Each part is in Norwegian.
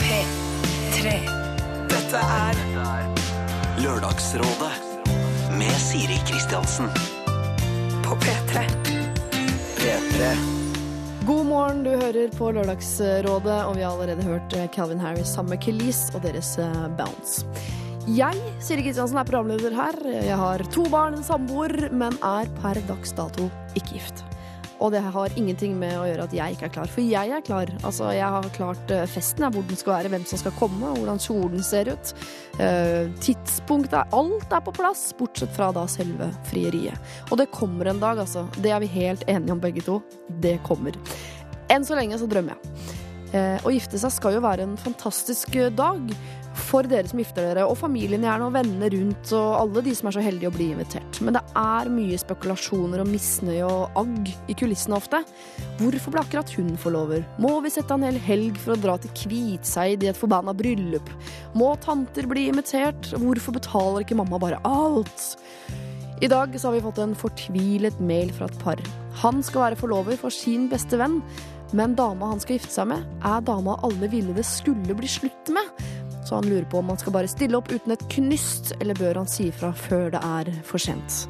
P3. Dette er Lørdagsrådet med Siri Kristiansen. på P3. P3. God morgen, du hører på Lørdagsrådet, og vi har allerede hørt eh, Calvin Harris sammen med Kelis og deres eh, Bounce. Jeg, Siri Kristiansen, er programleder her. Jeg har to barn, en samboer, men er per dags dato ikke gift. Og det har ingenting med å gjøre at jeg ikke er klar, for jeg er klar. Altså, jeg har klart eh, festen, hvor den skal være, hvem som skal komme, hvordan kjolen ser ut. Eh, tidspunktet, alt er på plass, bortsett fra da selve frieriet. Og det kommer en dag, altså. Det er vi helt enige om begge to. Det kommer. Enn så lenge så drømmer jeg. Eh, å gifte seg skal jo være en fantastisk dag for dere som gifter dere, og familien gjerne, og vennene rundt, og alle de som er så heldige å bli invitert. Men det er mye spekulasjoner og misnøye og agg i kulissene ofte. Hvorfor ble akkurat hun forlover? Må vi sette en hel helg for å dra til Kvitseid i et forbanna bryllup? Må tanter bli invitert? Hvorfor betaler ikke mamma bare alt? I dag så har vi fått en fortvilet mail fra et par. Han skal være forlover for sin beste venn, men dama han skal gifte seg med, er dama alle ville det skulle bli slutt med. Så han lurer på om han skal bare stille opp uten et knyst, eller bør han si ifra før det er for sent.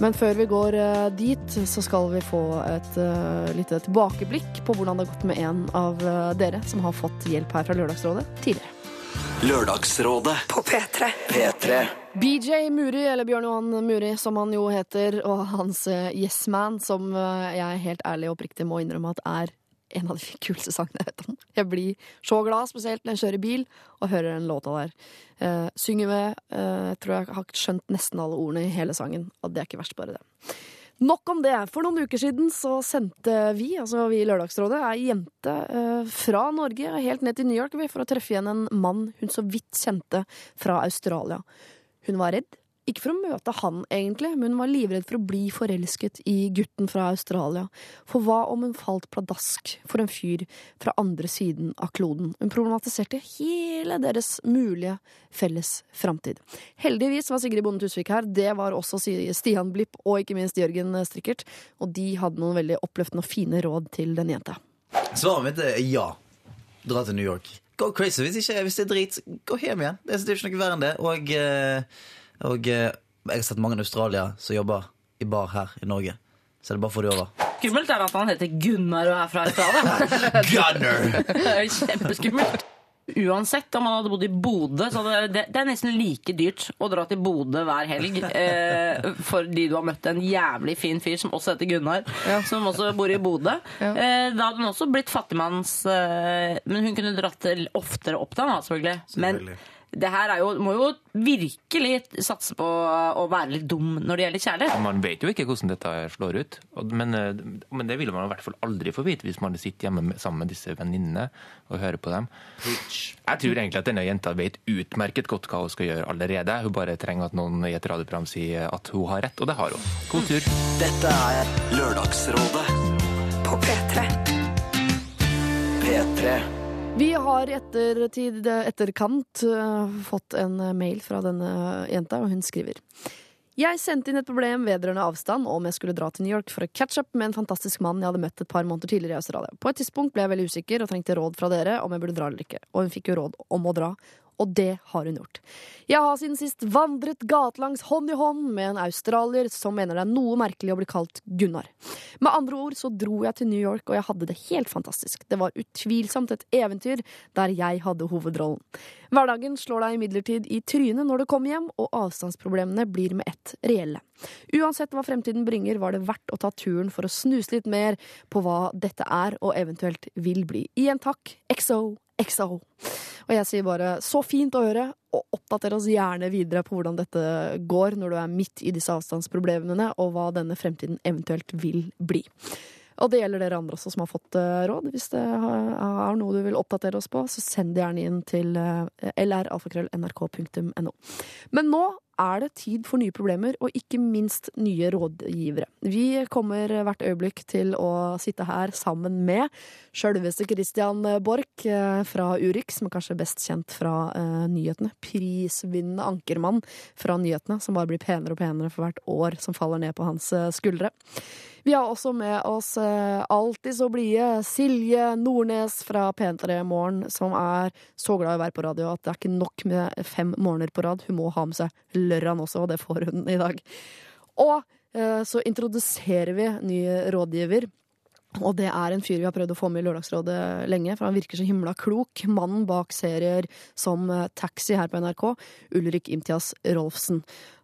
Men før vi går eh, dit, så skal vi få et uh, lite tilbakeblikk på hvordan det har gått med en av eh, dere som har fått hjelp her fra Lørdagsrådet tidligere. Lørdagsrådet. På P3. P3. BJ Muri, eller Bjørn Johan Muri, som han jo heter, og hans Yes Man, som jeg helt ærlig og oppriktig må innrømme at er en av de kuleste sangene jeg vet om. Jeg blir så glad, spesielt når jeg kjører bil og hører den låta der. Eh, synger med. Eh, jeg tror jeg har skjønt nesten alle ordene i hele sangen, og det er ikke verst, bare det. Nok om det. For noen uker siden så sendte vi, altså vi i Lørdagsrådet, ei jente eh, fra Norge helt ned til New York for å treffe igjen en mann hun så vidt kjente fra Australia. Hun var redd. Ikke for å møte han, egentlig, men hun var livredd for å bli forelsket i gutten fra Australia. For hva om hun falt pladask for en fyr fra andre siden av kloden? Hun problematiserte hele deres mulige felles framtid. Heldigvis var Sigrid Bonde Tusvik her. Det var også Stian Blipp og ikke minst Jørgen Strikkert. Og de hadde noen veldig oppløftende og fine råd til den jenta. Svaret mitt er ja. Dra til New York. Go crazy. Hvis, ikke, hvis det er drit, gå hjem igjen. Det er ikke noe verre enn det. Og, eh, og eh, jeg har sett mange i Australia som jobber i bar her i Norge. Så det er bare å få det over. Skummelt er at han heter Gunnar og er fra Australia. Er Kjempeskummelt. Uansett om han hadde bodd i Bodø, så det, det, er nesten like dyrt å dra til Bodø hver helg eh, fordi du har møtt en jævlig fin fyr som også heter Gunnar, som også bor i Bodø. Ja. Eh, da hadde hun også blitt fattigmanns... Eh, men hun kunne dratt oftere opp til han, selvfølgelig. Selvfølgelig. Men det her er jo, må jo virkelig satse på å være litt dum når det gjelder kjærlighet. Man vet jo ikke hvordan dette slår ut, men, eh, men det ville man i hvert fall aldri få vite hvis man sitter hjemme med, sammen med disse venninnene og hører på dem. Jeg tror egentlig at denne jenta vet utmerket godt hva hun skal gjøre allerede. Hun bare trenger at noen i et radioprogram sier at hun har rett, og det har hun. God tur. Dette er Lørdagsrådet. På P3. P3. Vi har i ettertid, etterkant eh, fått en mail fra denne jenta, og hun skriver. Jeg sendte inn et problem vedrørende avstand og om jeg skulle dra til New York for å catch up med en fantastisk mann jeg hadde møtt et par måneder tidligere i Australia. På et tidspunkt ble jeg veldig usikker og trengte råd fra dere om jeg burde dra eller ikke. Og hun fikk jo råd om å dra, og det har hun gjort. Jeg har siden sist vandret gatelangs hånd i hånd med en australier som mener det er noe merkelig å bli kalt Gunnar. Med andre ord så dro jeg til New York, og jeg hadde det helt fantastisk. Det var utvilsomt et eventyr der jeg hadde hovedrollen. Hverdagen slår deg imidlertid i trynet når du kommer hjem, og avstandsproblemene blir med ett reelle. Uansett hva fremtiden bringer, var det verdt å ta turen for å snuse litt mer på hva dette er, og eventuelt vil bli. Igjen takk, XO, XO. Og jeg sier bare så fint å høre, og oppdater oss gjerne videre på hvordan dette går når du er midt i disse avstandsproblemene, og hva denne fremtiden eventuelt vil bli. Og det gjelder dere andre også som har fått eh, råd. Hvis det har noe du vil oppdatere oss på, så send det gjerne inn til uh, lralfakrøll.nrk.no. Men nå er det tid for nye problemer, og ikke minst nye rådgivere. Vi kommer hvert øyeblikk til å sitte her sammen med sjølveste Christian Borch eh, fra Urix, er kanskje best kjent fra uh, nyhetene. Prisvinnende ankermann fra nyhetene, som bare blir penere og penere for hvert år som faller ned på hans eh, skuldre. Vi har også med oss uh, alltid så blide Silje Nordnes fra P3 Morgen, som er så glad i å være på radio at det er ikke nok med fem morgener på rad. Hun må ha med seg lørdagen også, og det får hun i dag. Og eh, så introduserer vi ny rådgiver. Og det er en fyr vi har prøvd å få med i Lørdagsrådet lenge, for han virker så himla klok. Mannen bak serier som eh, Taxi her på NRK, Ulrik Imtias Rolfsen.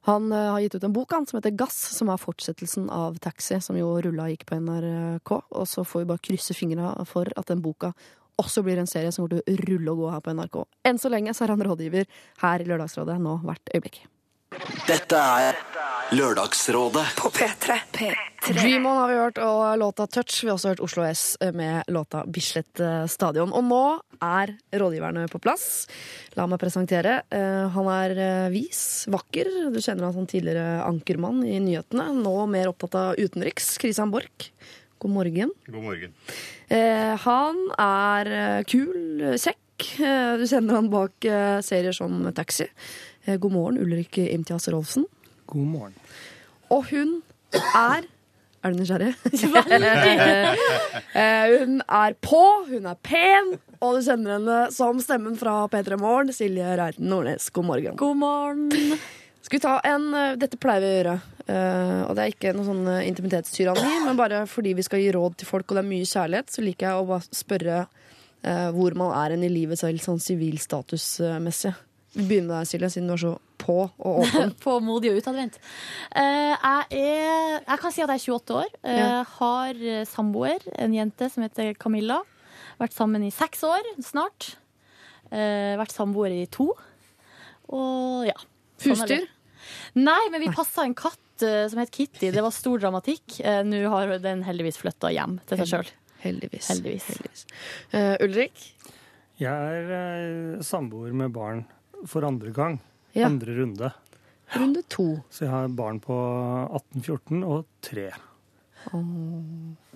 Han eh, har gitt ut en bok han, som heter Gass, som er fortsettelsen av Taxi, som jo rulla gikk på NRK. Og så får vi bare krysse fingra for at den boka også blir en serie som går til å rulle og gå her på NRK. Enn så lenge så er han rådgiver her i Lørdagsrådet nå hvert øyeblikk. Dette er Lørdagsrådet På P3. P3. Dream On har vi hørt, og låta Touch. Vi har også hørt Oslo S med låta Bislett eh, Stadion. Og nå er rådgiverne på plass. La meg presentere. Eh, Han er eh, vis, vakker. Du kjenner han som tidligere ankermann i nyhetene. Nå mer opptatt av utenriks. Christian Borch. God morgen. God morgen. Eh, Han er kul, kjekk. Du kjenner han bak serier som Taxi. Eh, God morgen, Ulrik Imtias Rolfsen. God morgen. Og hun er Er du nysgjerrig? Eh, hun er på, hun er pen, og du kjenner henne som stemmen fra P3 Morgen, Silje Reiten Nordnes. God morgen. God morgen. Skal vi ta en eh, Dette pleier vi å gjøre. Uh, og det er ikke noe sånn intimitetstyranni, men bare fordi vi skal gi råd til folk, og det er mye kjærlighet, så liker jeg å bare spørre uh, hvor man er i livet selv, sånn sivilstatusmessig. Vi begynner med deg, Silje, siden du er så på og åpen. På modig og utadvendt. Uh, jeg, er, jeg kan si at jeg er 28 år. Uh, Ja. Har eh, samboer, en jente som heter Camilla. Vært sammen i seks år snart. Uh, vært samboer i to. Og ja. sånn. Husdyr? Nei, men vi passa en katt som het Kitty. Det var stor dramatikk. Eh, Nå har den heldigvis flytta hjem til seg sjøl. Heldigvis. Heldigvis. Eh, Ulrik? Jeg er uh, samboer med barn for andre gang. Ja. Andre runde. Runde to. Så jeg har barn på 18, 14 og 3.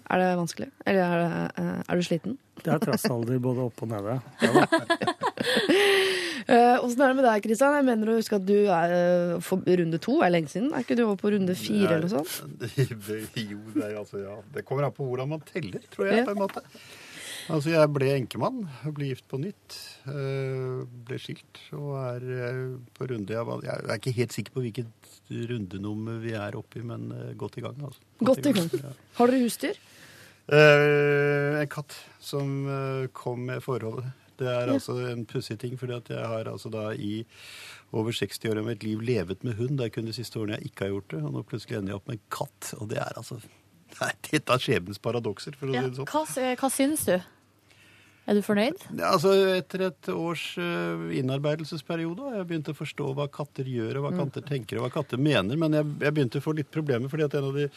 Er det vanskelig? Eller er, det, eh, er du sliten? Det er trassalder både oppe og nede. Ja. Eh, Åssen er det med deg, Kristian? Jeg mener å huske at du er eh, for runde to. Er lenge siden? Er ikke du over på runde fire eller noe sånt? jo, det, altså, ja. det kommer an på hvordan man teller, tror jeg, Ja. på en måte. Altså, jeg ble enkemann, ble gift på nytt, øh, ble skilt og er øh, på runde Jeg var- jeg er ikke helt sikker på hvilket rundenummer vi er oppi, men øh, godt i gang. Altså. Godt i gang. Ja. Har dere husdyr? Eh, en katt som eh, kom med forholdet. Det er altså en pussig ting, fordi at jeg har altså da i over 60 år av mitt liv levet med hund. Det er kun de siste årene jeg ikke har gjort det. Og nå plutselig ender jeg opp med en katt. Og det er altså Nei, Dette er skjebnens paradokser, for å Ja. si det sånn. Hva, hva syns du? Er du fornøyd? Ja, altså Etter et års eh, innarbeidelsesperiode har jeg begynt å forstå hva katter gjør, og hva katter tenker og hva katter mener. Men jeg, jeg begynte å få litt problemer, fordi at en av de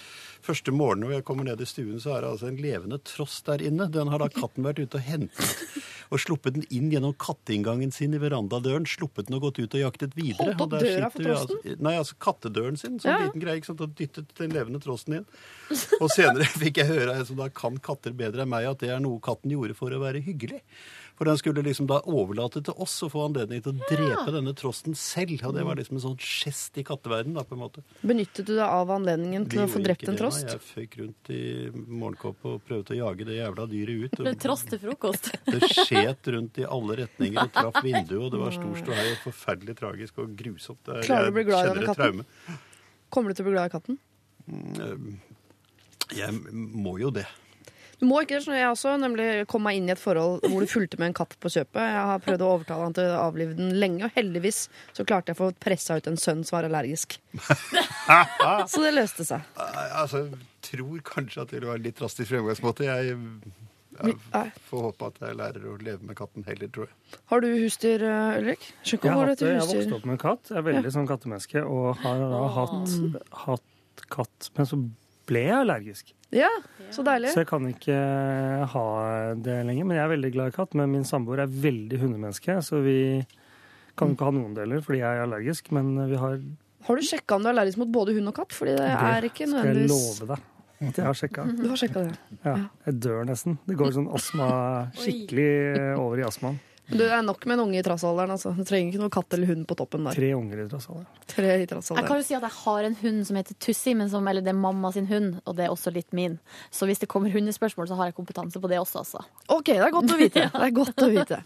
første morgenene hvor jeg kommer ned i stuen, så er det altså en levende tross der inne. Den har da katten vært ute og hentet og sluppet den inn gjennom katteinngangen sin i verandadøren. Sluppet den og gått ut og jaktet videre. Holdt opp og der døra for trosten? trossen? Altså, nei, altså kattedøren sin, som Ja. liten greie, ikke sant, og dyttet den levende trossen inn. Og senere fikk jeg høre, altså, da kan katter bedre enn meg, at det er noe katten gjorde for å være hyggelig. For den skulle liksom da overlate til oss å få anledning til å drepe denne trosten selv. Og det var liksom en sånn gest i katteverden da, på en måte. Benyttet du deg av anledningen til å få drept en trost? Jeg føyk rundt i morgenkåpe og prøvde å jage det jævla dyret ut. Og tross til frokost. det skjet rundt i alle retninger og traff vinduet, og det var stor ståhei og forferdelig tragisk og grusomt. Det er- Klarer du å bli glad i denne katten? traume. Kommer du til å bli glad i katten? Jeg må jo det. Du må ikke det, sånn jeg også, nemlig komme meg inn i et forhold hvor du fulgte med en katt på kjøpet. Jeg har prøvd å overtale han til å avlive den lenge, og heldigvis så klarte jeg å få pressa ut en sønn som var allergisk. Så det løste seg. Altså, jeg tror kanskje at det være litt drastisk fremgangsmåte. Jeg, jeg får håpe at jeg lærer å leve med katten heller, tror jeg. Har du husdyr, eh, Ulrik? Jeg har, hatt, jeg har vokst opp med en katt. Jeg er veldig sånn kattemenneske og har da hatt, hatt katt. Men så ble jeg allergisk. Ja, så deilig. Så jeg kan ikke ha det lenger. Men jeg er veldig glad i katt. Men min samboer er veldig hundemenneske, så vi kan ikke ha noen deler fordi jeg er allergisk. Men vi har Har du sjekka om du er allergisk mot både hund og katt? Fordi det er ikke skal jeg love deg at jeg har sjekka. Du har sjekka det. Ja, jeg dør nesten. Det går sånn astma skikkelig eh, over i astmaen. Du er nok med en unge i trassalderen. Altså. Du trenger ikke noe katt eller hund på toppen der. Tre unger i trassalderen. Tre i Jeg kan jo si at jeg har en hund som heter Tussi, men som, eller det er mamma sin hund, og det er også litt min. Så hvis det kommer hundespørsmål, så har jeg kompetanse på det også, altså. Ok, det er godt å vite. Det er godt å vite.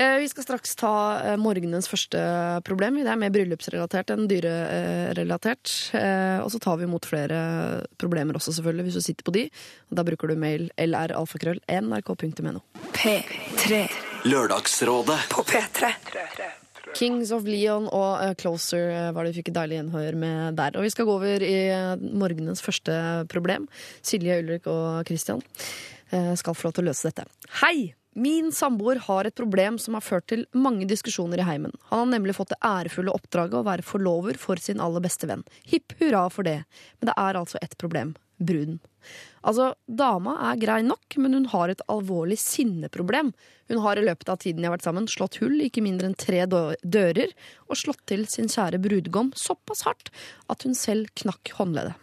Eh, vi skal straks ta eh, morgenens første problem. Det er mer bryllupsrelatert enn dyrerelatert. Eh, og så tar vi imot flere problemer også, selvfølgelig, hvis du sitter på de. Da bruker du mail lralfakrøll nrk.no. P3 Lørdagsrådet på P3. Kings of Leon og eh, Closer eh, var det vi fikk et deilig gjenhør med der. Og vi skal gå over i eh, morgenens første problem. Silje, Ulrik og Christian skal få lov til å løse dette. Hei! Min samboer har et problem som har ført til mange diskusjoner i heimen. Han har nemlig fått det ærefulle oppdraget å være forlover for sin aller beste venn. Hipp hurra for det. Men det er altså ett problem. Bruden. Altså, dama er grei nok, men hun har et alvorlig sinneproblem. Hun har i løpet av tiden de har vært sammen, slått hull i ikke mindre enn tre dører, og slått til sin kjære brudgom såpass hardt at hun selv knakk håndleddet.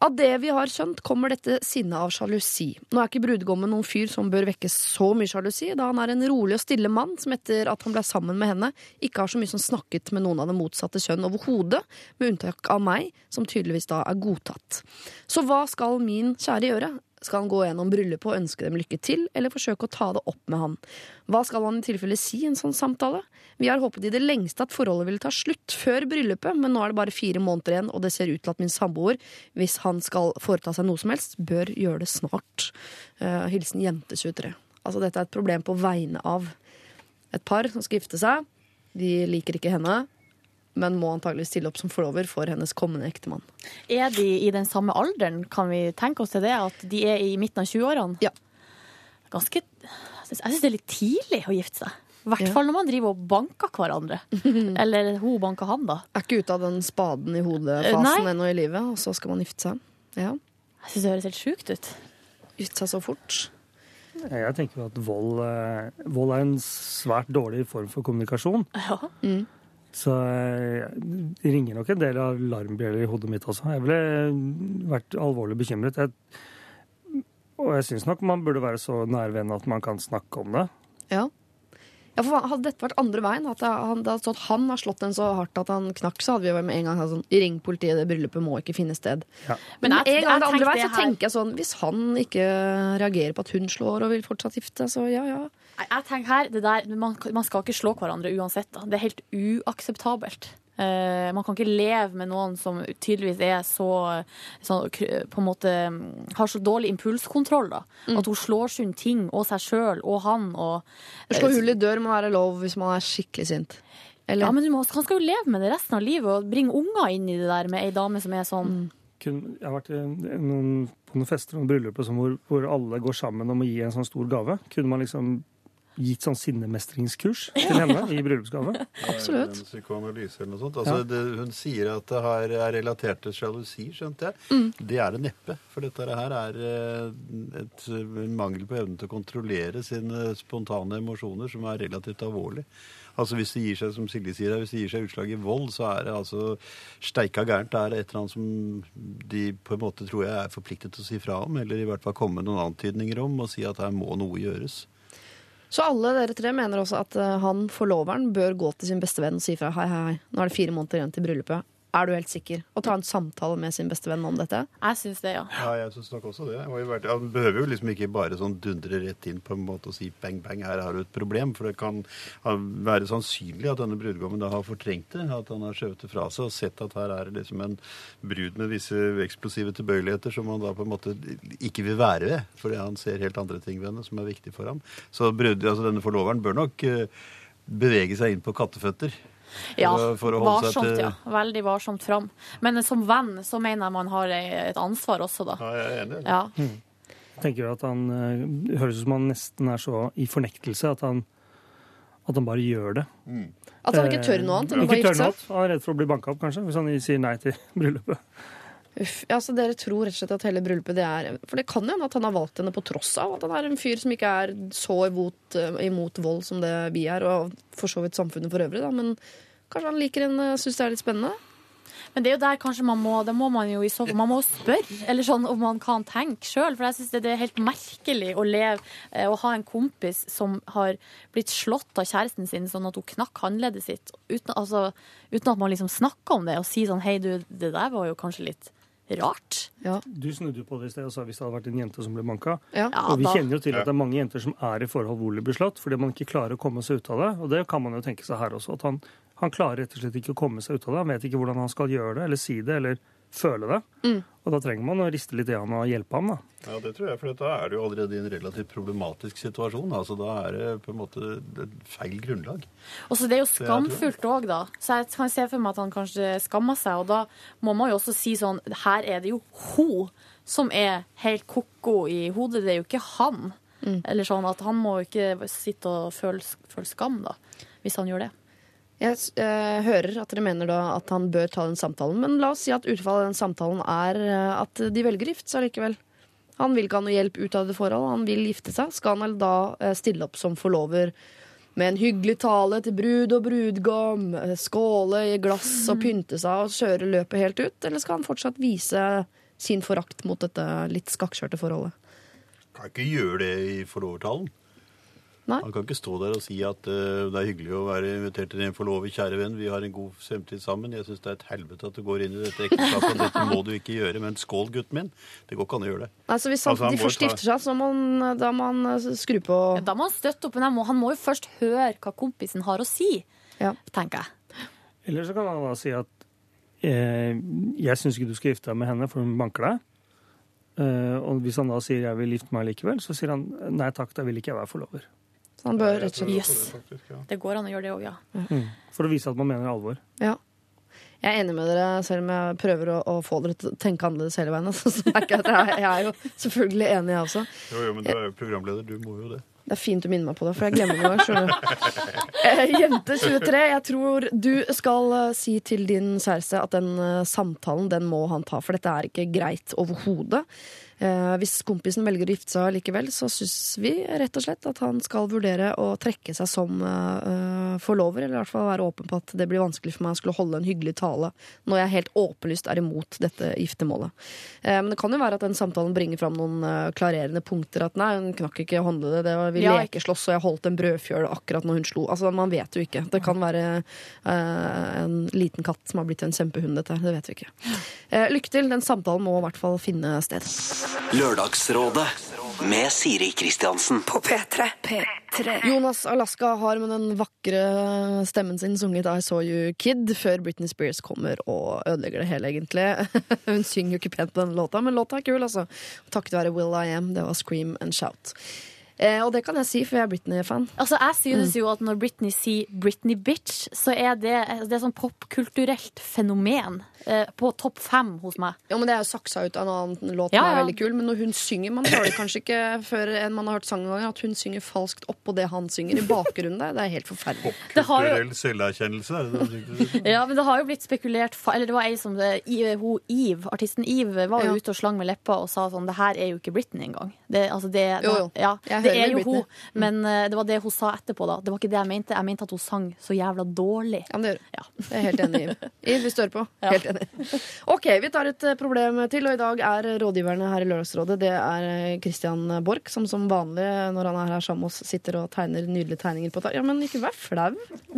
Av det vi har skjønt, kommer dette sinnet av sjalusi. Nå er ikke brudgommen noen fyr som bør vekke så mye sjalusi, da han er en rolig og stille mann som etter at han ble sammen med henne, ikke har så mye som snakket med noen av det motsatte kjønn overhodet, med unntak av meg, som tydeligvis da er godtatt. Så hva skal min kjære gjøre? Skal han gå gjennom bryllupet og ønske dem lykke til, eller forsøke å ta det opp med han? Hva skal han i tilfelle si i en sånn samtale? Vi har håpet i det lengste at forholdet ville ta slutt før bryllupet, men nå er det bare fire måneder igjen, og det ser ut til at min samboer, hvis han skal foreta seg noe som helst, bør gjøre det snart. Uh, hilsen jente23. Altså, dette er et problem på vegne av et par som skal gifte seg. De liker ikke henne, men må antagelig stille opp som forlover for hennes kommende ektemann. Er de i den samme alderen, kan vi tenke oss til det? At de er i midten av 20-årene? Ja. Ganske Jeg syns det er litt tidlig å gifte seg. I hvert Ja. fall når man driver og banker hverandre. Eller hun banker han, da. Er ikke ute av den spaden i Eh, hodet-fasen ennå i livet, og så skal man gifte seg. Ja. Jeg syns det høres helt sjukt ut. Gifte seg så fort. Jeg tenker jo at vold, eh, vold er en svært dårlig form for kommunikasjon. Ja. Så eh, det ringer nok en del av alarmbjeller i hodet mitt også. Jeg ville vært alvorlig bekymret. Jeg, og jeg syns nok man burde være så nær venn at man kan snakke om det. Ja. Ja, for Hadde dette vært andre veien, at han, det hadde stått han har slått den så hardt at han knakk, så hadde vi vært med en gang hatt sånn Ring politiet, det bryllupet må ikke finne sted. Ja. Men Men jeg- en gang det andre veien, så tenker jeg sånn Hvis han ikke reagerer på at hun slår og vil fortsatt gifte seg, så ja ja. Jeg, jeg tenker her, det der, man, man skal ikke slå hverandre uansett. Da. Det er helt uakseptabelt. Uh, man kan ikke leve med noen som tydeligvis er så, så på en måte har så dårlig impulskontroll. Da. Mm. At hun slår sund ting, og seg sjøl og han. Og, uh, slå hull i dør må være lov hvis man er skikkelig sint. Eller? ja, men du må, han skal jo leve med det resten av livet og bringe unger inn i det der med ei dame som er sånn. Mm. jeg har vært noen, på noen fester og bryllup sånn hvor, hvor alle går sammen om å gi en sånn stor gave. Kunne man liksom gitt sånn sinnemestringskurs til henne i bryllupsgave? Absolutt. En psykoanalyse eller noe sånt. Altså, det, hun sier at det har, er relatert til sjalusi, skjønte jeg. Mm. Det er det neppe. For dette her er eh, et, en mangel på evne til å kontrollere sine spontane emosjoner, som er relativt alvorlig. Altså Hvis det gir seg som Silje sier, her, hvis det gir seg utslag i vold, så er det altså steika gærent. Det er et eller annet som de på en måte tror jeg er forpliktet til å si fra om, eller i hvert fall komme med noen antydninger om, og si at her må noe gjøres. Så alle dere tre mener også at eh, han forloveren bør gå til sin beste venn og si fra hei, hei, hei, nå er det fire måneder igjen til bryllupet. Er du helt sikker? Å ta en samtale med sin beste venn om dette? Jeg syns det, ja. Ja, jeg syns nok også det. Han behøver jo liksom ikke bare sånn dundre rett inn på en måte og si bang, bang, her har du et problem. For det kan være sannsynlig at denne brudgommen da har fortrengt det. At han har skjøvet det fra seg og sett at her er det liksom en brud med visse eksplosive tilbøyeligheter som han da på en måte ikke vil være ved. Fordi han ser helt andre ting ved henne som er viktig for ham. Så brud, altså denne forloveren bør nok eh, bevege seg inn på katteføtter. Ja, For å- holde varsomt, seg til- ja. Veldig varsomt fram. Men som venn så mener jeg man har et ansvar også, da. Ja, jeg er enig. Ja. Jeg tenker jo at han eh, det høres ut som han nesten er så i fornektelse at han, at han bare gjør det. At han ikke tør noe annet enn å Eh, bare gifte seg? Han er redd for å bli banka opp, kanskje, hvis han sier nei til bryllupet. Uff, ja, så Dere tror rett og slett at hele bryllupet det er For det kan hende at han har valgt henne på tross av at han er en fyr som ikke er så imot, eh, imot vold som det vi er, og for så vidt samfunnet for øvrig, da. Men kanskje han liker en, syns det er litt spennende? Men det er jo der kanskje man må det må man jo i så Man må spørre, eller sånn om man kan tenke sjøl. For jeg syns det er helt merkelig å leve eh, Å ha en kompis som har blitt slått av kjæresten sin sånn at hun knakk håndleddet sitt, uten, altså, uten at man liksom snakker om det og sier sånn Hei, du, det der var jo kanskje litt rart. Du snudde jo på det i sted og sa hvis det hadde vært en jente som ble banka. Ja. og vi Ja, kjenner jo til at det er mange jenter som er i forhold hvor de blir slått, fordi man ikke klarer å komme seg ut av det. Og det kan man jo tenke seg her også. At han, han klarer rett og slett ikke å komme seg ut av det. Han vet ikke hvordan han skal gjøre det, eller si det, eller føle det. Mm. Og da trenger man å riste litt i han og hjelpe ham, da. Ja, det tror jeg, for da er du allerede i en relativt problematisk situasjon. Altså, Da er det på en måte et feil grunnlag. Og så Det er jo skamfullt òg, da. Så jeg kan se for meg at han kanskje skammer seg. Og da må man jo også si sånn Her er det jo hun som er helt ko-ko i hodet, det er jo ikke han. Eller sånn at han må jo ikke sitte og føle, føle skam, da. Hvis han gjør det. Jeg eh, hører at dere mener da at han bør ta den samtalen, men la oss si at utfallet av den samtalen er eh, at de velger gift seg likevel. Han vil ikke ha noe hjelp ut av det forholdet, han vil gifte seg. Skal han da eh, stille opp som forlover med en hyggelig tale til brud og brudgom, eh, skåle i glass og pynte seg og kjøre løpet helt ut, eller skal han fortsatt vise sin forakt mot dette litt skakkskjørte forholdet? Kan ikke gjøre det i forlovertalen. Nei. Han kan ikke stå der og si at uh, det er hyggelig å være invitert til en forlover, kjære venn. Vi har en god fremtid sammen. Jeg syns det er et helvete at du går inn i dette ekteskapet. Dette må du ikke gjøre. Men skål, gutten min. Det går ikke an å gjøre det. Altså Hvis han, Altså, han de først ta- seg, så må han, da må han eh, skru på Da må han støtte opp, men han må, han må jo først høre hva kompisen har å si, tenker jeg. Eller så kan han da si at eh, jeg syns ikke du skal gifte deg med henne, for hun banker deg. Eh, og hvis han da sier jeg vil gifte meg likevel, så sier han nei takk, da vil ikke jeg være forlover. Så han bør rett og slett Yes. Det går an å gjøre det òg, ja. Mm. For å vise at man mener alvor. Ja. Jeg er enig med dere, selv om jeg prøver å, å få dere til å tenke annerledes hele veien. Altså, så jeg, at jeg, jeg er jo selvfølgelig enig, jeg også. Jo, jo, men du er jo programleder. Du må jo det. Det er fint du minner meg på det, for jeg glemmer det du. Eh, Jente 23, jeg tror du skal eh, si til din kjæreste at den eh, samtalen den må han ta, for dette er ikke greit overhodet. Eh, hvis kompisen velger å gifte seg likevel, så syns vi rett og slett at han skal vurdere å trekke seg som eh, eh, forlover, eller i hvert fall være åpen på at det blir vanskelig for meg å skulle holde en hyggelig tale når jeg helt åpenlyst er imot dette giftermålet. Eh, men det kan jo være at den samtalen bringer fram noen klarerende punkter. At nei, hun knakk ikke håndleddet, det var vi Ja, lekeslåss, og jeg holdt en brødfjøl akkurat når hun slo. Altså, Man vet jo ikke. Det kan være eh, en liten katt som har blitt en kjempehund, dette her. Det vet vi ikke. Eh, lykke til. Den samtalen må i hvert fall finne sted. Lørdagsrådet med Siri Kristiansen. På P3. P3. Jonas Alaska har med den vakre stemmen sin sunget I Saw You Kid før Britney Spears kommer og ødelegger det hele, egentlig. Hun synger jo ikke pent på denne låta, men låta er kul, altså. Takket være Will I Am. Det var Scream and Shout. Eh, og det kan jeg si, for jeg er Britney-fan. Altså, jeg synes jo at når Britney sier 'Britney bitch', så er det, det er sånn popkulturelt fenomen eh, på topp fem hos meg. Ja, men Det er jo saksa ut av en annen låt Ja, ja. er veldig kul. Men når hun synger Man hører kanskje ikke før en man har hørt sangen engang, at hun synger falskt oppå det han synger i bakgrunnen der. Det er helt forferdelig. Popkulturell har jo- selverkjennelse, er det det? Ja, men det har jo blitt spekulert fa- Eller det var ei som det, I- ho, Eve, Artisten Eve var jo Ja. ute og slang med leppa og sa sånn Det her er jo ikke Britney engang. Det, altså det, Jo, jo. Ja, det er jo Britney. hun. Men uh, det var det hun sa etterpå, da. Det var ikke det jeg mente. Jeg mente at hun sang så jævla dårlig. Ja, men det gjør Ja. Jeg er helt enig. i. Vi står på. Ja. Helt enig. Ok, vi tar et eh, problem til, og i dag er rådgiverne her i Lørdagsrådet Det er eh, Christian Borch, som som vanlig når han er her sammen med oss, sitter og tegner nydelige tegninger på ta- Ja, men ikke vær flau,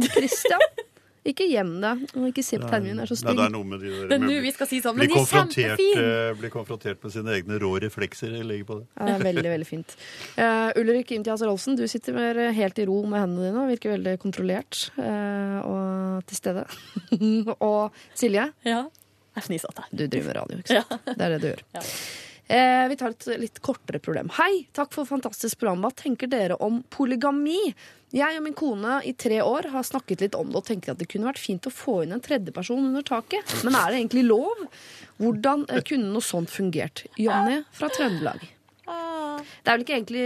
Christian. Ikke gjem deg. Og ikke se på tegningen er så Nei, det er noe med de der er med- vi skal si sånn. bli Men de er konfrontert, kjempefine! eh, bli konfrontert med sine egne rå reflekser. Jeg legger på det. Ja, det er veldig, veldig fint. Uh, Ulrik Imtias Rolfsen, du sitter mer helt i ro med hendene dine og virker veldig kontrollert uh, og til stede. og Silje, Ja. Jeg fniser at jeg du driver radio, ikke sant? Ja. Det er det du gjør. Eh, vi tar et litt kortere problem. Hei, takk for fantastisk program. Hva tenker dere om polygami? Jeg og min kone i tre år har snakket litt om det og tenker at det kunne vært fint å få inn en tredjeperson under taket. Men er det egentlig lov? Hvordan eh, kunne noe sånt fungert? Jonny fra Trøndelag. Det er vel ikke egentlig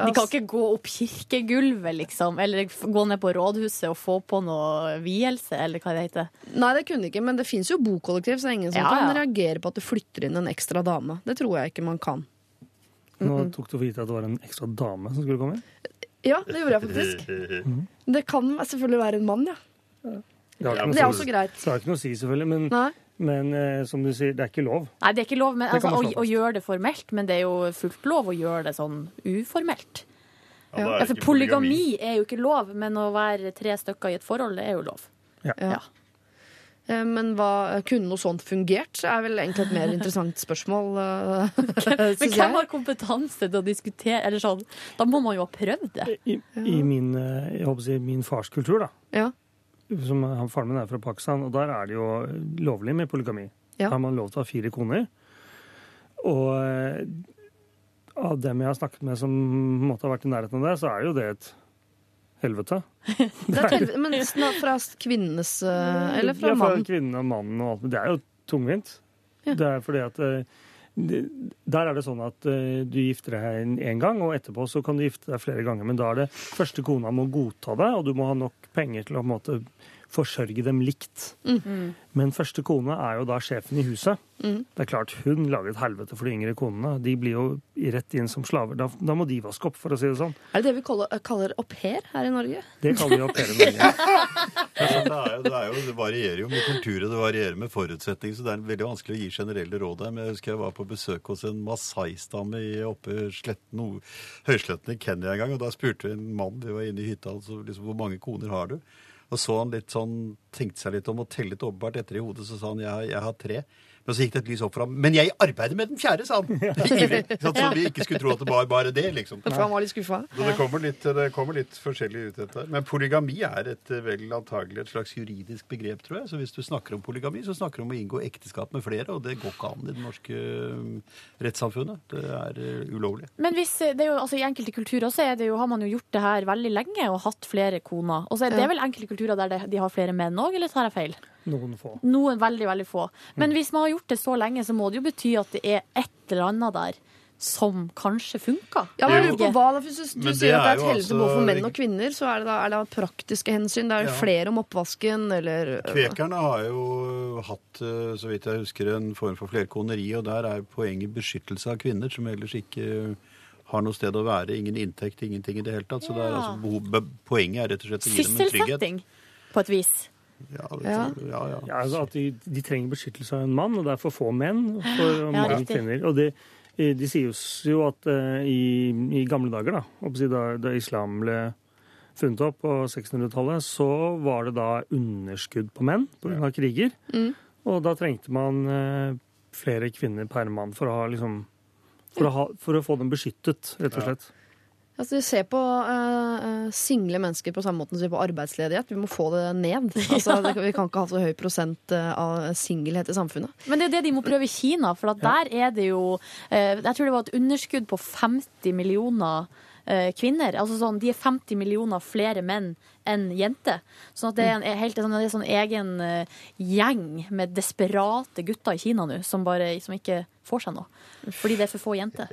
De kan ikke gå opp kirkegulvet, liksom. Eller gå ned på rådhuset og få på noe vielse, eller hva det heter. Nei, det kunne ikke, men det fins jo bokollektiv, så det er ingen som Ja, kan ja. reagere på at du flytter inn en ekstra dame. Det tror jeg ikke man kan. Nå tok du for gitt at det var en ekstra dame som skulle komme inn. Ja, det gjorde jeg faktisk. Det kan selvfølgelig være en mann, ja. Det Men det er også greit. Det har ikke noe å si, selvfølgelig. Men, Nei. Men eh, som du sier, det er ikke lov. Nei, det er ikke lov men, altså, å, å gjøre det formelt, men det er jo fullt lov å gjøre det sånn uformelt. Ja, er det ikke polygami er jo ikke lov, men å være tre stykker i et forhold, det er jo lov. Ja. ja. Men hva, kunne noe sånt fungert? er vel egentlig et mer interessant spørsmål, eh, Men hvem har kompetanse til å diskutere eller sånn? Da må man jo ha prøvd det. I, i min, eh, jeg håper å si, min fars kultur, da. Ja. Som, han, faren min er fra Pakistan, og der er det jo lovlig med polygami. Ja. Da har man lov til å ha fire koner. Og eh, av dem jeg har snakket med som måtte ha vært i nærheten av det, så er jo det et helvete. Det helvete, men fra kvinnenes eh, Eller fra ja, fra mannen? kvinnen og mannen og alt. men Det er jo tungvint. Ja. Det er fordi at eh, Der er det sånn at eh, du gifter deg én gang, og etterpå så kan du gifte deg flere ganger. Men da er det første kona må godta deg, og du må ha nok penger til å på en måte forsørge dem likt. Mm. Men første kone er jo da sjefen i huset. Mm. Det er klart hun lager et helvete for de yngre konene. De blir jo rett inn som slaver. Da, da må de vaske opp, for å si det sånn. Er det det vi kaller, kaller au pair her i Norge? Det kaller vi au pair i Norge. Ja, det, er jo, det, er jo, det varierer jo med kultur og det varierer med forutsetninger, så det er veldig vanskelig å gi generelle råd her. Men jeg husker jeg var på besøk hos en masai-stamme i- oppe sletten, høysletten i Kenya en gang. Og da spurte vi en mann, vi var inne i hytta, altså, liksom, hvor mange koner har du? Og så han litt sånn, tenkte seg litt om og tellet åpenbart etter i hodet, så sa han jeg, jeg har tre. Men så gikk det et lys opp for ham. Men jeg arbeider med den fjerde, sa han. Ivrig. Så vi ikke skulle tro at det var bare det, liksom. For han var litt skuffa? Det kommer litt, det kommer litt forskjellig ut, dette. her. Men polygami er et, eh, vel antagelig et slags juridisk begrep, tror jeg. Så hvis du snakker om polygami, så snakker du om å inngå ekteskap med flere, og det går ikke an i det norske eh, rettssamfunnet. Det er eh, ulovlig. Men hvis, det jo, altså, i enkelte kulturer så er det jo, har man jo gjort det her veldig lenge og hatt flere koner. Og så er det vel enkelte kulturer der de har flere menn òg, eller tar jeg feil? Noen få. Noen veldig, veldig få. Men hvis man har gjort det så lenge, så må det jo bety at det er et eller annet der som kanskje funker. Ja, men Jo. på hva da, hvis du, sier at det er et helvete både for altså- menn og kvinner, så er det da, er det praktiske hensyn. Det er Ja. flere om oppvasken, eller Kvekerne har jo hatt, eh, så vidt jeg husker, en form for flerkoneri, og der er poenget beskyttelse av kvinner, som ellers ikke har noe sted å være. Ingen inntekt, ingenting i det hele tatt. Så det er altså behov, poenget er rett og slett å gi dem en trygghet. Sysselsetting, på et vis. Ja, det, Ja. ja, ja. Ja, altså at de, de trenger beskyttelse av en mann, og det er for få menn for mange riktig. kvinner. Og det, de sier jo at uh, i, i gamle dager, da, da, da islam ble funnet opp på 1600-tallet, så var det da underskudd på menn pga. kriger. Og da trengte man uh, flere kvinner per mann for å, ha, liksom, for, å ha, for å få dem beskyttet, rett og slett. Altså, Vi ser på eh, single mennesker på samme måte som vi ser på arbeidsledighet. Vi må få det ned. Altså, det, vi kan ikke ha så høy prosent eh, av singelhet i samfunnet. Men det er det de må prøve i Kina, for at der er det jo uh, Jeg tror det var et underskudd på 50 millioner uh, kvinner. Altså sånn, De er 50 millioner flere menn enn jenter. Sånn at det er en er helt sånn, det er sånn egen gjeng med desperate gutter i Kina nå som bare som ikke får seg noe. Fordi det er for få jenter.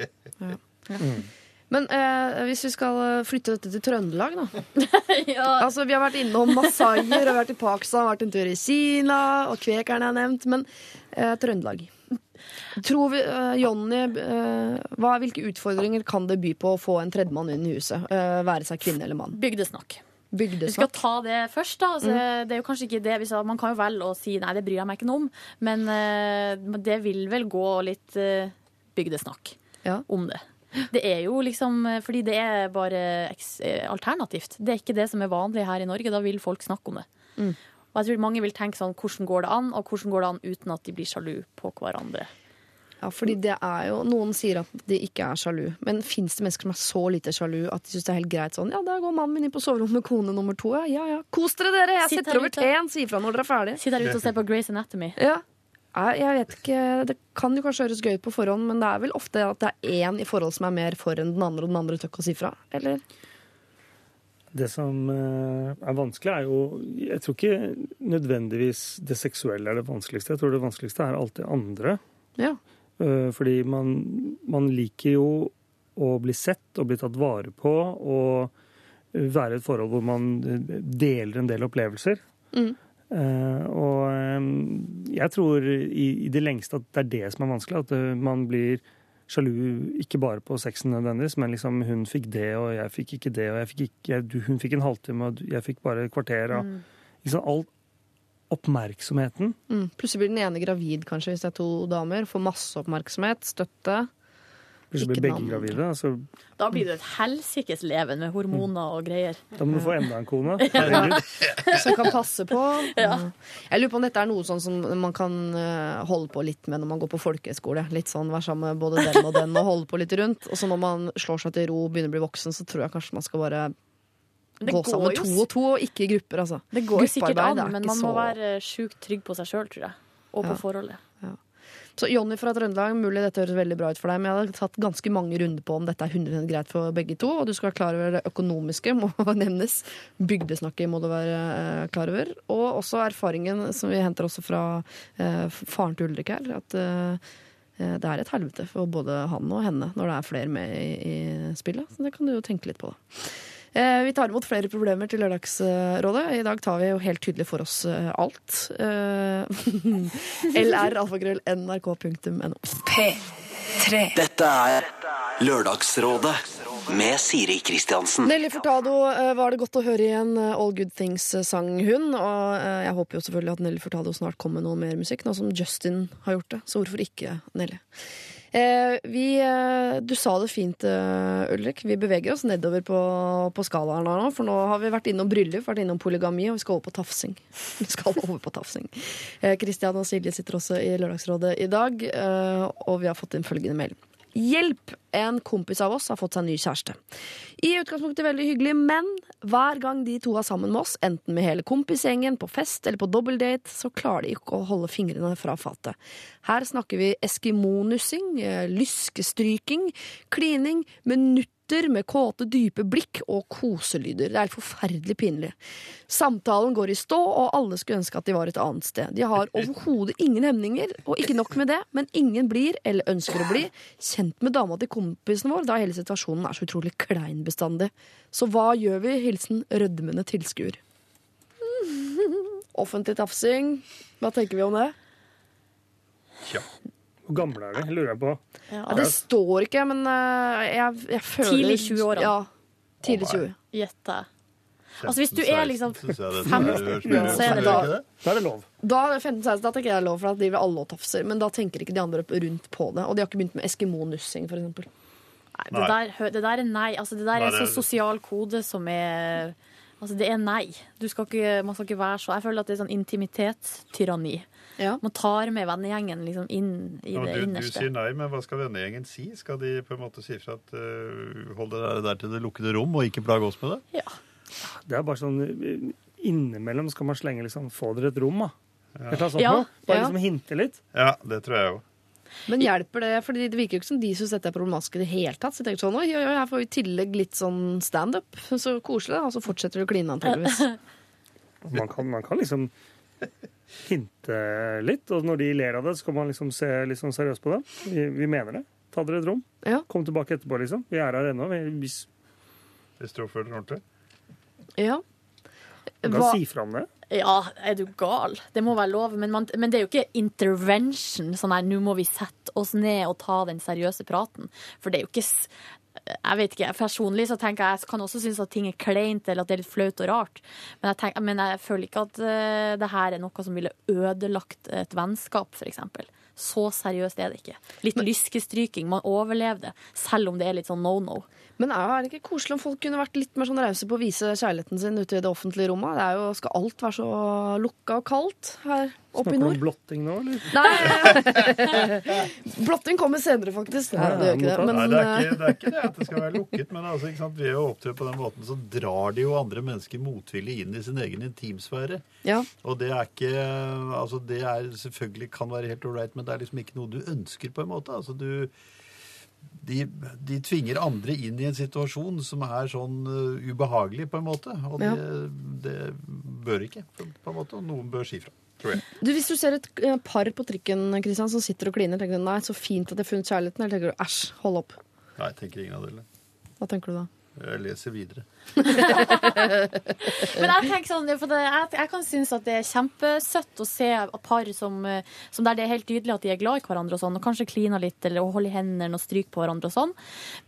Men eh, hvis vi skal eh, flytte dette til Trøndelag, da. ja. Altså, Vi har vært innom masaier, har vært i Pakistan, vært en tur i Kina, og kvekerne er nevnt. Men eh, Trøndelag. Tror vi, eh, Jonny, eh, hva, hvilke utfordringer kan det by på å få en tredjemann inn i huset? Eh, være seg kvinne eller mann. Bygdesnakk. Vi skal ta det først, da. Altså, Det er jo kanskje ikke det hvis, Man kan jo velge å si nei, det bryr jeg meg ikke noe om, men eh, det vil vel gå litt bygdesnakk Ja. om det. Det er jo liksom eh, Fordi det er bare eh, alternativt. Det er ikke det som er vanlig her i Norge. Da vil folk snakke om det. Mm. Og jeg tror mange vil tenke sånn hvordan går det an, og hvordan går det an uten at de blir sjalu på hverandre. Ja, fordi det er jo, Noen sier at de ikke er sjalu, men fins det mennesker som er så lite sjalu at de syns det er helt greit sånn Ja, der går mannen min inn på soverommet med kone nummer to. Ja, ja, ja. Kos dere, dere! Jeg Sitt setter over teen! Si ifra når dere er ferdige. Sitt der ute og se på Grace Anatomy. Ja. Jeg vet ikke, Det kan jo kanskje høres gøy ut på forhånd, men det er vel ofte at det er én i forhold som er mer for enn den andre, og den andre tør ikke å si fra. Eller? Det som eh, er vanskelig, er jo Jeg tror ikke nødvendigvis det seksuelle er det vanskeligste. Jeg tror det vanskeligste er alt det andre. Ja. Eh, Fordi man, man liker jo å bli sett og bli tatt vare på og være i et forhold hvor man deler en del opplevelser. Mm. Eh, og jeg tror i, det lengste at det er det som er vanskelig. At eh, man blir sjalu ikke bare på sexen nødvendigvis, men liksom hun fikk det, og jeg fikk ikke det, og jeg fikk ikke, jeg, hun fikk en halvtime, og jeg fikk bare et kvarter. Og, liksom alt, oppmerksomheten. Mm. Plutselig blir den ene gravid, kanskje, hvis det er to damer. Får masse oppmerksomhet, støtte. Ikke blir begge gravide. Altså, Da blir du et helsikes leven med hormoner og greier. da må du få enda en kone. Som kan passe på. Ja. Mm. Jeg lurer på om dette er noe sånn som man kan eh, holde på litt med når man går på folkehøyskole. Litt sånn være sammen med både den og den og holde på litt rundt. Og så når man slår seg til ro og begynner å bli voksen, så tror jeg kanskje man skal bare gå sammen jo to og to, og ikke i grupper, altså. Det går sikkert an, men man må så- være sjukt trygg på seg sjøl, tror jeg. Og på Ja. forholdet. Så Jonny fra Trøndelag, mulig dette høres veldig bra ut for deg, men jeg hadde tatt ganske mange runder på om dette er 100 greit for begge to. Og du skal være klar over det økonomiske, må nevnes. Bygdesnakket må du være eh, klar over. Og også erfaringen som vi henter også fra eh, faren til Ulrik her, at eh, det er et helvete for både han og henne når det er flere med i, i spillet. Så det kan du jo tenke litt på, da. Eh, Vi tar imot flere problemer til Lørdagsrådet. I dag tar vi jo helt tydelig for oss eh, alt. Eh, lr.alfakrøll.nrk.no. P3. Dette er Lørdagsrådet med Siri Kristiansen. Nelly Furtado var det godt å høre igjen. All Good Things sang hun. Og jeg håper jo selvfølgelig at Nelly Furtado snart kommer med noe mer musikk, nå som Justin har gjort det. Så hvorfor ikke, Nelly? Eh, vi, eh, du sa det fint, eh, Ulrik. Vi beveger oss nedover på, på skalaen her nå. For nå har vi vært innom bryllup, vært innom polygami, og vi skal over på tafsing. Vi skal over på tafsing. Kristian og Silje sitter også i Lørdagsrådet i dag, og vi har fått inn følgende mail. Hjelp! En kompis av oss har fått seg ny kjæreste. I utgangspunktet veldig hyggelig, men hver gang de to er sammen med oss, enten med hele kompisgjengen, på fest eller på dobbeldate, så klarer de ikke å holde fingrene fra fatet. Her snakker vi eskimonussing, eh, lyskestryking, klining, minutter med kåte, dype blikk og koselyder. Det er helt forferdelig pinlig. Samtalen går i stå, og alle skulle ønske at de var et annet sted. De har overhodet ingen hemninger, og ikke nok med det, men ingen blir, eller ønsker å bli, kjent med dama til kompisen vår, da hele situasjonen er så utrolig klein bestandig. Så hva gjør vi? Hilsen rødmende tilskuer. Offentlig tafsing. Hva tenker vi om det? Hvor gamle er de, lurer jeg på. Ja, det står ikke, men eh, jeg, jeg føler Tidlig 20-årene. Ja. Tidlig 20. Gjette. Altså, hvis du er liksom 15, synes jeg det 15, er så er det da. Da er det lov. Da, er det 15-16, da tenker jeg det er lov, for da vil alle og tafser. Men da tenker ikke de andre rundt på det. Og de har ikke begynt med eskimonussing, eksempel. Nei, det, der, det der er nei. Altså, det der er det så er- sosial kode som er Altså, det er nei. Du skal ikke, man skal ikke være så Jeg føler at det er sånn intimitetstyranni. Ja. Man tar med vennegjengen liksom inn i Ja, det du, du sier nei, men hva skal vennegjengen si? Skal de på en måte si fra at uh, hold det der, der til det lukkede rom, og ikke plage oss med det? Ja. Det er bare sånn eh, Innimellom skal man slenge liksom Få dere et rom, da. Ja. Sånn, Ja. Bare ja. liksom hinte litt. Ja, det tror jeg òg. Men hjelper det? Fordi det virker jo ikke som de syns dette er problematisk i det hele tatt. Så jeg tenker sånn, oi, oi, oi, her får vi i tillegg litt sånn standup. Så koselig. da. Og så fortsetter du å kline, antakeligvis. Man kan, man kan liksom hinte litt, og når de ler av det, så kan man liksom se litt sånn seriøst på det. Vi, vi mener det. Ta dere et rom. Ja. Kom tilbake etterpå, liksom. Vi er her ennå. Vi, hvis, Hvis du oppfører deg ordentlig. ja. Vi kan Hva, si fra om det. Ja, er du gal? Det må være lov. Men, man, men det er jo ikke intervention. Sånn her, nå må vi sette oss ned og ta den seriøse praten. For det er jo ikke Jeg vet ikke, Personlig så tenker jeg, jeg kan også synes at ting er kleint eller at det er litt flaut og rart. Men jeg, tenker, men jeg føler ikke at eh, det her er noe som ville ødelagt et vennskap, f.eks. Så seriøst er det ikke. Litt lyskestryking. Man overlever det, selv om det er litt sånn no-no. men er det ikke koselig om folk kunne vært litt mer sånn rause på å vise kjærligheten sin ute i det offentlige rommet? Det er jo, Skal alt være så lukka og kaldt her Snakker du om blotting nå, eller? Nei! Blotting kommer senere, faktisk. Nei, det gjør ikke det. Men, Nei, det er eh, ikke, det er ikke det at det skal være lukket, men altså, ikke sant? ved å opptre på den måten, så drar de jo andre mennesker motvillig inn i sin egen intimsfære. ja. Og det er ikke Altså, det er selvfølgelig kan være helt ålreit, men det er liksom ikke noe du ønsker, på en måte. Altså, du de, de tvinger andre inn i en situasjon som er sånn uh, ubehagelig, på en måte. Og det, Ja. det bør ikke, på, på en måte. Og noen bør si fra, tror jeg. Du, hvis du ser et eh, par på trikken Kristian, som sitter og kliner, tenker du nei, så fint at de har funnet kjærligheten? Eller tenker du æsj, hold opp? Nei, jeg tenker ingen av delene. Hva tenker du da? Jeg leser videre. Men jeg tenker sånn, for det, jeg, jeg kan synes at det er kjempesøtt å se par som, eh, som der det er helt tydelig at de er glad i hverandre, og sånn, og kanskje kliner litt eller holder i hendene og stryker på hverandre. og sånn.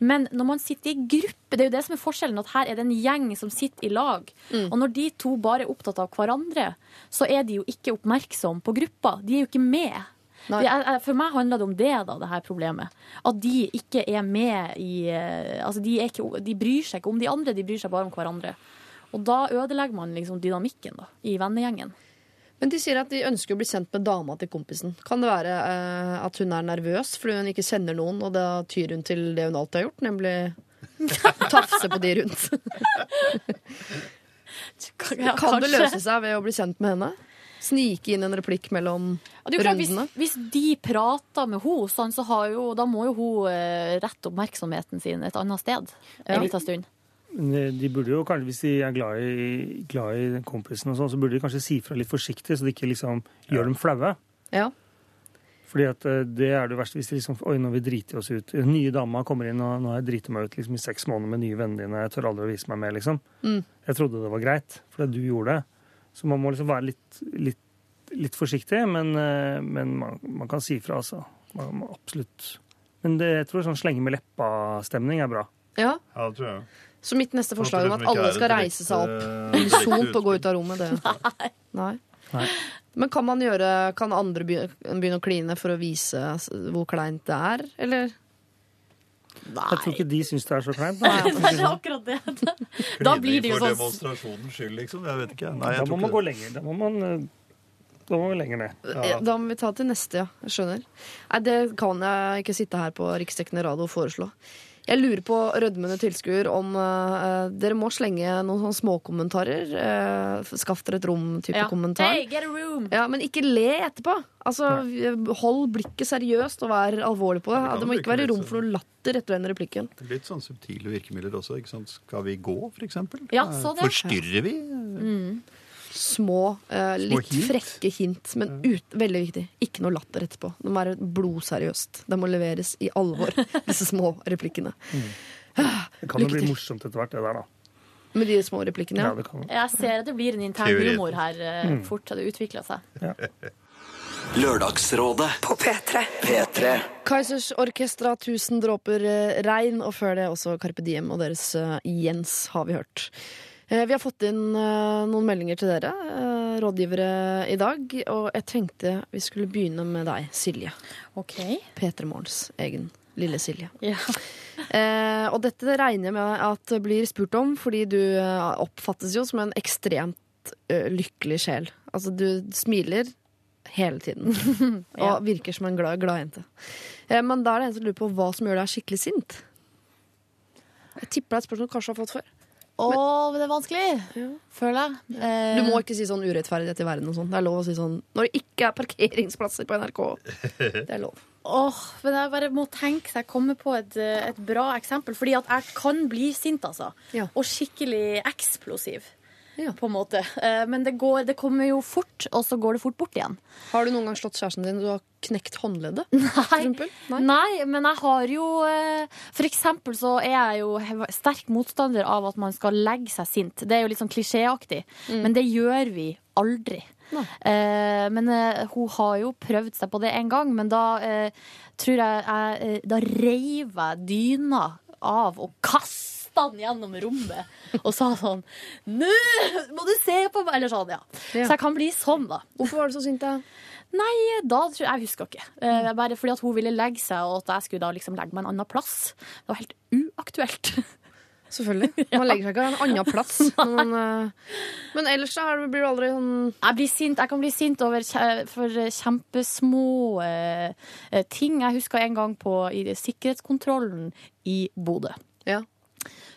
Men når man sitter i gruppe, det er jo det som er forskjellen, at her er det en gjeng som sitter i lag. Og når de to bare er opptatt av hverandre, så er de jo ikke oppmerksom på gruppa. De er jo ikke med. Det er, for meg handler det om det, da, det her problemet. At de ikke er med i eh, Altså, de, er ikke, de bryr seg ikke om de andre, de bryr seg bare om hverandre. Og da ødelegger man liksom dynamikken da, i vennegjengen. Men de sier at de ønsker å bli kjent med dama til kompisen. Kan det være eh, at hun er nervøs fordi hun ikke kjenner noen, og da tyr hun til det hun alltid har gjort, nemlig tafse på de rundt? Ja, Kan det løse seg ved å bli kjent med henne? Snike inn en replikk mellom Ja, det er jo klart, rundene? hvis, hvis de prater med henne, sånn, så har jo, da må jo hun eh, rette oppmerksomheten sin et annet sted Ja. en liten stund. De burde jo kanskje, Hvis de er glad i, glad i den kompisen, og sånn, så burde de kanskje si fra litt forsiktig, så de ikke liksom gjør dem flaue. Ja. Fordi at eh, det er det verste hvis de liksom Oi, nå vil vi drite oss ut. Den nye dama kommer inn, og nå har jeg driti meg ut liksom, i seks måneder med nye vennene dine. Jeg tør aldri å vise meg mer, liksom. Mm. Jeg trodde det var greit, fordi du gjorde det. Så man må liksom være litt, litt, litt forsiktig, men, eh, men man, man kan si fra, altså. Man må absolutt Men det, jeg tror sånn slenge med leppa-stemning er bra. ja. Ja, det tror jeg. Så mitt neste forslag om at alle er skal reise seg opp direkte- unisont og gå ut av rommet, det Nei. Nei. Men kan man gjøre Kan andre begynne å kline for å vise hvor kleint det er, eller? Jeg tror ikke de syns det er så kleint. Det da. er akkurat det. Da blir det jo For sånn demonstrasjonens skyld, liksom. Jeg vet ikke. Nei, Da må man gå lenger. Da må man, eh, da må vi lenger ned. Ja. Da må vi ta til neste, ja. Jeg skjønner. Nei, det kan jeg ikke sitte her på riksdekkende radio og foreslå. Jeg lurer på, rødmende tilskuer, om uh, dere må slenge noen sånne småkommentarer. Uh, skaff dere et rom-type Ja. kommentar. Hey, get a room! Ja, Men ikke le etterpå. Altså, Hold blikket seriøst og vær alvorlig på det. Det det må ikke være rom for noe latter etter den replikken. Litt sånn subtile virkemidler også. ikke sant? Skal vi gå, for eksempel? Ja, så det. Forstyrrer vi? Små, Små litt hint. frekke hint, men ut, veldig viktig. Ikke noe latter etterpå. Det må være blodseriøst. Det må leveres i alvor, disse små replikkene. Det kan jo bli morsomt etter hvert, det der, da. Med de små replikkene, Ja, ja. Jeg ser at det blir en intern humor her uh, fort. Det utvikla seg. Lørdagsrådet På P3. P3 Kaizers Orkestra, 'Tusen dråper eh, regn', og før det også Carpe Diem og deres Jens, har vi hørt. Eh, Vi har fått inn eh, noen meldinger til dere, eh, rådgivere, i dag. Og jeg tenkte vi skulle begynne med deg, Silje. OK. P3 Morgens egen lille Silje. Ja. Eh, og dette regner jeg med at blir spurt om, fordi du oppfattes jo som en ekstremt lykkelig sjel. Altså, du smiler hele tiden. Ja. Og virker som en glad, glad jente. Eh, men da er det en som lurer på hva som gjør deg skikkelig sint. Jeg tipper det er et spørsmål du kanskje har fått før. Å, men det er vanskelig, føler jeg. Eh, Du må ikke si sånn urettferdighet i verden og sånn. Det er lov å si sånn når det ikke er parkeringsplasser på NRK. Det er lov. Åh, men jeg bare må tenke så jeg kommer på et, eh, et bra eksempel. Fordi at jeg kan bli sint, altså. Ja. Og skikkelig eksplosiv. Ja. På en måte. Eh, Men det, går, det kommer jo fort, og så går det fort bort igjen. Har du noen gang slått kjæresten din og du har knekt håndleddet? Nei. Nei. Nei, men jeg har jo eh, For eksempel så er jeg jo sterk motstander av at man skal legge seg sint. Det er jo litt sånn klisjéaktig, men det gjør vi aldri. Eh, men eh, hun har jo prøvd seg på det en gang, men da eh, tror jeg jeg eh, Da reiv jeg dyna av og kasta den gjennom rommet og sa sånn Nå må du se på meg! Eller sånn, ja. Så jeg kan bli sånn, da. Hvorfor var du så sint, da? Nei, da tror jeg, jeg husker ikke. Eh, bare fordi at hun ville legge seg, og at jeg skulle da liksom legge meg en annen plass. Det var helt uaktuelt. Selvfølgelig. Man legger seg ikke en annen plass. Men, eh, men ellers så er blir du aldri sånn Jeg, blir sint, jeg kan bli sint over for kjempesmå eh, eh, ting. Jeg husker en gang på i sikkerhetskontrollen i Bodø. Ja.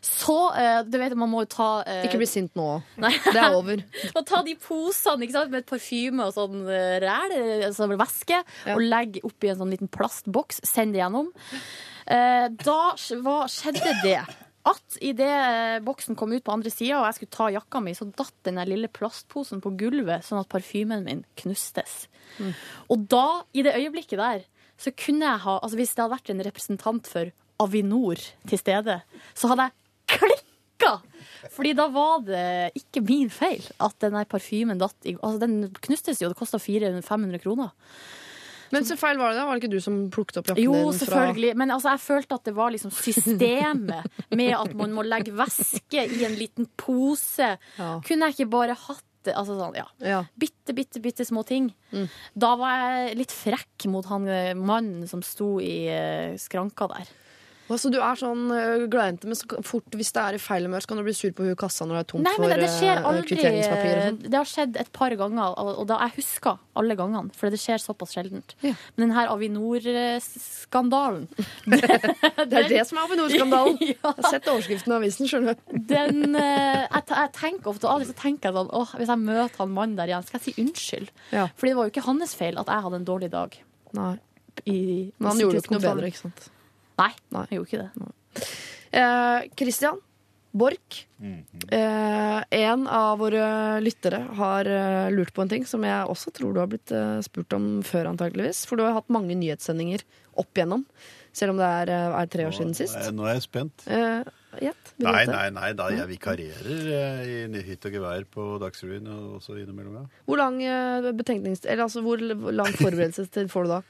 Så eh, du vet, man må jo ta eh, Ikke bli sint nå. Nei. Det er over. man ta de posene ikke sant, med parfyme og sånn eh, ræl, altså væske, Ja. og legge oppi en sånn liten plastboks, send det gjennom. Da hva skjedde det at idet boksen kom ut på andre sida, og jeg skulle ta jakka mi, så datt den lille plastposen på gulvet, sånn at parfymen min knustes. Og da, i det øyeblikket der, så kunne jeg ha Altså hvis det hadde vært en representant for Avinor til stede, så hadde jeg klikka! Fordi da var det ikke min feil at den parfymen datt i Altså, den knustes jo, det kosta 400-500 kroner. Men så feil var det da? Var det ikke du som plukket opp jakken din? Jo, selvfølgelig. Men altså, jeg følte at det var liksom systemet med at man må legge væske i en liten pose. Ja. Kunne jeg ikke bare hatt? Altså sånn, ja. Ja. Bitte, bitte, bitte små ting. Mm. Da var jeg litt frekk mot han eh, mannen som sto i eh, skranka der. Altså, du er sånn øh, gladjente, men så fort hvis det er i feil humør, så kan du bli sur på hun kassa når det er tomt Nei, men det, det for skjer øh, aldri. kvitteringspapir og sånn. Det har skjedd et par ganger, og og da jeg husker alle gangene, for det skjer såpass sjeldent. Ja. Men den her Avinor-skandalen Det er det som er Avinor-skandalen. Ja. Jeg har sett overskriften i avisen, skjønner du. Den eh, jeg, jeg tenker ofte, og av og til tenker jeg sånn åh, Hvis jeg møter han mannen der igjen, skal jeg si unnskyld? Ja. Fordi det var jo ikke hans feil at jeg hadde en dårlig dag. Nei. I, Men han gjorde jo ikke noe bedre, ikke sant. Nei, Nei. jeg gjorde ikke det. Eh, Christian Borch, eh, en av våre lyttere, har eh, lurt på en ting som jeg også tror du har blitt eh, spurt om før, antageligvis. For du har hatt mange nyhetssendinger opp igjennom, selv om det er, eh, er tre år siden sist. Nå er- jeg spent. Eh, Gjett. Nei, nei, nei, da jeg vikarierer i hytt og gevær på Dagsrevyen og også innimellom, ja. Hvor lang. Eller altså, hvor lang forberedelsestid får du da?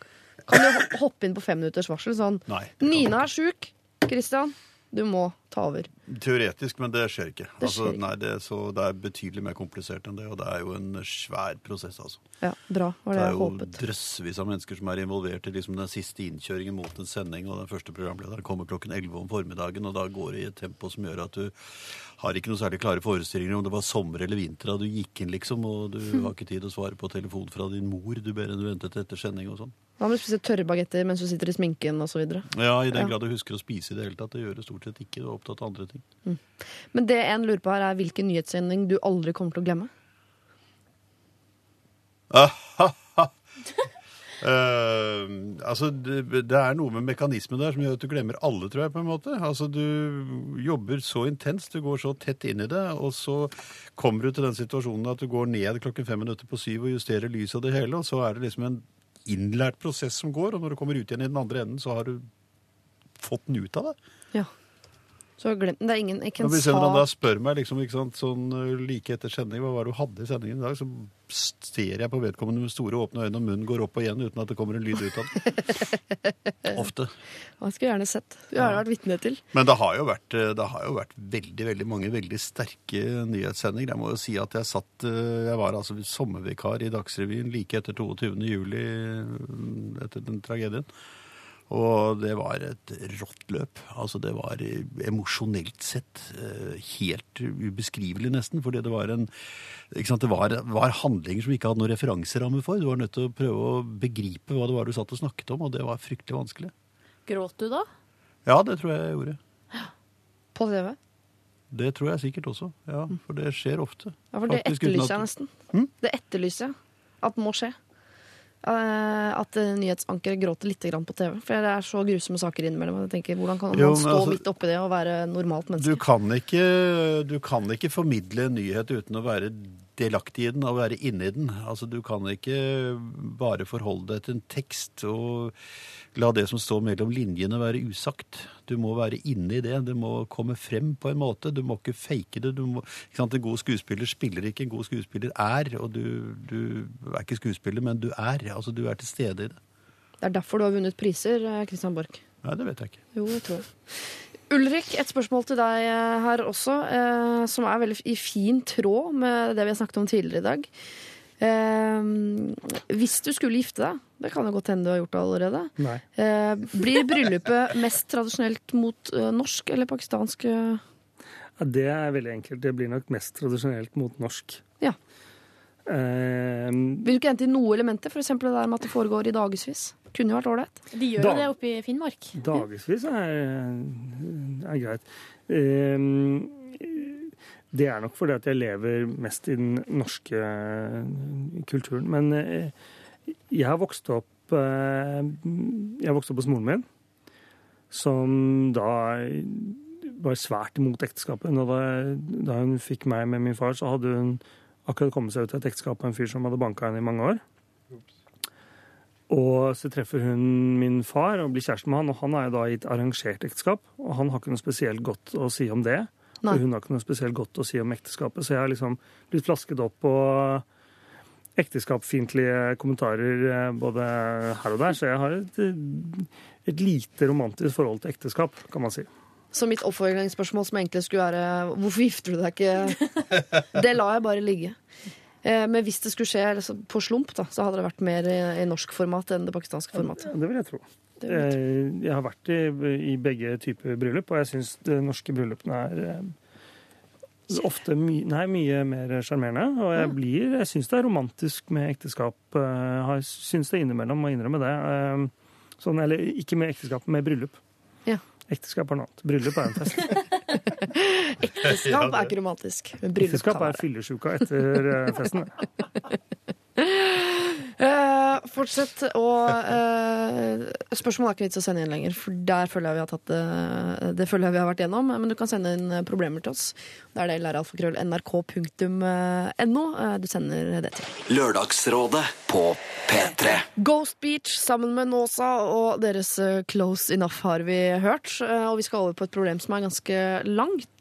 Kan du hoppe inn på fem minutters varsel? Sånn Nei. Nina er sjuk. Kristian, du må ta over. Teoretisk, men det skjer ikke. Det altså, skjer Altså, Nei, det, så, det er betydelig mer komplisert enn det, og det er jo en svær prosess, altså. Ja, bra. Var Det det er jeg jo håpet. drøssevis av mennesker som er involvert i liksom den siste innkjøringen mot en sending, og den første programlederen kommer klokken 11 om formiddagen, og da går det i et tempo som gjør at du har ikke noe særlig klare forestillinger om det var sommer eller vinter da du gikk inn, liksom, og du har ikke tid å svare på telefon fra din mor, du ber henne du ventet etter sending og sånn. Hva med å spise tørre bagetter mens du sitter i sminken osv.? Ja, i den grad du husker å spise i det hele tatt, det gjør du stort sett ikke, du er opptatt av andre ting. Men det en lurer på her, er hvilken nyhetssending du aldri kommer til å glemme? Eh, altså, det, det er noe med mekanismen der som gjør at du glemmer alle, tror jeg, på en måte. Altså, du jobber så intenst, du går så tett inn i det, og så kommer du til den situasjonen at du går ned klokken fem minutter på syv og justerer lyset og det hele, og så er det liksom en innlært prosess som går, og når du kommer ut igjen i den andre enden, så har du fått den ut av det. Ja. Så har glemt den. Det er ingen ikke en en hvis en da sa spør meg liksom, ikke sant, sånn uh, like etter sending, hva var det du hadde i sendingen i dag, så ser jeg på vedkommende med store åpne øyne, og munnen går opp og igjen uten at det kommer en lyd ut av den. Ofte. Man skulle gjerne sett. Du har vært vitne til. Men det har jo vært, eh, det har jo vært veldig veldig mange veldig sterke nyhetssendinger. Jeg må jo si at jeg satt, eh, jeg var altså sommervikar i Dagsrevyen like etter 22. juli, mm, etter den tragedien. Og det var et rått løp. Altså det var emosjonelt sett eh, helt ubeskrivelig nesten, fordi det var en ikke sant, Det var, var handlinger som vi ikke hadde noen referanseramme for. Du var nødt til å prøve å begripe hva det var du satt og snakket om, og det var fryktelig vanskelig. Gråt du da? Ja, det tror jeg jeg gjorde. På TV. Det tror jeg sikkert også. Ja, For det skjer ofte. Ja, for det Faktisk, etterlyser jeg nesten. Hm? Det etterlyser jeg. At må skje. Eh, at eh, nyhetsankere gråter litt grann på TV. For det er så grusomme saker innimellom. Jeg tenker, Hvordan kan man Jo, stå altså- midt oppi det og være normalt Du menneske? kan, ikke, du kan ikke formidle en nyhet uten å være delaktig i den og være inni den. Altså, Du kan ikke bare forholde deg til en tekst og la det som står mellom linjene være usagt. Du må være inne i det. Det må komme frem på en måte. Du må ikke fake det. Du må, ikke sant? En god skuespiller spiller ikke, en god skuespiller er. Og du, du er ikke skuespiller, men du er. Altså, Du er til stede i det. Det er derfor du har vunnet priser, eh, Christian Borch. Nei, det vet jeg ikke. Jo, jeg tror jeg. Ulrik, et spørsmål til deg eh, her også, eh, som er veldig i fin tråd med det vi har snakket om tidligere i dag. Eh, hvis du skulle gifte deg, det kan jo godt hende du har gjort det allerede, eh, blir bryllupet mest tradisjonelt mot eh, norsk eller pakistansk? eh? Ja, det er veldig enkelt. Det blir nok mest tradisjonelt mot norsk. Ja. Vil du ikke hente inn noe elementer, f.eks. det der med at det foregår i dagevis? Kunne jo vært ålreit. De gjør Da- jo det oppe i Finnmark. Dagevis er, er greit. Ehm, Det er nok fordi at jeg lever mest i den norske kulturen. Men eh, jeg har vokst opp eh, Jeg vokste opp hos moren min, som da var svært imot ekteskapet. Da, da hun fikk meg med min far, så hadde hun akkurat kommet seg ut av et ekteskap med en fyr som hadde banka henne i mange år. Og så treffer hun min far og blir kjæreste med han, og han er jo da i et arrangert ekteskap. Og han har ikke noe spesielt godt å si om det. Nei. Og hun har ikke noe spesielt godt å si om ekteskapet. Så jeg har liksom blitt flasket opp på ekteskapsfiendtlige kommentarer eh, både her og der. Så jeg har et, et lite romantisk forhold til ekteskap, kan man si. Så mitt oppfølgingsspørsmål som egentlig skulle være hvorfor gifter du deg ikke, det lar jeg bare ligge. Eh, Men hvis det skulle skje liksom, på slump, da, så hadde det vært mer i, i norsk format enn det pakistanske formatet. Det vil jeg tro. Det vil jeg tro. Eh, Jeg har vært i, i begge typer bryllup, og jeg syns de norske bryllupene er eh, ofte my, nei, mye mer sjarmerende. Og jeg, blir, jeg syns det er romantisk med ekteskap. Jeg Har syns det innimellom, må innrømme det. Eh, Sånn, eller ikke med ekteskap, med bryllup. Ja. Ekteskap er noe annet. Bryllup er en fest. Ekteskap er ikke romantisk. Ekteskap er være. fyllesjuka etter eh, festen. Eh, fortsett å eh, Spørsmålet er ikke vits å sende inn lenger, for der føler jeg vi har tatt det Det føler jeg vi har vært gjennom. Men du kan sende inn eh, problemer til oss. Det er det læralfakrøll.nrk.no. Eh, Du sender det til. Lørdagsrådet på P3. Ghost Beach sammen med Nåsa og deres Close Enough har vi hørt. Og vi skal over på et problem som er ganske langt.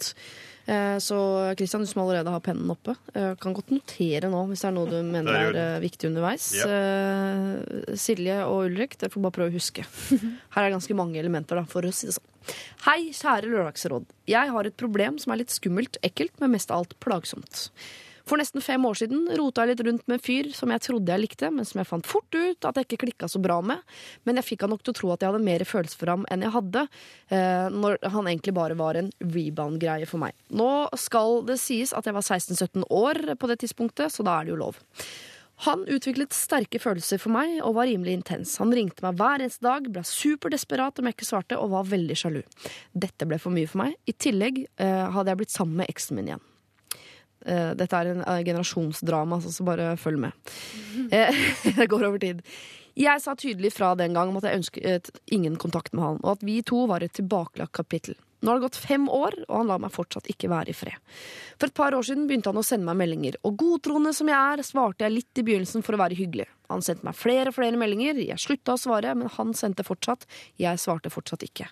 Eh, Så Kristian, du som allerede har pennen oppe, eh, kan godt notere nå hvis det er noe du mener gjør er eh, viktig underveis. Eh, Silje og Ulrik, dere får bare prøve å huske. Her er det ganske mange elementer, da, for å si det sånn. Hei, kjære Lørdagsråd. Jeg har et problem som er litt skummelt, ekkelt, men mest av alt plagsomt. For nesten fem år siden rota jeg litt rundt med en fyr som jeg trodde jeg likte, men som jeg fant fort ut at jeg ikke klikka så bra med. Men jeg fikk han nok til å tro at jeg hadde mer følelser for ham enn jeg hadde, eh, når han egentlig bare var en rebound-greie for meg. Nå skal det sies at jeg var 16-17 år på det tidspunktet, så da er det jo lov. Han utviklet sterke følelser for meg og var rimelig intens. Han ringte meg hver eneste dag, ble superdesperat om jeg ikke svarte, og var veldig sjalu. Dette ble for mye for meg. I tillegg eh, hadde jeg blitt sammen med eksen min igjen. Eh, dette er en eh, generasjonsdrama, så, bare følg med. Eh, det går over tid. Jeg sa tydelig fra den gang om at jeg ønsket ingen kontakt med han, og at vi to var et tilbakelagt kapittel. Nå har det gått fem år, og han lar meg fortsatt ikke være i fred. For et par år siden begynte han å sende meg meldinger, og godtroende som jeg er, svarte jeg litt i begynnelsen for å være hyggelig. Han sendte meg flere og flere meldinger, jeg slutta å svare, men han sendte fortsatt, jeg svarte fortsatt ikke.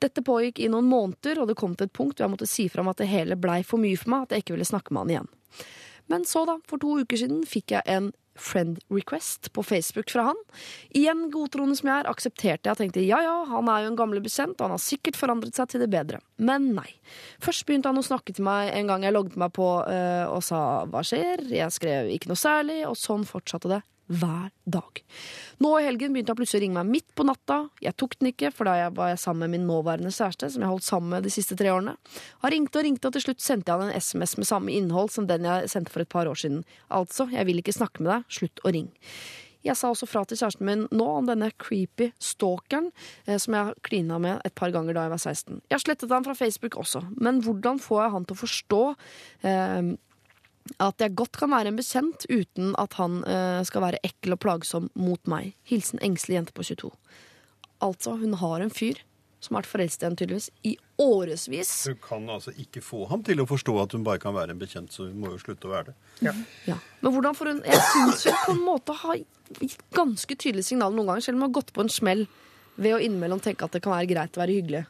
Dette pågikk i noen måneder, og det kom til et punkt hvor jeg måtte si fra om at det hele blei for mye for meg, at jeg ikke ville snakke med han igjen. Men så, da, for to uker siden fikk jeg en friend request på Facebook fra han. Igjen godtroende som jeg er, aksepterte jeg og tenkte ja ja, han er jo en gamle bekjent, og han har sikkert forandret seg til det bedre. Men nei. Først begynte han å snakke til meg en gang jeg logget meg på øh, og sa hva skjer, jeg skrev ikke noe særlig, og sånn fortsatte det. Hver dag. Nå i helgen begynte han plutselig å ringe meg midt på natta. Jeg tok den ikke, for da var jeg sammen med min nåværende kjæreste, som jeg holdt sammen med de siste tre årene. Han ringte og ringte, og til slutt sendte jeg han en SMS med samme innhold som den jeg sendte for et par år siden. Altså, jeg vil ikke snakke med deg, slutt å ringe. Jeg sa også fra til kjæresten min nå om denne creepy stalkeren eh, som jeg klina med et par ganger da jeg var 16. Jeg slettet han fra Facebook også, men hvordan får jeg han til å forstå eh, at jeg godt kan være en bekjent uten at han eh, skal være ekkel og plagsom mot meg. Hilsen engstelig jente på 22. Altså, hun har en fyr som har vært forelsket i henne tydeligvis i årevis. Du kan altså ikke få ham til å forstå at hun bare kan være en bekjent, så hun må jo slutte å være det. Ja. Men hvordan får hun Jeg syns hun på en måte har gitt ganske tydelige signaler noen ganger, selv om hun har gått på en smell ved å innimellom tenke at det kan være greit å være hyggelig.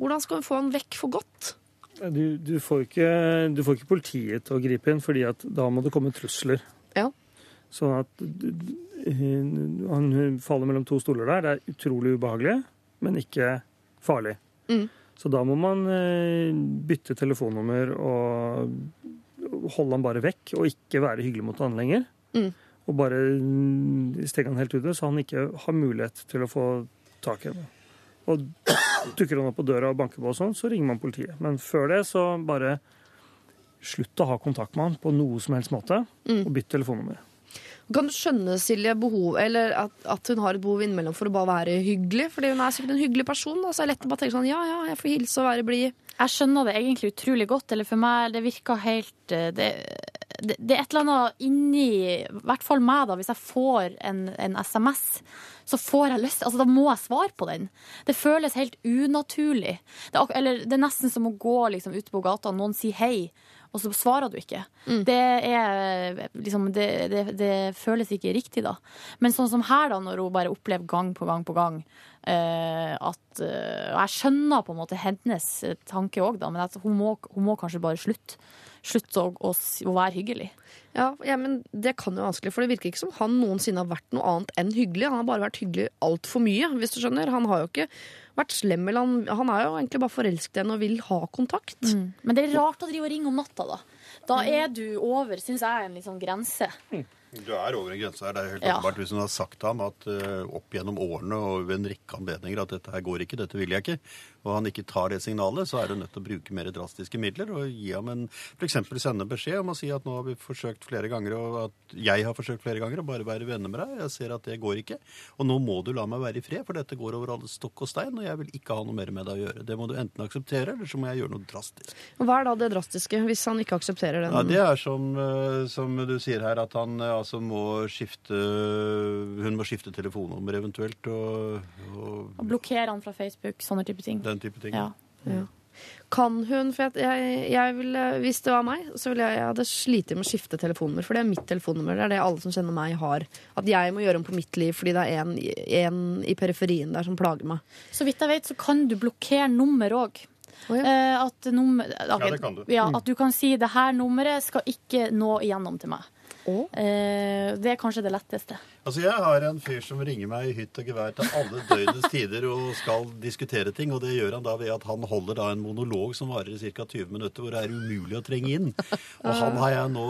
Hvordan skal hun få han vekk for godt? Du, du, får ikke, du får ikke politiet til å gripe inn, fordi at da må det komme trusler. Ja. Sånn at han faller mellom to stoler der. Det er utrolig ubehagelig, men ikke farlig. Mm. Så da må man eh, bytte telefonnummer og holde han bare vekk, og ikke være hyggelig mot han lenger. Mm. Og bare mm, stenge han helt ute, så han ikke har mulighet til å få tak i henne. Og dukker han opp på døra og banker på, og sånn, så ringer man politiet. Men før det så bare slutt å ha kontakt med han på noe som helst måte, Mm. og bytt telefonnummer. Kan du skjønne, Silje, behov, eller at, at hun har et behov innimellom for å bare være hyggelig? Fordi hun er sikkert en hyggelig person. Da, så er det lett å bare tenke sånn ja, ja, jeg får hilse og være blid. Jeg skjønner det egentlig utrolig godt, eller for meg det virker helt eh, Det, det, det er et eller annet inni I hvert fall meg, da. Hvis jeg får en, en SMS, så får jeg lyst Altså, da må jeg svare på den. Det føles helt unaturlig. Det er, eller, det er nesten som å gå liksom, ute på gata, og noen sier hei, og så svarer du ikke. Det er liksom det, det, det føles ikke riktig, da. Men sånn som her, da, når hun bare opplever gang på gang på gang uh, at uh, jeg skjønner på en måte hennes tanke òg, da, men at hun må, hun må kanskje bare slutte. Slutte å, å, å være hyggelig. Ja, ja, men det kan jo være vanskelig, for det virker ikke som han noensinne har vært noe annet enn hyggelig. Han har bare vært hyggelig altfor mye, hvis du skjønner. Han har jo ikke vært slem, eller han, han er jo egentlig bare forelsket i henne og vil ha kontakt. Men det er rart å drive og ringe om natta, da. Da er du over, syns jeg, en liksom grense. Du er over en grense her. Det er helt Ja. åpenbart hvis hun har sagt til ham at uh, opp gjennom årene og ved en rekke anledninger at dette her går ikke, dette vil jeg ikke, og han ikke tar det signalet, så er du nødt til å bruke mer drastiske midler og gi ham en F.eks. sende beskjed om å si at nå har vi forsøkt flere ganger, og at jeg har forsøkt flere ganger å bare være venner med deg. Jeg ser at det går ikke. Og nå må du la meg være i fred, for dette går over alle stokk og stein, og jeg vil ikke ha noe mer med deg å gjøre. Det må du enten akseptere, eller så må jeg gjøre noe drastisk. Hva er da det drastiske, hvis han ikke aksepterer den? Ja, Det er som, eh, som du sier her, at han eh, altså må skifte Hun må skifte telefonnummer eventuelt, og, og Og blokkere han fra Facebook, sånne type ting. Den type ting. Ja. Ja. Kan hun, for jeg, jeg, jeg ville, hvis det var meg, så ville jeg, jeg hadde slitt med å skifte telefonnummer. For det er mitt telefonnummer. Det er det alle som kjenner meg, har. At jeg må gjøre om på mitt liv fordi det er en, en i periferien der som plager meg. Så vidt jeg vet, så kan du blokkere nummer òg. Eh, at, nummer, ok, det kan du. Ja, at du kan si 'det her nummeret skal ikke nå igjennom til meg'. Eh, det er kanskje det letteste. Altså, Jeg har en fyr som ringer meg i hytt og gevær til alle døgnets tider og skal diskutere ting, og det gjør han da ved at han holder da en monolog som varer i ca. 20 minutter, hvor det er umulig å trenge inn. Og han har jeg nå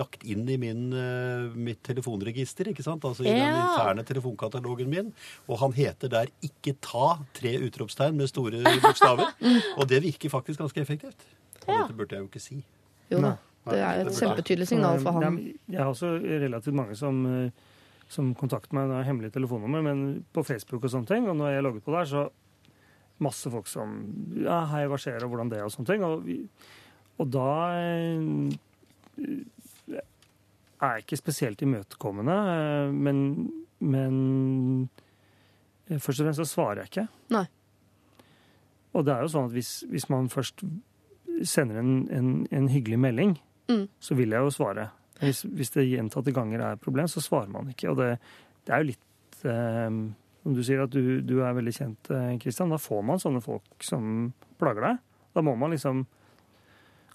lagt inn i min, eh, mitt telefonregister, ikke sant? Altså i den interne telefonkatalogen min, og han heter der 'ikke ta' tre utropstegn med store bokstaver. Og det virker faktisk ganske effektivt. Og dette burde jeg jo ikke si. Jo da. Det er et kjempetydelig signal for han. Jeg har også relativt mange som, eh, som kontakter meg Det er hemmelig telefonnummer, men på Facebook og sånne ting. Og når jeg logget på der, så masse folk som Ja, hei, hva skjer, og hvordan det og sånne ting. Og, og da eh, er jeg ikke spesielt imøtekommende, eh, men, men eh, først og fremst så svarer jeg ikke. Nei. Og det er jo sånn at hvis, hvis man først sender en, en, en hyggelig melding, Mm. så vil jeg jo svare. Hvis, hvis det gjentatte ganger er et problem, så svarer man ikke. Og det, det er jo litt eh, Som du sier at du, du er veldig kjent, Kristian. Da får man sånne folk som plager deg. Da må man liksom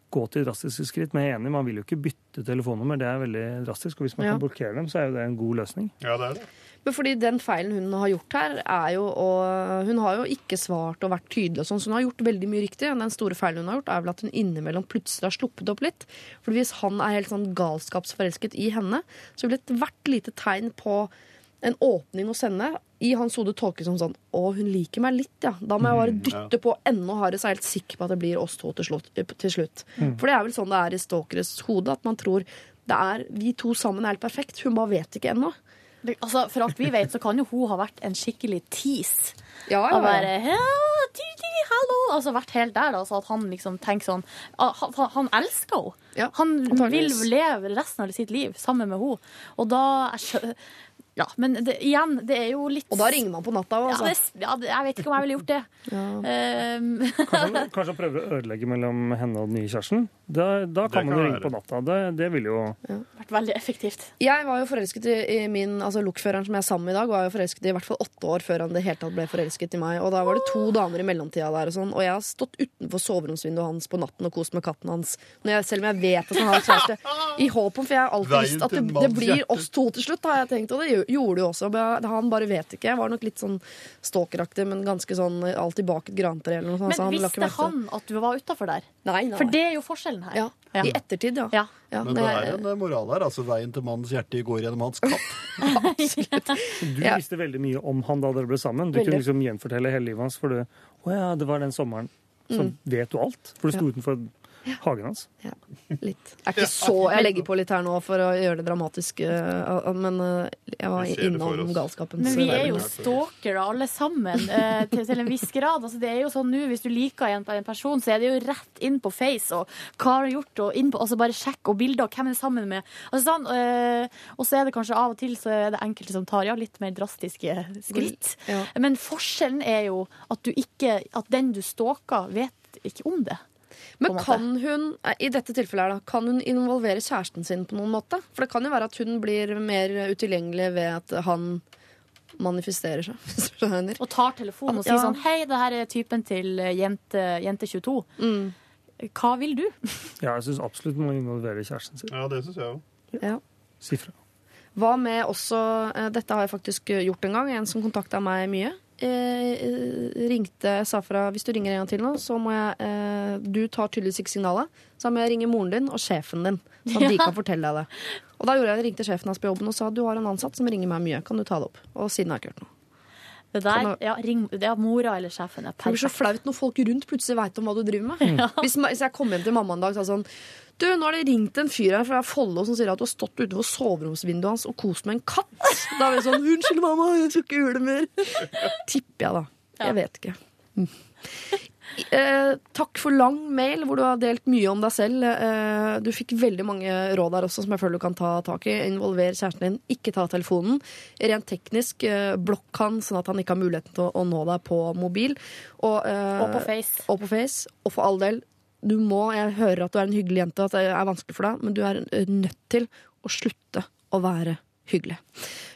gå til drastiske skritt. Men jeg er enig, man vil jo ikke bytte telefonnummer. Det er veldig drastisk. Og hvis man Ja. kan blokkere dem, så er jo det en god løsning. Ja, det er det. Men fordi den feilen hun har gjort her, er jo å Hun har jo ikke svart og vært tydelig og sånn, så hun har gjort veldig mye riktig. Den store feilen hun har gjort, er vel at hun innimellom plutselig har sluppet opp litt. For hvis han er helt sånn galskapsforelsket i henne, så vil ethvert lite tegn på en åpning hos henne i hans hode tolkes som sånn Å, hun liker meg litt, ja. Da må jeg bare dytte på enda hardere, så er helt sikker på at det blir oss to til slutt. Til slutt. For det er vel sånn det er i stalkeres hode, at man tror det er vi to sammen er helt perfekt. Hun bare vet ikke ennå. Det, altså, for alt vi vet, så kan jo hun ha vært en skikkelig tease. Ja, bare «Ja, Titi, hallo! Altså vært helt der, da, så at han liksom tenker sånn ah, Han, han elsker henne. Ja, han vil leve resten av sitt liv sammen med henne. Og da jeg Ja, men det, igjen, det er jo litt Og da ringer man på natta òg, ja, altså. det, ja, Jeg vet ikke om jeg ville gjort det. Um, Kanskje han, kanskje han prøver å ødelegge mellom henne og den nye kjæresten. Da, da kan man jo ringe på natta. Det, det ville jo vært veldig effektivt. Jeg var jo forelsket i, i min altså lokføreren som jeg er sammen med i dag, var jo forelsket i i hvert fall åtte år før han det hele tatt ble forelsket i meg. Og da var det to damer i mellomtida der og sånn. Og jeg har stått utenfor soveromsvinduet hans på natten og kost med katten hans. Når jeg, selv om jeg vet at han har kjæreste. I håp om, for jeg har alltid visst at det, det blir oss to til slutt, har jeg tenkt. Og det gjorde- gjorde det jo også. Han bare vet ikke. Jeg var nok litt sånn stalkeraktig, men ganske sånn alltid bak et grantre eller noe sånt. så Men han visste han at du var utafor der? Nei, nei. For det er jo forskjellen her. ja. Ja. I ettertid, ja. Ja. ja Men det er- jo en moral her. altså Veien til mannens hjerte går gjennom hans katt. Du Ja. visste veldig mye om han da dere ble sammen. Du Veldig. kunne liksom gjenfortelle hele livet hans. For du, å ja, det var den sommeren. Så Mm. vet du alt. For du sto utenfor hagen hans. Ja, litt. Er ikke så, jeg legger på litt her nå for å gjøre det dramatisk, eh, men eh, jeg var innom galskapen. Men vi er jo stalkere alle sammen, eh, til, en viss grad. Altså, det er jo sånn nå, Hvis du liker en, en person, så er det jo rett inn på Face og hva har du gjort, og inn på, altså bare sjekk og bilder og hvem er sammen med. Altså, sånn, og så er det kanskje av og til så er det enkelte som tar ja, litt mer drastiske skritt. Ja. Men forskjellen er jo at, du ikke, at den du stalker, vet ikke om det. Men kan hun eh, i dette tilfellet her da, kan hun involvere kjæresten sin på noen måte? For det kan jo være at hun blir mer utilgjengelig ved at han manifesterer seg. Og tar telefonen og Ja. sier sånn Hei, det her er typen til eh, jente, jente 22. Mm. Hva vil du? Ja, jeg syns absolutt man involverer kjæresten sin. Ja, det syns jeg òg. Ja. Si fra. Hva med også eh, Dette har jeg faktisk gjort en gang. En som kontakta meg mye. Eh, ringte, Safra hvis du ringer en gang til nå, så må jeg eh, Du tar tydeligvis ikke signalet. Så må jeg ringe moren din og sjefen din, så at de kan fortelle deg det. Og da gjorde jeg ringte sjefen hans på jobben og sa du har en ansatt som ringer meg mye. Kan du ta det opp? Og siden har jeg ikke hørt noe. Det der, ja, ring, ja, er mora eller sjefen. er perfekt. Det blir så flaut når folk rundt plutselig veit om hva du driver med. Hvis, hvis jeg kom hjem til mamma en dag og sa sånn Du, nå har det ringt en fyr her fra Follo som sier at du har stått utenfor soveromsvinduet hans og kost med en katt. Da er vi sånn Unnskyld, mamma, jeg skal ikke gjøre det mer. Tipper jeg, da. Jeg vet ikke. Mm. Eh, takk for lang mail hvor du har delt mye om deg selv. Eh, du fikk veldig mange råd der også som jeg føler du kan ta tak i. Involver kjæresten din. Ikke ta telefonen. Rent teknisk, eh, blokk han sånn at han ikke har muligheten til å, å nå deg på mobil. Og, eh, Og på Face. og på Face. Og for all del, du må, jeg hører at du er en hyggelig jente, at det er vanskelig for deg, men du er eh, nødt til å slutte å være hyggelig.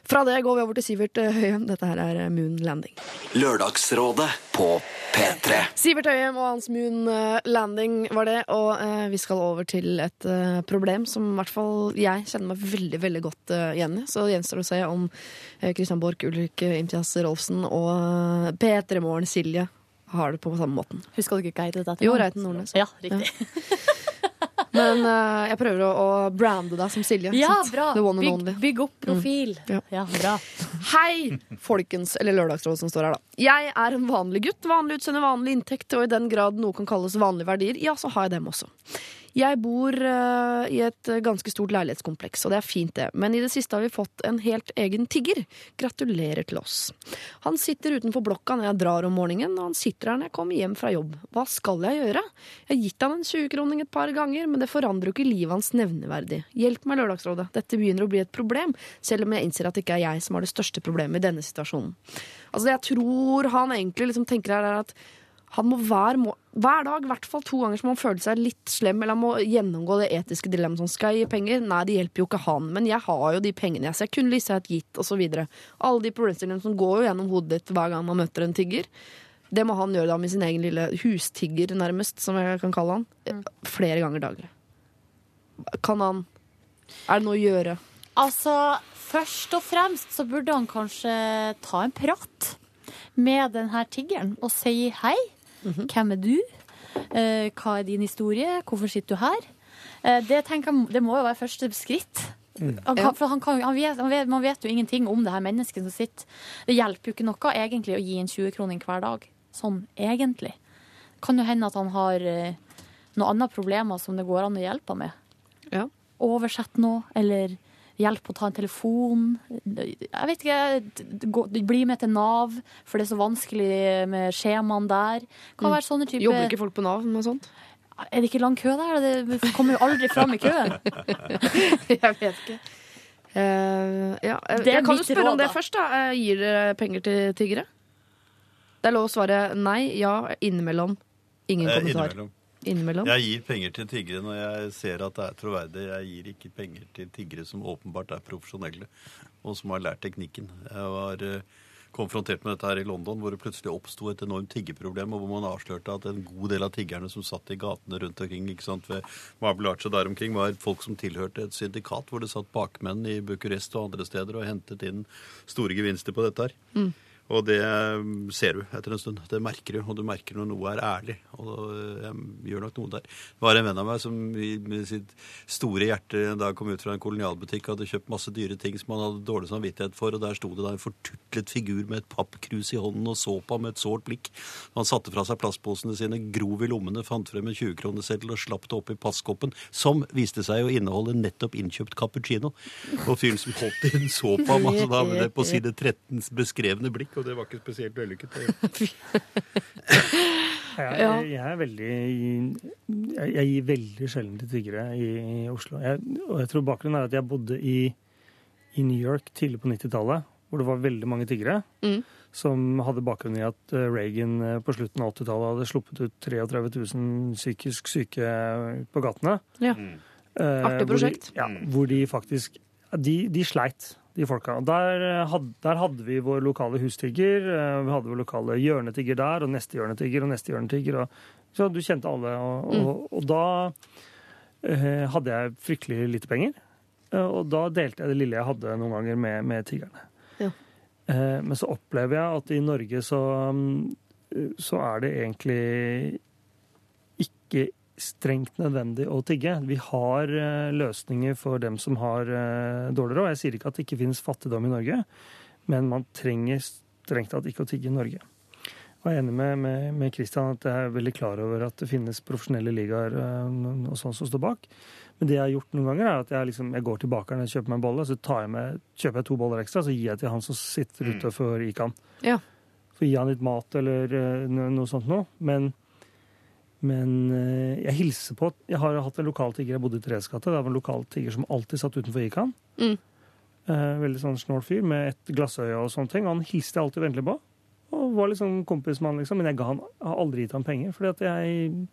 Fra det går vi over til Sivert eh, Høyem. Dette her er eh, Moon Landing. Lørdagsrådet på P3. Sivert Høyem og hans Moon eh, Landing var det, og eh, vi skal over til et eh, problem som i hvert fall jeg kjenner meg veldig veldig godt eh, igjen i. Så det gjenstår å se om eh, Christian Borch, Ulrik eh, Imtias Rolfsen og eh, P3 Morgen Silje har det på samme måten. Husker du ikke hva dette? Jo, Reiten Nordnes. Ja, riktig. Men uh, jeg prøver å, å brande deg som Silje. Ja, sant? bra. Bygg, bygg opp profil. Ja. Ja, bra. Hei, folkens, eller Lørdagsråd som står her, da. Jeg er en vanlig gutt, vanlig utseende, vanlig inntekt, og i den grad noe kan kalles vanlige verdier, ja, så har jeg dem også. Jeg bor uh, i et ganske stort leilighetskompleks, og det er fint, det. Men i det siste har vi fått en helt egen tigger. Gratulerer til oss. Han sitter utenfor blokka når jeg drar om morgenen, og han sitter her når jeg kommer hjem fra jobb. Hva skal jeg gjøre? Jeg har gitt han en 20-kroning et par ganger, men det forandrer jo ikke livet hans nevneverdig. Hjelp meg, Lørdagsrådet. Dette begynner å bli et problem, selv om jeg innser at det ikke er jeg som har det største problemet i denne situasjonen. Altså, det jeg tror han egentlig liksom tenker her, er at han må hver, må hver dag, i hvert fall to ganger, så må han føle seg litt slem, eller han må gjennomgå det etiske dilemmaet. Sånn, skal jeg gi penger? Nei, det hjelper jo ikke han. Men jeg har jo de pengene jeg, så jeg kunne lyst til gitt, og så videre. Alle de problemstillingene som går jo gjennom hodet ditt hver gang man møter en tigger. Det må han gjøre da med sin egen lille hustigger, nærmest, som jeg kan kalle han. Mm. Flere ganger daglig. Kan han Er det noe å gjøre? Altså, først og fremst så burde han kanskje ta en prat med denne tiggeren og si hei. Hvem er du? Eh, hva er din historie? Hvorfor sitter du her? Eh, det, jeg, det må jo være første skritt. Han kan, for han kan, han vet, vet, man vet jo ingenting om det her mennesket som sitter. Det hjelper jo ikke noe egentlig å gi en 20-kroning hver dag. Sånn egentlig. Kan jo hende at han har eh, noen andre problemer som det går an å hjelpe med Ja. oversett noe, eller hjelp å ta en telefon. Jeg vet ikke, Bli med til Nav, for det er så vanskelig med skjemaene der. Kan være sånne type... Jobber ikke folk på Nav med sånt? Er det ikke lang kø der? Det kommer jo aldri fram i køen. jeg vet ikke. Uh, ja. jeg- kan jo spørre om det da. først. da. Eh, Gir dere penger til tiggere? Det er lov å svare nei, ja, innimellom. Ingen Eh, kommentar. innimellom. Innimellom. Jeg gir penger til tiggere når jeg ser at det er troverdig. Jeg gir ikke penger til tiggere som åpenbart er profesjonelle, og som har lært teknikken. Jeg var eh, konfrontert med dette her i London, hvor det plutselig oppsto et enormt tiggerproblem, og hvor man avslørte at en god del av tiggerne som satt i gatene rundt omkring ikke sant, ved Marble der omkring, var folk som tilhørte et syndikat, hvor det satt bakmenn i Bucuresti og andre steder og hentet inn store gevinster på dette her. Og det mm, ser du etter en stund. Det merker du, og du merker når noe er ærlig. Og eh, jeg gjør nok noe der. Det var en venn av meg som med sitt store hjerte en dag kom ut fra en kolonialbutikk og hadde kjøpt masse dyre ting som han hadde dårlig samvittighet for, og der sto det da en fortutlet figur med et pappkrus i hånden og så på ham med et sårt blikk. Han satte fra seg plastposene sine, grov i lommene, fant frem en 20-kroneseddel og slapp det opp i passkoppen, som viste seg å inneholde nettopp innkjøpt cappuccino. Og fyren som holdt den så på ham, altså da med det på side 13 beskrevne blikk, og det var ikke spesielt vellykket. Jeg, jeg, jeg er veldig jeg, jeg gir veldig sjelden til tiggere i, i Oslo. Jeg, og jeg tror bakgrunnen er at jeg bodde i, i New York tidlig på 90-tallet. hvor det var veldig mange tiggere. Mm. Som hadde bakgrunn i at eh, Reagan eh, på slutten av 80-tallet hadde sluppet ut 33 000 psykisk syke på gatene. Ja. Eh, Artig hvor de- prosjekt. Ja, hvor de faktisk De, de sleit, de folka. Der, eh, der hadde vi vår lokale hustigger, eh, vi hadde vår lokale hjørnetigger der, og neste hjørnetigger og neste hjørnetigger. Og, så du kjente alle. Og, og, og da eh, hadde jeg fryktelig lite penger. Eh, Og da delte jeg det lille jeg hadde noen ganger med, med tiggerne. Ja. Eh, Men så opplever jeg at i Norge så, mm, så er det egentlig ikke strengt nødvendig å tigge. Vi har eh, løsninger for dem som har eh, dårlig råd. Jeg sier ikke at det ikke finnes fattigdom i Norge, men man trenger strengt tatt ikke å tigge i Norge. Og jeg er enig med, med, med Christian at jeg er veldig klar over at det finnes profesjonelle ligaer eh, og sånn som står bak. Men det jeg har gjort noen ganger, er at jeg, liksom, jeg går til bakeren og kjøper meg en bolle, så tar jeg med, kjøper jeg to boller ekstra, så gir jeg til han som sitter utenfor Ikan. Ja. Så gir han litt mat eller noe sånt noe. Men, men eh, jeg hilser på Jeg har hatt en lokal tigger, jeg bodde i Thereses gate. Det var en lokal tigger som alltid satt utenfor Ikan. Mm. Eh, veldig sånn snål fyr med et glassøye og sånne ting. Og han hilste jeg alltid vennlig på. Og var liksom kompis med han, liksom. Men jeg, han, jeg har aldri gitt han penger, fordi at jeg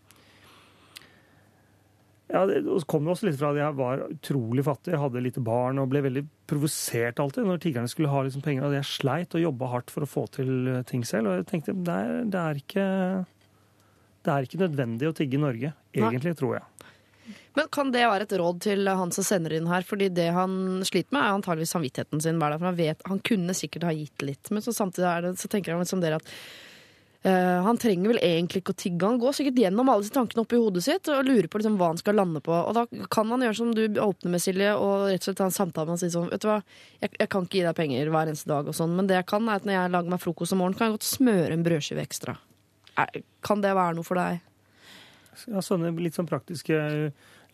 ja, det kom det også litt fra at jeg var utrolig fattig, hadde lite barn og ble veldig provosert alltid når tiggerne skulle ha liksom penger. Og jeg sleit og jobba hardt for å få til eh, ting selv. Og jeg tenkte det er, det er ikke det er ikke nødvendig å tigge i Norge, egentlig, tror jeg. Men kan det være et råd til han som sender inn her? Fordi det han sliter med, er antageligvis samvittigheten sin hver dag. For han vet, han kunne sikkert ha gitt litt, men så samtidig er det, så tenker han som dere at Uh, han trenger vel egentlig ikke å tigge. Han går sikkert gjennom alle disse tankene oppi hodet sitt og lurer på liksom hva han skal lande på. Og da kan han gjøre som du åpner med, Silje, og rett og slett ta en samtale med han og si sånn Vet du hva, jeg, jeg kan ikke gi deg penger hver eneste dag og sånn, men det jeg kan, er at når jeg lager meg frokost om morgenen, kan jeg godt smøre en brødskive ekstra. Kan det være noe for deg? Ja, sånne litt sånn praktiske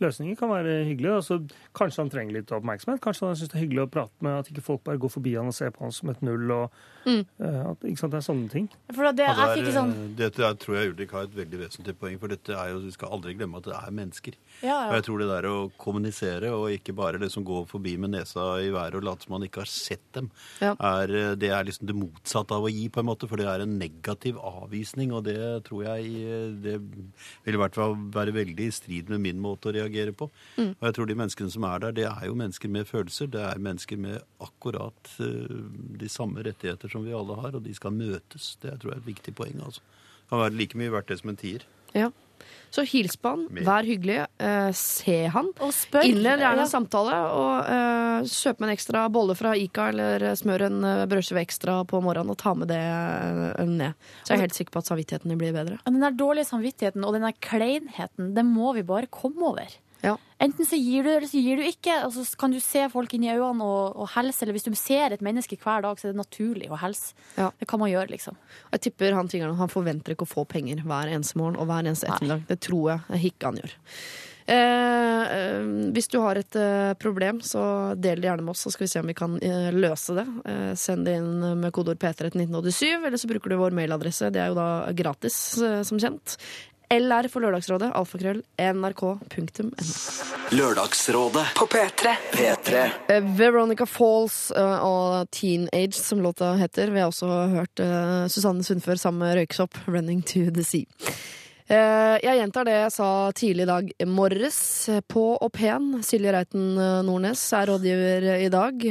løsninger kan være hyggelig. Altså, kanskje han trenger litt oppmerksomhet. Kanskje han syns det er hyggelig å prate med at ikke folk bare går forbi han og ser på han som et null. Og, Mm. eh, at, ikke sant, det er sånne ting. For det, er, fikk er, sånn eh, dette er, tror jeg Ulrik har et veldig vesentlig poeng, for dette er jo, vi skal aldri glemme at det er mennesker. Ja, Og jeg tror det der å kommunisere og ikke bare liksom gå forbi med nesa i været og late som man ikke har sett dem, Ja. er, eh, det er liksom det motsatte av å gi, på en måte, for det er en negativ avvisning, og det tror jeg det vil i hvert fall være veldig i strid med min måte å reagere på. Mm. Og jeg tror de menneskene som er der, det er jo mennesker med følelser, det er mennesker med akkurat de samme rettigheter som vi alle har, og de skal møtes. Det tror jeg er et viktig poeng, altså. Det kan være like mye verdt det som en tier. Ja. Så hils på han, vær hyggelig, eh, se han. Og spør Innled gjerne en samtale, og eh, kjøp med en ekstra bolle fra Ica, eller smør en eh, brødskive ekstra på morgenen, og ta med det eh, ned. Så jeg er helt sikker på at samvittigheten din blir bedre. Den der dårlige samvittigheten og den der kleinheten, det må vi bare komme over. Ja. Enten så gir du, eller så gir du ikke. Og så kan du se folk inn i øynene og, og helse. Eller hvis du ser et menneske hver dag, så er det naturlig å helse. Ja. Det kan man gjøre, liksom. Jeg tipper han tingeren, han forventer ikke å få penger hver eneste morgen og hver eneste ettermiddag. Det tror jeg ikke han gjør. Eh, eh, hvis du har et eh, problem, så del det gjerne med oss, så skal vi se om vi kan eh, løse det. Eh, send det inn med kodeord P3 til 1987, eller så bruker du vår mailadresse. Det er jo da gratis, eh, som kjent. LR for Lørdagsrådet, alfakrøll, nrk.no. Lørdagsrådet På P3. P3 Eh, Veronica Falls eh, og Teenage, som låta heter. Vi har også hørt eh, Susanne Sundfør sammen med Røyksopp, 'Running to the Sea'. Eh, jeg gjentar det jeg sa tidlig i dag morges. På og pen. Silje Reiten Nordnes er rådgiver i dag.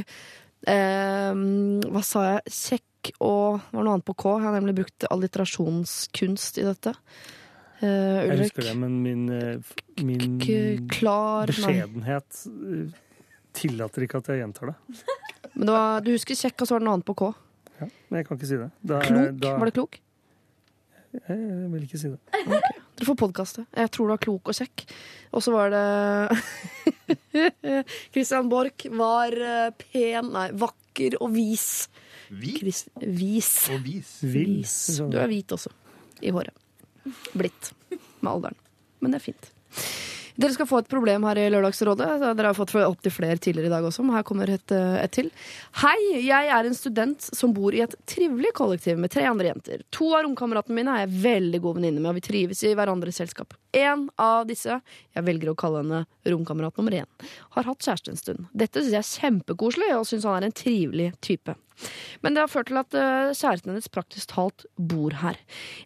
Hva sa jeg? Kjekk og Var noe annet på K? Jeg har nemlig brukt alliterasjonskunst i dette. Eh, Jeg husker det, men min, eh, min K- klar beskjedenhet eh, tillater ikke at jeg gjentar det. Men det var, du husker kjekk, og så var det noe annet på K. Ja, men jeg kan ikke si det. Da, Klok? Da, Var det klok? Jeg vil ikke si det. Dere får podkaste. Jeg tror du er klok og kjekk. Og så var det Christian Borch var pen, nei, vakker og vis. Hvit? Vis. og vis. Vil. vis. Du er hvit også. I håret. Blitt. Med alderen. Men det er fint. Dere skal få et problem her i Lørdagsrådet. Dere har fått opptil flere tidligere i dag også, men her kommer et, eh, et til. Hei, jeg er en student som bor i et trivelig kollektiv med tre andre jenter. To av romkameratene mine er jeg veldig god venninne med, og vi trives i hverandres selskap. En av disse, jeg velger å kalle henne romkamerat nummer én, har hatt kjæreste en stund. Dette syns jeg er kjempekoselig, og syns han er en trivelig type. Men det har ført til at eh, kjæresten hennes praktisk talt bor her.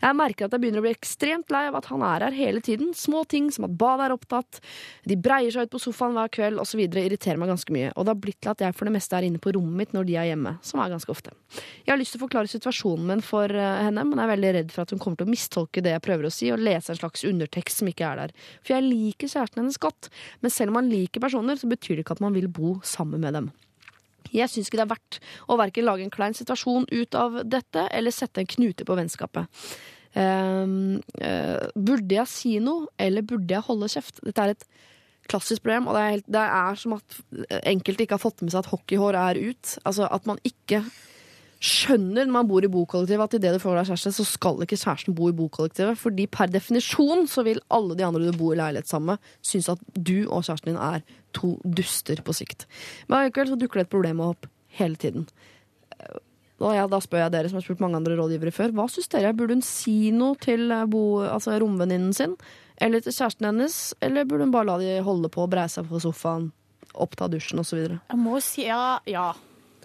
Jeg merker at jeg begynner å bli ekstremt lei av at han er her hele tiden. Små ting som at badet er opptatt, de breier seg ut på sofaen hver kveld osv. irriterer meg ganske mye. Og det har blitt til at jeg for det meste er inne på rommet mitt når de er hjemme, som er ganske ofte. Jeg har lyst til å forklare situasjonen min for eh, henne, men jeg er veldig redd for at hun kommer til å mistolke det jeg prøver å si, og lese en slags undertekst som ikke er der. For jeg liker kjæresten hennes godt, men selv om man liker personer, så betyr det ikke at man vil bo sammen med dem. Jeg syns ikke det er verdt å verken lage en klein situasjon ut av dette, eller sette en knute på vennskapet. Ehm, uh, burde jeg si noe, eller burde jeg holde kjeft? Dette er et klassisk problem, og det er, helt, det er som at enkelte ikke har fått med seg at hockeyhår er ut. Altså at man ikke skjønner når man bor i bokollektiv at idet du får deg kjæreste, så skal ikke kjæresten bo i bokollektivet. Fordi per definisjon så vil alle de andre du bor i leilighet sammen med, synes at du og kjæresten din er to duster på sikt. Men allikevel så dukker det et problem opp hele tiden. Og ja, da spør jeg dere som har spurt mange andre rådgivere før, hva syns dere? Burde hun si noe til eh, bo, altså romvenninnen sin? Eller til kjæresten hennes? Eller burde hun bare la de holde på og breie seg på sofaen, oppta dusjen osv.? Jeg må si ja, ja.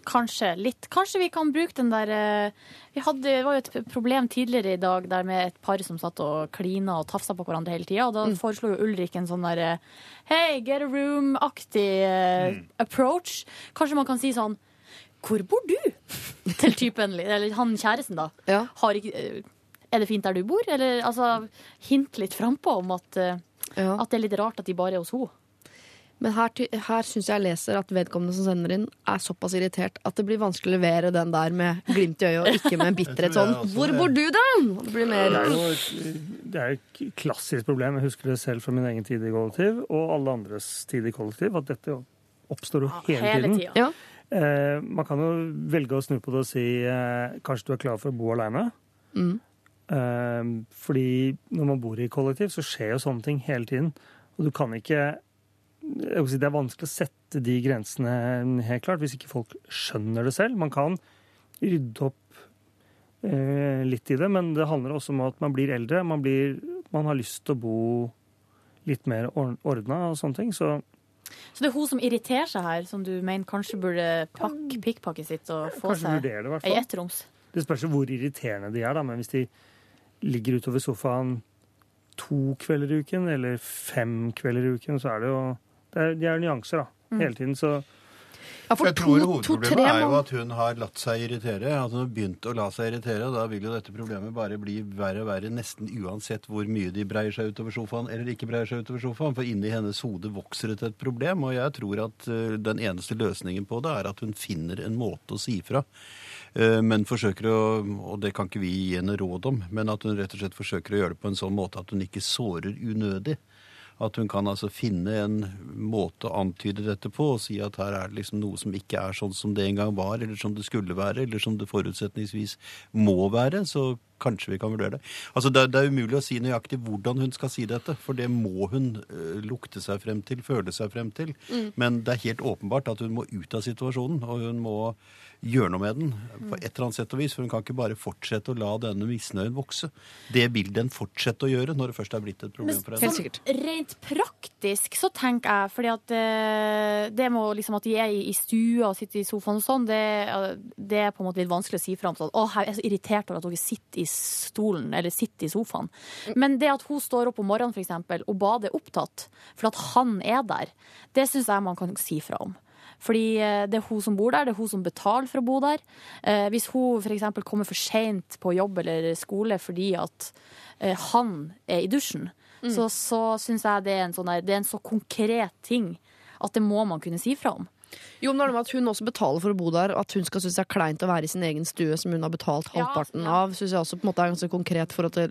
Kanskje litt. Kanskje vi kan bruke den der eh, Vi hadde, Det var jo et problem tidligere i dag der med et par som satt og klina og tafsa på hverandre hele tida. Da foreslo jo Ulrik en sånn der eh, Hey, get a room-aktig mm. approach. Kanskje man kan si sånn Hvor bor du? Til typen, eller han kjæresten, da. Ja. Har ikke, eh, er det fint der du bor? Eller altså hint litt frampå om at, eh, Ja. at det er litt rart at de bare er hos henne. Men her, her syns jeg leser at vedkommende som sender inn, er såpass irritert at det blir vanskelig å levere den der med glimt i øyet og ikke med en bitterhet sånn 'Hvor bor du, da?' Det blir mer Det er jo et, det er et klassisk problem. Jeg husker det selv fra min egen tid i kollektiv, og alle andres tid i kollektiv, at dette oppstår jo hele, Hele tiden. Ja. Eh, man kan jo velge å snu på det og si eh, kanskje du er klar for å bo alene. Mm. Eh, fordi når man bor i kollektiv, så skjer jo sånne ting hele tiden. Og du kan ikke si Det er vanskelig å sette de grensene helt klart, hvis ikke folk skjønner det selv. Man kan rydde opp eh, litt i det, men det handler også om at man blir eldre. Man, blir, man har lyst til å bo litt mer ordna og sånne ting. Så Så det er hun som irriterer seg her, som du mener kanskje burde pakke pikkpakket sitt og få kanskje seg vurdere det, ei ettroms. Det spørs hvor irriterende de er, da. Men hvis de ligger utover sofaen to kvelder i uken, eller fem kvelder i uken, så er det jo det er, De er nyanser, da. Mm. Hele tiden. Så Ja, for Jeg tror to- hovedproblemet to-tre er jo at hun har latt seg irritere. At hun har begynt å la seg irritere, og da vil jo dette problemet bare bli verre og verre nesten uansett hvor mye de breier seg utover sofaen eller ikke breier seg utover sofaen. For inni hennes hode vokser det til et problem, og jeg tror at eh, den eneste løsningen på det er at hun finner en måte å si fra. Eh, Men forsøker å, og det kan ikke vi gi henne råd om, men at hun rett og slett forsøker å gjøre det på en sånn måte at hun ikke sårer unødig. At hun kan altså finne en måte å antyde dette på og si at her er det liksom noe som ikke er sånn som det en gang var, eller som det skulle være, eller som det forutsetningsvis må være, så kanskje vi kan vurdere det. Altså det, det er umulig å si nøyaktig hvordan hun skal si dette, for det må hun uh, lukte seg frem til, føle seg frem til. Men det er helt åpenbart at hun må ut av situasjonen, og hun må gjøre noe med den på et eller annet sett og vis, for hun kan ikke bare fortsette å la denne misnøyen vokse. Det vil den fortsette å gjøre når det først er blitt et problem for henne. Sånn. Rent praktisk så tenker jeg, fordi at eh, det må liksom at de er i, stua og sitter i sofaen og sånn, det, eh, det er på en måte litt vanskelig å si fra om sånn Å, jeg er så irritert over at dere sitter i stolen, eller sitter i sofaen. Men det at hun står opp om morgenen, for eksempel, og badet er opptatt, for at han er der, det syns jeg man kan si fra om. Fordi eh, det er hun som bor der, det er hun som betaler for å bo der. Eh, hvis hun f.eks. kommer for seint på jobb eller skole fordi at eh, han er i dusjen, så, så syns jeg det er, en sånn der, det er en så konkret ting at det må man kunne si fra om. Jo, men det med at hun også betaler for å bo der, og at hun skal synes det er kleint å være i sin egen stue som hun har betalt Ja, halvparten ja. av, synes jeg også på en måte er ganske konkret for at det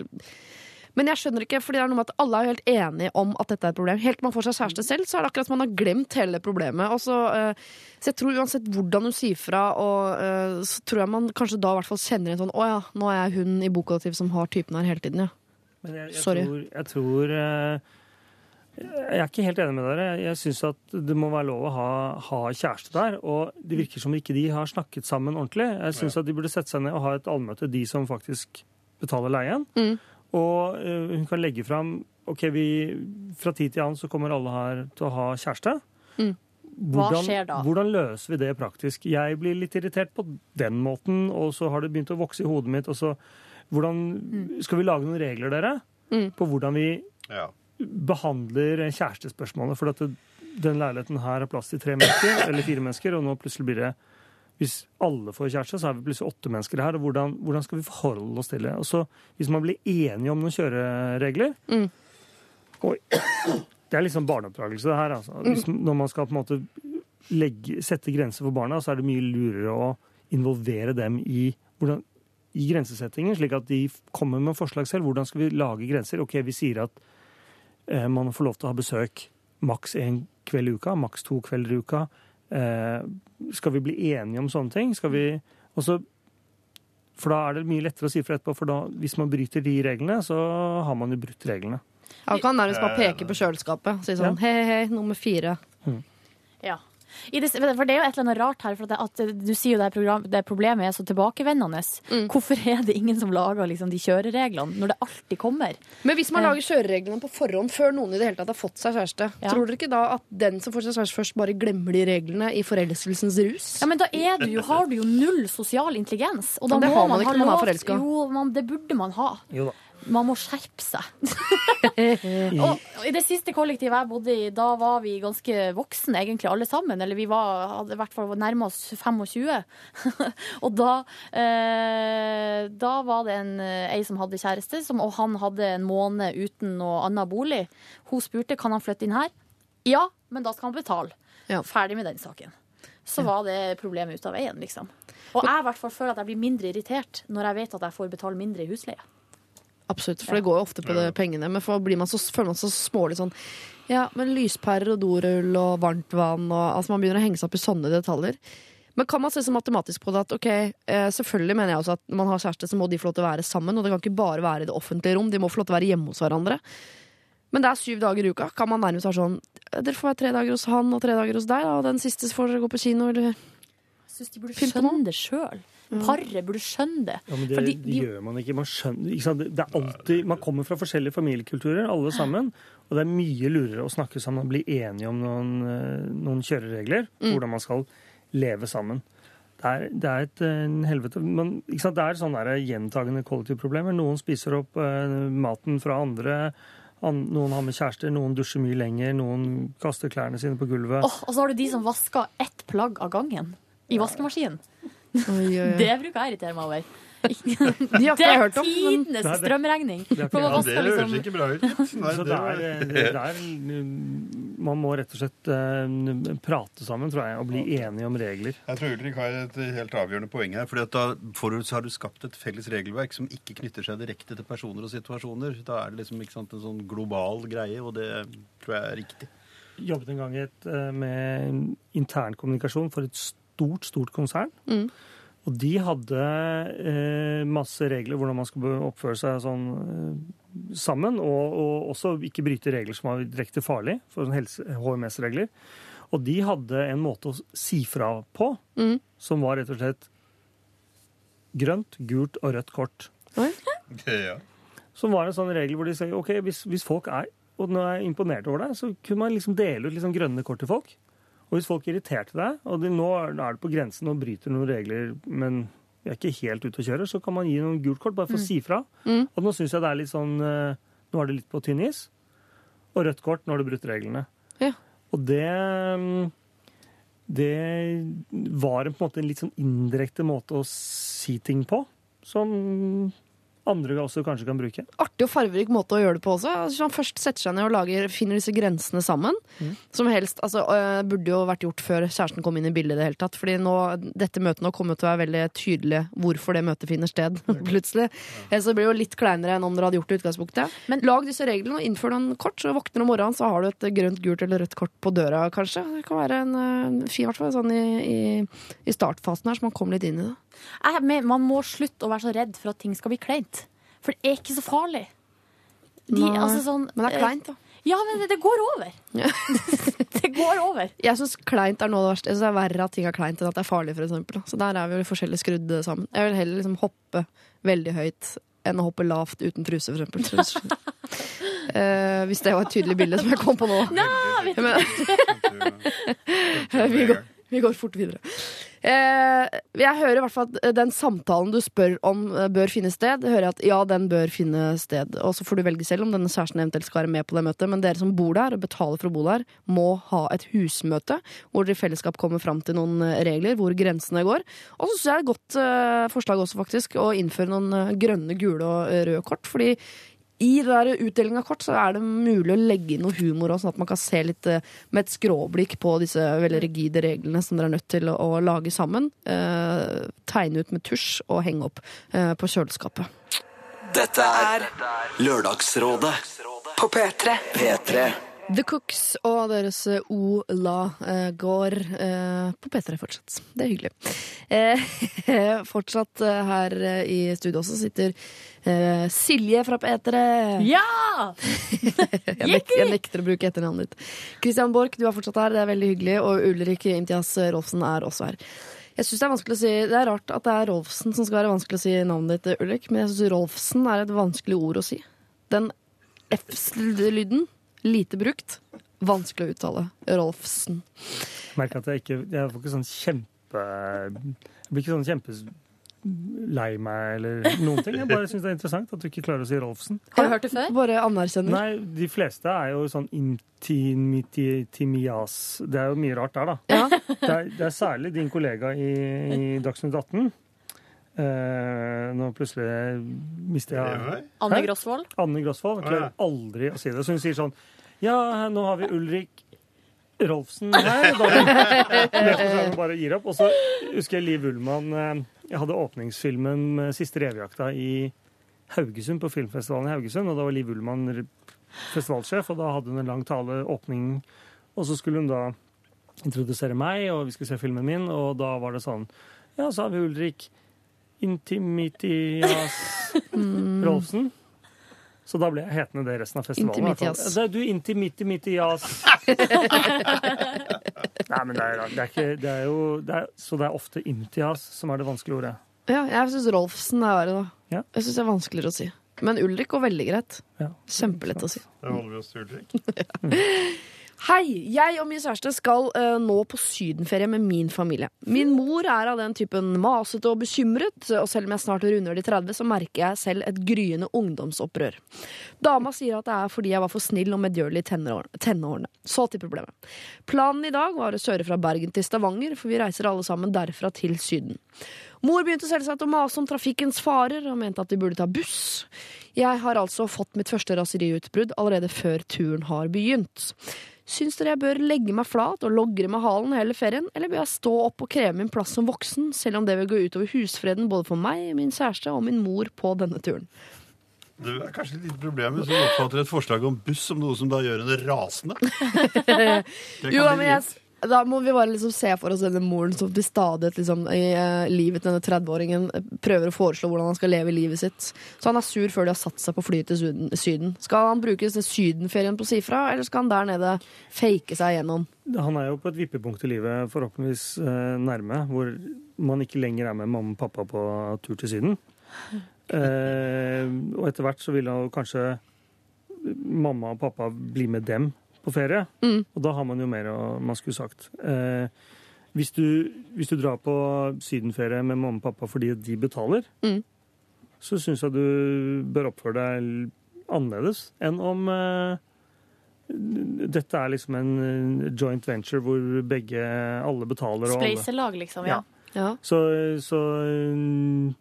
men jeg skjønner ikke, fordi det er noe med at alle er jo helt enige om at dette er et problem. Helt til man får seg kjæreste selv, så er det akkurat som man har glemt hele problemet. Og så, uh, så jeg tror uansett hvordan hun sier fra, og, uh, så tror jeg man kanskje da i hvert fall kjenner en sånn Å ja, nå er jeg hun i bokollektiv som har typen her hele tiden, ja. Men jeg, jeg Sorry. tror, jeg, tror uh, jeg er ikke helt enig med dere. Jeg syns at det må være lov å ha, ha kjæreste der. Og det virker som ikke de har snakket sammen ordentlig. Jeg syns at de burde sette seg ned og ha et allmøte, de som faktisk betaler leien. Mm. Og eh, hun kan legge fram OK, vi, fra tid til annen så kommer alle her til å ha kjæreste. Mm. Hva hvordan, skjer da? hvordan løser vi det praktisk? Jeg blir litt irritert på den måten, og så har det begynt å vokse i hodet mitt. Og så, hvordan, Mm. Skal vi lage noen regler, dere? På hvordan vi Ja. behandler kjærestespørsmålet. For at det, den leiligheten her har plass til tre mennesker, eller fire mennesker, og nå plutselig blir det Hvis alle får kjæreste, så er vi plutselig åtte mennesker her. og Hvordan, hvordan skal vi forholde oss til det? Og så, Hvis man blir enige om noen kjøreregler Mm. Oi, Det er liksom barneoppdragelse, det her. Altså. Hvis, når man skal på en måte legge, sette grenser for barna, så er det mye lurere å involvere dem i, hvordan, i grensesettingen, slik at de kommer med forslag selv. Hvordan skal vi lage grenser? Ok, vi sier at eh, man får lov til å ha besøk maks én kveld i uka, maks to kvelder i uka. Eh, skal vi bli enige om sånne ting? Skal vi også, For da er det mye lettere å si fra etterpå, for da, hvis man bryter de reglene, så har man jo brutt reglene. Han kan nærmest bare peke på kjøleskapet og si sånn hei, hei, hei, nummer fire. Ja. I det, for det er jo et eller annet rart her, for at, det, at du sier jo det, program, det problemet er så tilbakevendende. Hvorfor er det ingen som lager liksom, de kjørereglene, når det alltid kommer? Men hvis man Ja. lager kjørereglene på forhånd før noen i det hele tatt har fått seg kjæreste, Ja. tror dere ikke da at den som får seg kjæreste først, bare glemmer de reglene i forelskelsens rus? Ja, men da er du jo, har du jo null sosial intelligens. Og da Men det må har man ikke ha når man er lov- Jo, man, det burde man ha. Jo da. Man må skjerpe seg. og, I det siste kollektivet jeg bodde i, da var vi ganske voksne, egentlig alle sammen. Eller vi var, hadde i hvert fall nærma oss 25. og da, eh, da var det en, eh, ei som hadde kjæreste, som, og han hadde en måned uten noe annen bolig. Hun spurte kan han flytte inn her. Ja, men da skal han betale. Ja. Ferdig med den saken. Så var det problemet ute av veien, liksom. Og jeg i hvert fall føler at jeg blir mindre irritert når jeg vet at jeg får betale mindre i husleie. Absolutt, for det går jo ofte på det pengene. Men for blir man så, føler man seg så smålig sånn Ja, men lyspærer og dorull og varmtvann og Altså man begynner å henge seg opp i sånne detaljer. Men kan man se så matematisk på det at ok, eh, selvfølgelig mener jeg også at når man har kjæreste, så må de få lov til å være sammen, og det kan ikke bare være i det offentlige rom, de må få lov til å være hjemme hos hverandre. Men det er syv dager i uka. Kan man nærmest være sånn Dere får være tre dager hos han og tre dager hos deg, da, og den siste får dere gå på kino, eller Jeg syns de burde skjønne det sjøl. Paret burde skjønne det. Ja, men det, Fordi, de- gjør man ikke. Man skjønner, ikke sant? Det er alltid, man kommer fra forskjellige familiekulturer, alle sammen. Og det er mye lurere å snakke sammen og bli enige om noen, eh, noen kjøreregler Mm. hvordan man skal leve sammen. Det er, det er et eh, en helvete men, ikke sant? Det er sånne der gjentagende kollektivproblemer. Noen spiser opp uh, maten fra andre. Noen har med kjærester, noen dusjer mye lenger, noen kaster klærne sine på gulvet. Oh, og så har du de som vasker ett plagg av gangen i vaskemaskinen. Oi, oi, oi. Det bruker jeg å irritere meg over. De har ikke Det er hørt om. Men tidenes Nei, det- strømregning. det er ikke- For man Ja, Det vasker høres liksom ikke bra ut. Nei, Så det det er, det er, man må rett og slett eh, prate sammen, tror jeg, og bli enige om regler. Jeg tror Ulrik har et helt avgjørende poeng her. fordi at da får du, så har du skapt et felles regelverk som ikke knytter seg direkte til personer og situasjoner. Da er det liksom ikke sant, en sånn global greie, og det tror jeg er riktig. Jobbet en gang i et, eh, med internkommunikasjon for et stort, stort konsern. Mm. Og de hadde eh, masse regler hvordan man skulle oppføre seg sånn eh, sammen, og, og også ikke bryte regler som var direkte farlig, for sånn HMS-regler. Og de hadde en måte å si fra på Mm. som var rett og slett grønt, gult og rødt kort. Ja. Som var en sånn regel hvor de sier ok, hvis, hvis folk er og nå er jeg imponert over deg, så kunne man liksom dele ut liksom grønne kort til folk. Og hvis folk irriterte deg, og de, nå er det på grensen og bryter noen regler, men vi er ikke helt ute og kjører, så kan man gi noen gult kort bare for å si fra. Mm. Og nå syns jeg det er litt sånn eh, Nå er det litt på tynn is. Og rødt kort, nå har du brutt reglene. Ja. Og det mm, Det var en, på en måte en litt sånn indirekte måte å si ting på, som andre også kanskje kan bruke. artig og farverik måte å gjøre det på også. Altså, han først setter seg ned og lager, finner disse grensene sammen, som helst altså, burde jo vært gjort før kjæresten kom inn i bildet i det hele tatt. Fordi nå, dette møtet nå kommer til å være veldig tydelig hvorfor det møtet finner sted, plutselig. Ja. så blir det jo litt kleinere enn om dere hadde gjort det i utgangspunktet. Men lag disse reglene og innfør noen kort, så våkner du om morgenen, så har du et grønt, gult eller rødt kort på døra, kanskje. Det kan være en øh, fin, i hvert fall sånn i, i, i startfasen her, så man kommer litt inn i det. Jeg, men man må slutte å være så redd for at ting skal bli kleint. For det er ikke så farlig. De, Nei, altså sånn, Men det er eh, kleint, da. Ja, men det, det går over. det går over. Jeg syns kleint er noe av det verste. Jeg synes det er verre at ting er kleint enn at det er farlig. For så der er vi jo forskjellig skrudd sammen. Jeg vil heller liksom hoppe veldig høyt enn å hoppe lavt uten truse, for eksempel. Så- Eh, hvis det var et tydelig bilde som jeg kom på nå. Nei, vet du. Vi, går, vi går fort videre. Eh, jeg hører i hvert fall at den samtalen du spør om eh, bør finne sted, hører jeg at ja, den bør finne sted. Og så får du velge selv om denne kjæresten eventuelt skal være med på det møtet. Men dere som bor der og betaler for å bo der, må ha et husmøte hvor dere i fellesskap kommer fram til noen eh, regler, hvor grensene går. Og så syns jeg det er et godt eh, forslag også, faktisk, å innføre noen eh, grønne, gule og eh, røde kort. Fordi i det der utdeling av kort så er det mulig å legge inn noe humor, også, sånn at man kan se litt eh, med et skråblikk på disse veldig rigide reglene som dere er nødt til å, å lage sammen. Eh, tegne ut med tusj og henge opp eh, på kjøleskapet. Dette er Lørdagsrådet På P3. P3. The Cooks og deres eh, O La eh, går eh, på P3 fortsatt. Det er hyggelig. Eh, fortsatt her i studio også sitter eh, Silje fra P3. Ja! Jeg, nek jeg nekter å bruke etternavnet ditt. Christian Borch, du er fortsatt her. Det er veldig hyggelig. Og Ulrik Imtias Rolfsen er også her. Jeg synes Det er vanskelig å si Det er rart at det er Rolfsen som skal være vanskelig å si navnet ditt, Ulrik, men jeg syns Rolfsen er et vanskelig ord å si. Den F-lyden, lite brukt, vanskelig å uttale. Rolfsen. Jeg merker at jeg ikke Jeg får ikke sånn kjempe Jeg blir ikke sånn kjempelei meg eller noen ting. Jeg bare syns det er interessant at du ikke klarer å si Rolfsen. Har du hørt det før? Bare anerkjenner. Nei, de fleste er jo sånn intimitimias Det er jo mye rart der, da. Ja. Det er, det er særlig din kollega i, i Dagsnytt 18. Uh, nå plutselig mister jeg Anne? Grosvold? Anne Grosvold klarer aldri å si det. Så hun sier sånn Ja, nå har vi Ulrik Rolfsen her. Da bare gir opp. Og så husker jeg Liv Ullmann eh, Jeg hadde åpningsfilmen med Siste revejakta i Haugesund, på filmfestivalen i Haugesund. Og da var Liv Ullmann festivalsjef, og da hadde hun en lang tale, åpning. Og så skulle hun da introdusere meg, og vi skulle se filmen min, og da var det sånn Ja, så har vi Ulrik Intimitias Rolfsen. Så da ble jeg hetende det resten av festivalen. Intimitias. Det du intimitias. Nei, men det er, det er ikke Det er jo det er, Så det er ofte imtias som er det vanskelige ordet. Ja, jeg syns Rolfsen er verre, da. Ja. Jeg syns det er vanskeligere å si. Men Ulrik går veldig greit. Ja. Kjempelett å si. Da holder vi oss til Ulrik. Hei! Jeg og min kjæreste skal uh, nå på sydenferie med min familie. Min mor er av den typen masete og bekymret, og selv om jeg snart runder de 30, så merker jeg selv et gryende ungdomsopprør. Dama sier at det er fordi jeg var for snill og medgjørlig i tenårene. Så til problemet. Planen i dag var å kjøre fra Bergen til Stavanger, for vi reiser alle sammen derfra til Syden. Mor begynte selvsagt å mase om trafikkens farer og mente at de burde ta buss. Jeg har altså fått mitt første raseriutbrudd allerede før turen har begynt. Syns dere jeg bør legge meg flat og logre med halen hele ferien, eller bør jeg stå opp og kreve min plass som voksen, selv om det vil gå utover husfreden både for meg, min kjæreste og min mor på denne turen? Det er kanskje litt problem hvis du oppfatter et forslag om buss som noe som da gjør henne rasende. Jo, men jeg, da må vi bare liksom se for oss denne moren som til stadighet liksom, i uh, livet til denne 30-åringen eh, prøver å foreslå hvordan han skal leve livet sitt. Så han er sur før de har satt seg på flyet til syden. syden. Skal han bruke sydenferien på å si fra, eller skal han der nede fake seg gjennom? Han er jo på et vippepunkt i livet, forhåpentligvis eh, nærme, hvor man ikke lenger er med mamma og pappa på tur til Syden. Eh, og etter hvert så vil han kanskje mamma og pappa bli med dem på ferie. Mm. Og da har man jo mer å man skulle sagt. Eh, hvis, du, hvis du drar på sydenferie med mamma og pappa fordi de betaler, Mm. så syns jeg du bør oppføre deg annerledes enn om eh, dette er liksom en joint venture hvor begge alle betaler. og alle. Spleiselag, liksom. Ja. Ja. Så, så mm,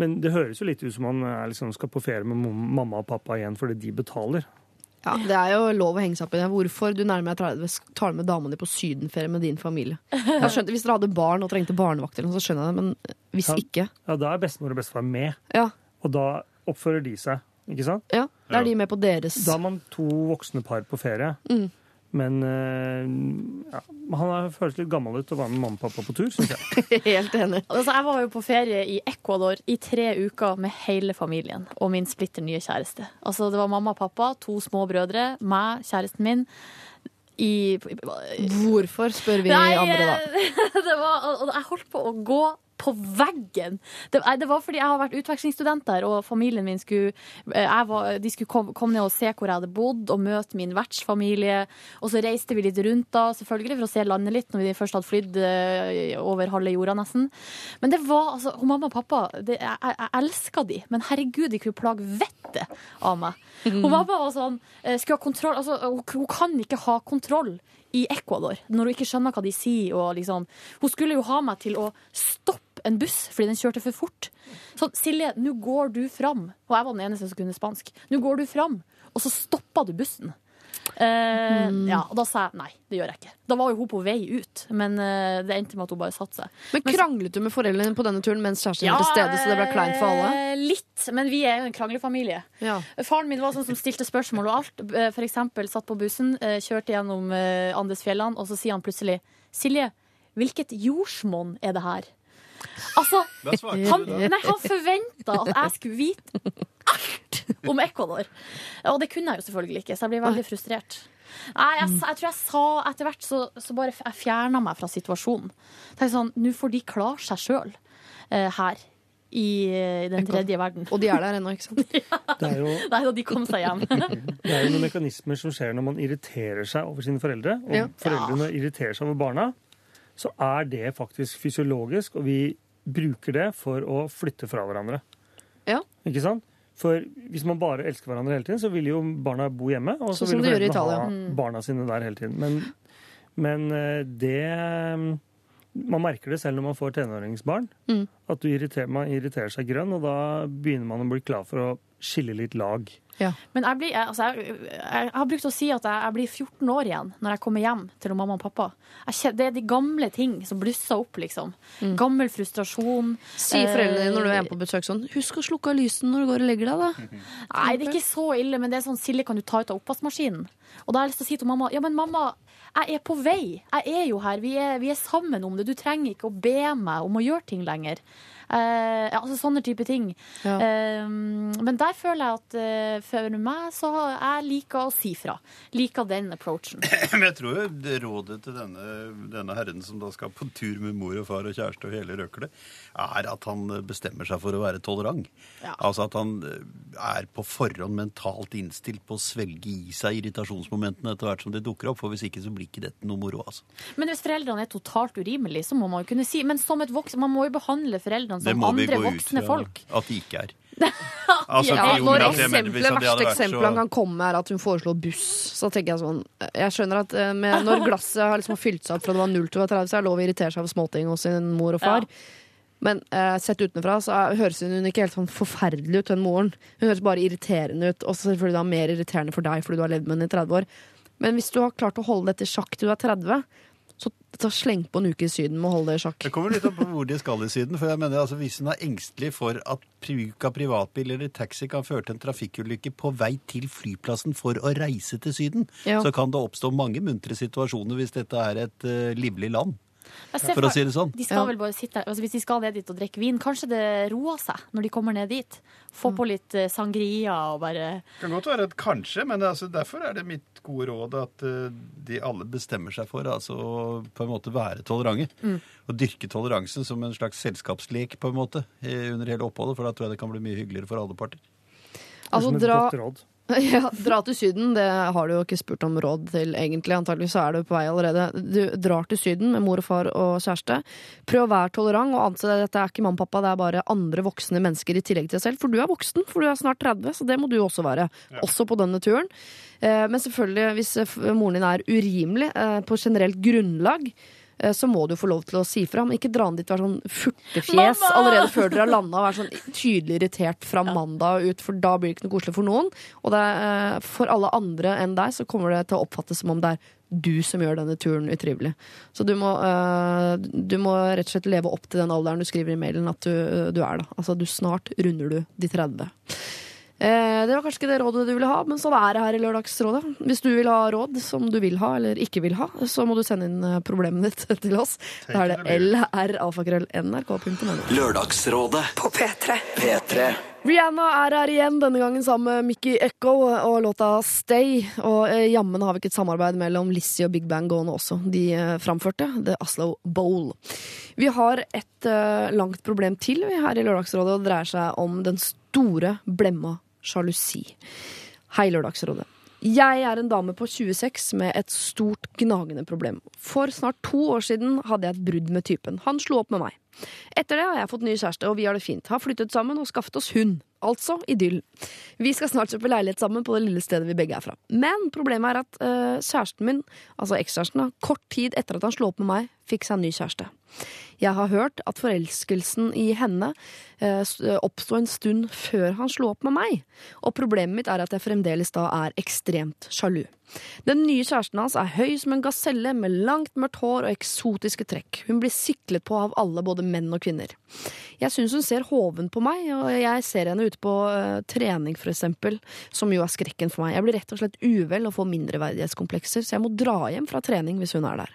Men det høres jo litt ut som man er liksom skal på ferie med mamma og pappa igjen fordi de betaler. Ja, Det er jo lov å henge seg opp i det. Hvorfor du nærmer deg 30 tar med dama di på sydenferie med din familie? Jeg skjønte, Hvis dere hadde barn og trengte barnevakt, så skjønner jeg det, men hvis Ja. ikke Ja, Da er bestemor og bestefar med, Ja, og da oppfører de seg. Ikke sant? ja Da er de med på deres Da er man to voksne par på ferie. Mm. Men eh, ja, han har føles litt gammel ut å være med mamma og pappa på tur, syns jeg. Helt enig. Altså, jeg var jo på ferie i Ecuador i tre uker med hele familien og min splitter nye kjæreste. Altså, det var mamma og pappa, to små brødre, meg, kjæresten min. I Hvorfor, spør vi Nei, andre da. det var, og jeg holdt på å gå på veggen! Det, det var fordi jeg har vært utvekslingsstudent der, og familien min skulle, eh, var, de skulle komme kom ned og se hvor jeg hadde bodd, og møte min vertsfamilie. Og så reiste vi litt rundt da, selvfølgelig, for å se landet litt, når vi først hadde flydd eh, over halve jorda nesten. Men det var altså hun Mamma og pappa, det, jeg, jeg, jeg elska de, men herregud, de kunne plage vettet av meg. Hun mamma var sånn eh, Skulle ha kontroll altså, hun, hun kan ikke ha kontroll i Ecuador når hun ikke skjønner hva de sier. Og liksom, hun skulle jo ha meg til å stoppe en buss fordi den kjørte for fort. Sånn, Silje, nå går du fram. Og jeg var den eneste som kunne spansk. Nå går du fram, og så stoppa du bussen. Eh, ja, og da sa jeg nei, det gjør jeg ikke. Da var jo hun på vei ut, men uh, det endte med at hun bare satte seg. Men kranglet du med foreldrene på denne turen mens kjæresten var til stede, så det ble kleint for alle? eh, Litt, men vi er jo en kranglefamilie. Ja. Faren min var sånn som stilte spørsmål og alt. For eksempel satt på bussen, kjørte gjennom Andesfjellene, og så sier han plutselig Silje, hvilket jordsmonn er det her? Altså, han, nei, han forventa at jeg skulle vite alt om Ecuador. Og det kunne jeg jo selvfølgelig ikke, så jeg blir veldig frustrert. Nei, jeg, jeg tror jeg sa etter hvert så, så bare jeg fjerna meg fra situasjonen. Tenkte sånn, Nå får de klare seg sjøl her i eh, den tredje verden. Og de er der ennå, ikke sant? Det er jo Nei da, de kom seg hjem. Det er jo noen mekanismer som skjer når man irriterer seg over sine foreldre. Og Ja. foreldrene irriterer seg over barna. Så er det faktisk fysiologisk, og vi bruker det for å flytte fra hverandre. Ja. Ikke sant? For hvis man bare elsker hverandre hele tiden, så vil jo barna bo hjemme. Og så så vil de gjør foreldrene ha barna sine der hele tiden. Men, men eh, det Man merker det selv når man får tenåringsbarn. Mm. At du irriterer, man irriterer seg grønn, og da begynner man å bli klar for å skille litt lag. Men jeg, blir, jeg, altså, jeg, jeg har brukt å si at jeg, blir 14 år igjen når jeg kommer hjem til mamma og pappa. Det er de gamle ting som blusser opp, liksom. Gammel frustrasjon. Sier foreldrene dine når du er Eh, hjemme på besøk sånn 'Husk å slukke av lysene når du går og legger deg', da. Nei, det er ikke så ille, men det er sånn Silje, kan du ta ut av oppvaskmaskinen? Og da har jeg lyst til å si til mamma Ja, men mamma, jeg er på vei. Jeg er jo her. Vi er, vi er sammen om det. Du trenger ikke å be meg om å gjøre ting lenger. Eh, altså sånne type ting. Ja. Eh, men der føler jeg at eh, for meg så har jeg liker å si fra. Liker den approachen. Men jeg tror jo det rådet til denne, denne herren som da skal på tur med mor og far og kjæreste og hele røklet, er at han bestemmer seg for å være tolerant. Ja. Altså at han eh, er på forhånd mentalt innstilt på å svelge i seg irritasjonsmomentene etter hvert som de dukker opp, for hvis ikke så blir ikke dette noe moro, altså. Men hvis foreldrene er totalt urimelige, så må man jo kunne si Men som et voksen, man må jo behandle foreldrene Det som må vi andre gå ut voksne fra folk. at de ikke er. Altså, Ja, når eksempelet, det verste så- eksempelet han kan komme er at hun foreslår buss. Så tenker jeg sånn Jeg skjønner at eh, med, når glasset har liksom fylt seg opp fra det var 0 til 30, så er det lov å irritere seg over småting hos sin mor og far. Men uh, sett utenfra så er, høres hun ikke helt sånn forferdelig ut, hun moren. Hun høres bare irriterende ut. Og selvfølgelig da mer irriterende for deg fordi du har levd med henne i 30 år. Men hvis du har klart å holde dette i sjakk til du er 30, så ta sleng på en uke i Syden med å holde det i sjakk. Det kommer litt an på hvor de skal i Syden. for jeg mener altså Hvis hun er engstelig for at bruk av privatbil eller taxi kan føre til en trafikkulykke på vei til flyplassen for å reise til Syden, Ja. så kan det oppstå mange muntre situasjoner hvis dette er et uh, livlig land. For å si det sånn. De skal Ja. vel bare sitte. Altså, hvis de skal ned dit og drikke vin, kanskje det roer seg når de kommer ned dit. Få på litt eh, sangria og bare Det kan godt være et kanskje, men altså, derfor er det mitt gode råd at eh, de alle bestemmer seg for altså, å på en måte være tolerante. Og dyrke toleransen som en slags selskapslek på en måte under hele oppholdet, for da tror jeg det kan bli mye hyggeligere for alle parter. Altså, som et dra, godt råd. ja, dra til Syden, det har du jo ikke spurt om råd til, egentlig. Antakeligvis er du på vei allerede. Du drar til Syden med mor og far og kjæreste. Prøv å være tolerant og anse at dette er ikke mamma og pappa, det er bare andre voksne mennesker i tillegg til deg selv. For du er voksen, for du er snart 30, så det må du også være. Også på denne turen. Eh, Men selvfølgelig, hvis moren din er urimelig eh, på generelt grunnlag, så må du få lov til å si fra. Men ikke dra den dit og være sånn furtefjes Mamma! allerede før dere har landa. Og være sånn tydelig irritert fra mandag ut, for da blir det ikke noe koselig for noen. Og det er, eh, for alle andre enn deg så kommer det til å oppfattes som om det er du som gjør denne turen utrivelig. Så du må, eh, du må rett og slett leve opp til den alderen du skriver i mailen at du, du er, da. Altså du snart runder du de 30. Eh, det var kanskje ikke det rådet du ville ha, men sånn er det her i Lørdagsrådet. Hvis du vil ha råd som du vil ha eller ikke vil ha, så må du sende inn eh, problemet ditt til oss. Da er det lralfakrøll.nrk.no. Lørdagsrådet På P3. P3 Rihanna er her igjen, denne gangen sammen med Mickey Echo og låta Stay. Og eh, jammen har vi ikke et samarbeid mellom Lizzie og Big Bang gående også. De eh, framførte The Oslo Bowl. Vi har et eh, langt problem til vi her i Lørdagsrådet, og det dreier seg om den store blemma sjalusi. Hei, Lørdagsrådet. Jeg er en dame på 26 med et stort gnagende problem. For snart to år siden hadde jeg et brudd med typen. Han slo opp med meg. Etter det har jeg fått ny kjæreste, og vi har det fint. Har flyttet sammen og skaffet oss hund. Altså idyll. Vi skal snart kjøpe leilighet sammen på det lille stedet vi begge er fra. Men problemet er at øh, kjæresten min, altså ekskjæresten, kort tid etter at han slo opp med meg, fikk seg en ny kjæreste. Jeg har hørt at forelskelsen i henne øh, oppsto en stund før han slo opp med meg, og problemet mitt er at jeg fremdeles da er ekstremt sjalu. Den nye kjæresten hans er høy som en gaselle med langt mørkt hår og eksotiske trekk. Hun blir siklet på av alle, både menn og kvinner. Jeg syns hun ser hoven på meg, og jeg ser henne ute på eh, trening for eksempel, som jo er skrekken for meg. Jeg blir rett og slett uvel og får mindreverdighetskomplekser, så jeg må dra hjem fra trening hvis hun er der.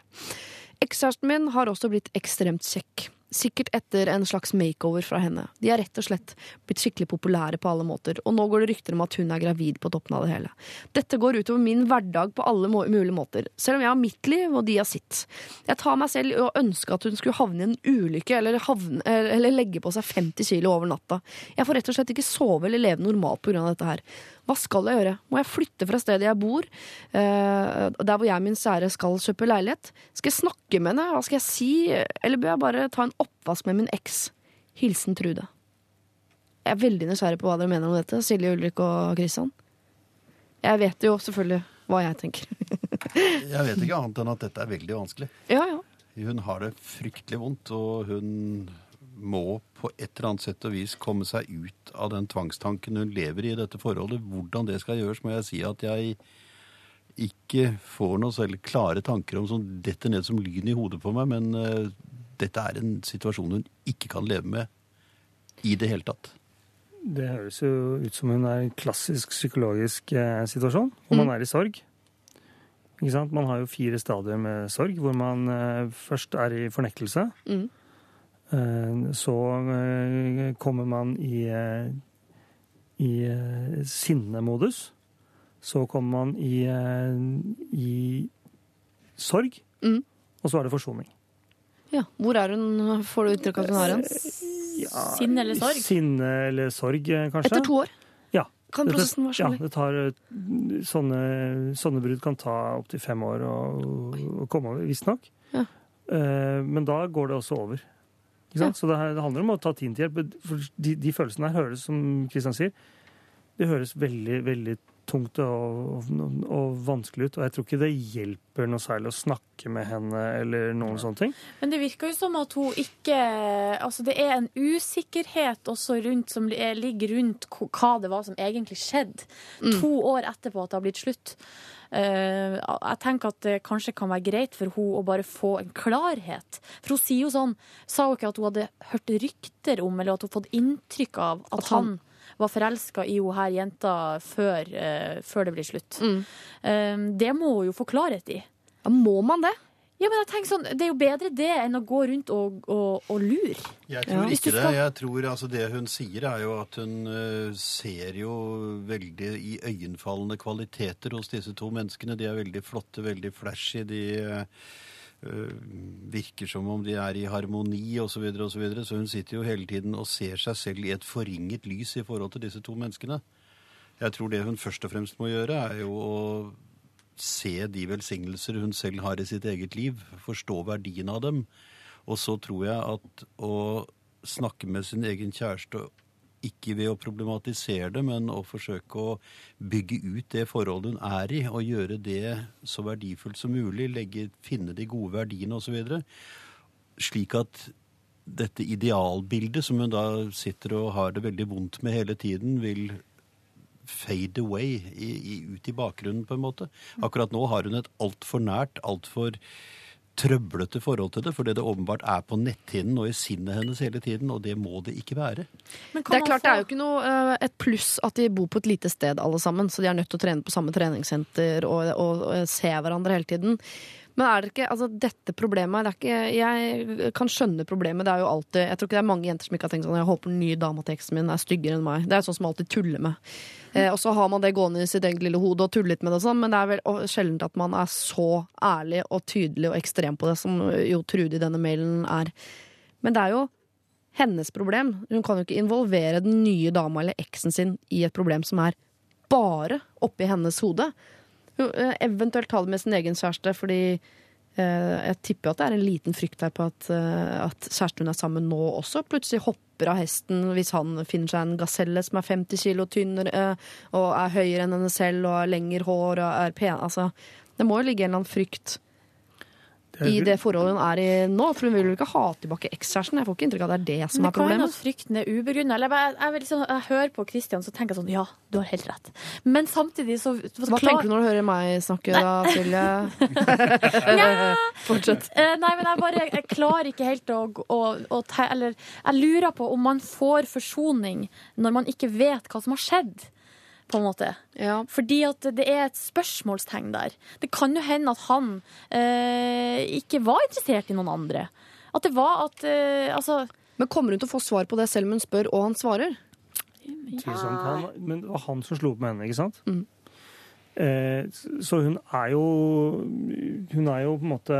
Ekskjæresten min har også blitt ekstremt kjekk. Sikkert etter en slags makeover fra henne. De er rett og slett blitt skikkelig populære på alle måter, og nå går det rykter om at hun er gravid på toppen av det hele. Dette går utover min hverdag på alle mulige måter, selv om jeg har mitt liv og de har sitt. Jeg tar meg selv i å ønske at hun skulle havne i en ulykke eller, havne, eller legge på seg 50 kilo over natta. Jeg får rett og slett ikke sove eller leve normalt på grunn av dette her. Hva skal jeg gjøre? Må jeg flytte fra stedet jeg bor, eh, der hvor jeg min sære skal kjøpe leilighet? Skal jeg snakke med henne? Hva skal jeg si? Eller bør jeg bare ta en oppvask med min eks? Hilsen Trude. Jeg er veldig nysgjerrig på hva dere mener om dette, Silje, Ulrik og Kristian. Jeg vet jo selvfølgelig hva jeg tenker. Jeg vet ikke annet enn at dette er veldig vanskelig. ja, ja. Hun har det fryktelig vondt, og hun må på et eller annet sett og vis komme seg ut av den tvangstanken hun lever i i dette forholdet. Hvordan det skal gjøres, må jeg si at jeg ikke får noe selv klare tanker om som detter ned som lyn i hodet på meg, men uh, dette er en situasjon hun ikke kan leve med i det hele tatt. Det høres jo ut som hun er i en klassisk psykologisk eh, situasjon, hvor man er i sorg. Ikke sant? Man har jo fire stadier med sorg, hvor man eh, først er i fornektelse. Mm. Eh, så eh, kommer man i, eh, i sinnemodus. Så kommer man i, i sorg. Mm. Og så er det forsoning. ja. Hvor er hun? Får du inntrykk av at hun har en Ja, Sinne eller sorg? Sinne eller sorg, kanskje. Etter to år? Ja. Kan prosessen være sånn? Ja, det tar, sånne, sånne brudd kan ta opptil fem år å, komme over, visstnok. Ja. Eh, men da går det også over. Ja. Så det, her, det handler om å ta tiden til hjelp. For de, de følelsene her høres, som Kristian sier, det høres veldig, veldig tungt og, og, og vanskelig ut. Og jeg tror ikke det hjelper noe særlig å snakke med henne eller noen sånne ting. Men det virker jo som at hun ikke Altså, det er en usikkerhet også rundt som ligger rundt hva det var som egentlig skjedde. To år etterpå at det har blitt slutt. Uh, jeg tenker at det kanskje kan være greit for hun å bare få en klarhet. For hun sier jo sånn Sa hun ikke at hun hadde hørt rykter om, eller at hun fått inntrykk av, at, At han- han var forelska i hun her jenta før, eh, før det blir slutt. Mm. Eh, det må hun jo få klarhet i. Ja, må man det? Ja, men jeg tenker sånn, Det er jo bedre det enn å gå rundt og, og, og lure. Jeg tror ja. ikke det. Jeg tror altså Det hun sier, er jo at hun eh, ser jo veldig iøynefallende kvaliteter hos disse to menneskene. De er veldig flotte, veldig flashy. De Uh, virker som om de er i harmoni osv. Så, videre, og så, videre. så hun sitter jo hele tiden og ser seg selv i et forringet lys i forhold til disse to menneskene. Jeg tror det hun først og fremst må gjøre, er jo å se de velsignelser hun selv har i sitt eget liv, forstå verdien av dem. Og så tror jeg at å snakke med sin egen kjæreste, ikke ved å problematisere det, men å forsøke å bygge ut det forholdet hun er i, og gjøre det så verdifullt som mulig, legge, finne de gode verdiene osv., slik at dette idealbildet som hun da sitter og har det veldig vondt med hele tiden, vil fade away i, i, ut i bakgrunnen, på en måte. Akkurat nå har hun et altfor nært, altfor trøblete forhold til det, fordi det åpenbart er på netthinnen og i sinnet hennes hele tiden, og det må det ikke være. Men Det er klart, det er jo ikke noe eh, et pluss at de bor på et lite sted alle sammen, så de er nødt til å trene på samme treningssenter og, og, og se hverandre hele tiden. Men er det ikke, altså dette problemet det ikke, Jeg kan skjønne problemet. Det er jo alltid, Jeg tror ikke det er mange jenter som ikke har tenkt sånn Jeg håper den nye dama til eksen min er styggere enn meg. Det er sånn som alltid tuller med. Eh, og så har man det gående i sitt eget lille hode og tuller litt med det og sånn, men det er vel sjelden at man er så ærlig og tydelig og ekstrem på det som jo Trude i denne mailen er. Men det er jo hennes problem. Hun kan jo ikke involvere den nye dama eller eksen sin i et problem som er bare oppi hennes hode. Hun, eh, eventuelt ta det med sin egen kjæreste, fordi eh, jeg tipper at det er en liten frykt her på at, eh, at kjæresten hun er sammen nå også, plutselig hopper av hesten hvis han finner seg en gaselle som er 50 kilo tynn eh, og er høyere enn henne selv og har lengre hår og er pen. Altså, det må jo ligge en eller annen frykt i det forholdet hun er i nå. For hun vil jo ikke ha tilbake ekskjæresten. Jeg får ikke inntrykk av at det er det som det er det kan problemet. at frykten er ubegrunna. Jeg, jeg, jeg, liksom, jeg hører på Kristian så tenker jeg sånn Ja, du har helt rett. Men samtidig så, så Hva tenker du når du hører meg snakke da, Silje? Fortsett. Uh, Nei, men jeg bare jeg klarer ikke helt å, å, å te, Eller jeg lurer på om man får forsoning når man ikke vet hva som har skjedd. På en måte. Ja. Fordi at det er et spørsmålstegn der. Det kan jo hende at han eh, ikke var interessert i noen andre. At det var at eh, Altså Men kommer hun til å få svar på det selv om hun spør, og han svarer? Ja. Han, men det var han som slo opp med henne, ikke sant? Mm. Eh, så hun er jo Hun er jo på en måte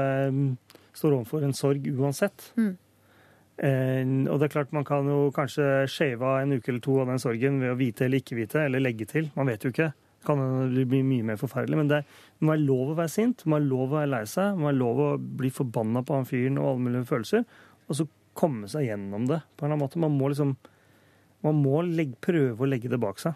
Står overfor en sorg uansett. Mm. Eh, og det er klart man kan jo kanskje shave av en uke eller to av den sorgen ved å vite eller ikke vite, eller legge til. Man vet jo ikke. Det kan bli mye mer forferdelig. Men det må være lov å være sint, må være lov å være lei seg, må være lov å bli forbanna på han fyren og alle mulige følelser. Og så komme seg gjennom det på en eller annen måte. Man må liksom man må legge, prøve å legge det bak seg.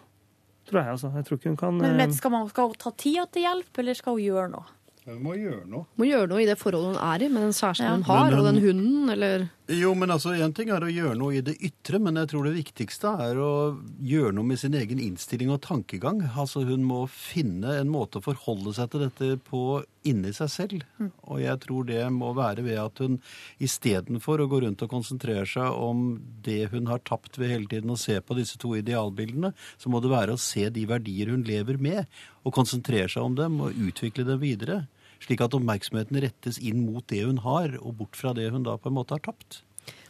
Tror jeg, altså. Jeg tror ikke hun kan men, eh, men skal, man, skal hun ta tida til hjelp, eller skal hun gjøre noe? Hun må gjøre noe. Må gjøre noe i det forholdet hun er i, med den kjæresten Ja. hun har, Men- og den hunden, eller Jo, men altså, En ting er å gjøre noe i det ytre, men jeg tror det viktigste er å gjøre noe med sin egen innstilling og tankegang. Altså, Hun må finne en måte å forholde seg til dette på inni seg selv. Og jeg tror det må være ved at hun istedenfor å gå rundt og konsentrere seg om det hun har tapt ved hele tiden å se på disse to idealbildene, så må det være å se de verdier hun lever med, og konsentrere seg om dem og utvikle dem videre. Slik at oppmerksomheten rettes inn mot det hun har, og bort fra det hun da på en måte har tapt.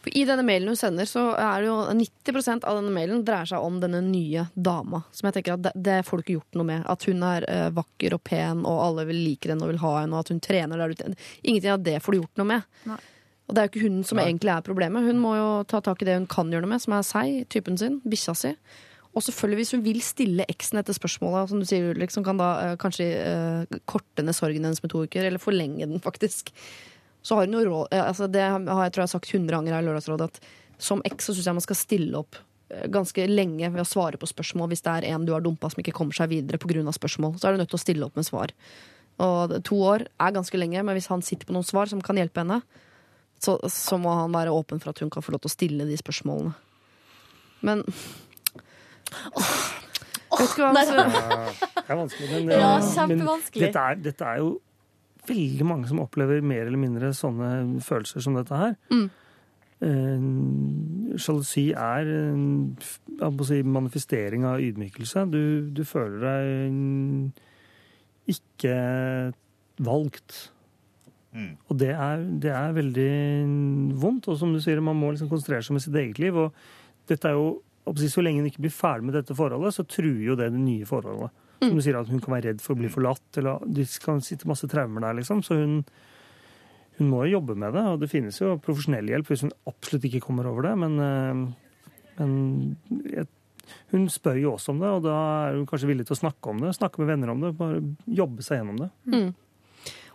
For I denne mailen hun sender, så er det jo 90% av denne mailen dreier seg om denne nye dama. Som jeg tenker at det, det får du ikke gjort noe med. At hun er uh, vakker og pen, og alle vil like henne og vil ha henne, og at hun trener der ute. Ingenting av det får du gjort noe med. Nei. Og det er jo ikke hun som egentlig er problemet. Hun må jo ta tak i det hun kan gjøre noe med, som er seg, typen sin, bikkja si. Og selvfølgelig, hvis hun vil stille eksen etter spørsmålet, som du sier, Ulrik, som kan da uh, kanskje uh, korte ned sorgen hennes med to uker, eller forlenge den, faktisk. Så har hun jo råd altså Det har jeg tror jeg har sagt 100 ganger her i Lørdagsrådet, at som eks så syns jeg man skal stille opp eh, ganske lenge ved å svare på spørsmål. Hvis det er en du har dumpa som ikke kommer seg videre pga. spørsmål, så er du nødt til å stille opp med svar. Og to år er ganske lenge, men hvis han sitter på noen svar som kan hjelpe henne, så, så må han være åpen for at hun kan få lov til å stille de spørsmålene. Men Vet Oh, hva altså. ja, Det er vanskelig, men, Ja, eh, kjempevanskelig. Men dette, er, dette er jo veldig mange som opplever mer eller mindre sånne følelser som dette her. Mm. Eh, Sjalusi er en si, manifestering av ydmykelse. Du, du føler deg mm, ikke valgt. Og det er, det er veldig vondt. Og som du sier, man må liksom konsentrere seg med sitt eget liv. Og dette er jo, Så lenge hun ikke blir ferdig med dette forholdet, så truer jo det det nye forholdet. Som du sier, at Hun kan være redd for å bli forlatt, eller det kan sitte masse traumer der. liksom, Så hun, hun må jo jobbe med det. Og det finnes jo profesjonell hjelp hvis hun absolutt ikke kommer over det. Men, eh, men jeg, hun spør jo også om det, og da er hun kanskje villig til å snakke om det. Snakke med venner om det. Bare jobbe seg gjennom det. Mm.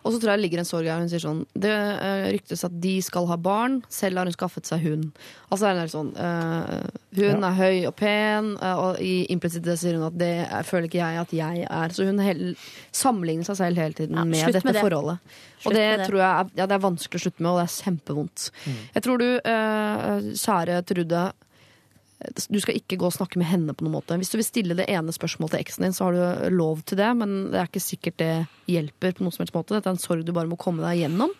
Og så tror jeg det ligger en sorg her. Hun sier sånn Det eh, ryktes at de skal ha barn, selv har hun skaffet seg hund. Altså er det sånn uh, Hun Ja. er høy og pen, eh, og i implisitt det sier hun at det er, føler ikke jeg at jeg er. Så hun hel, sammenligner seg selv hele tiden Ja, med dette med det. forholdet. Slutt og det, det. tror jeg er, ja, det er vanskelig å slutte med, og det er kjempevondt. Jeg tror du, uh, kjære Trude Du skal ikke gå og snakke med henne på noen måte. Hvis du vil stille det ene spørsmålet til eksen din, så har du lov til det, men det er ikke sikkert det hjelper på noen som helst måte. Dette er en sorg du bare må komme deg gjennom.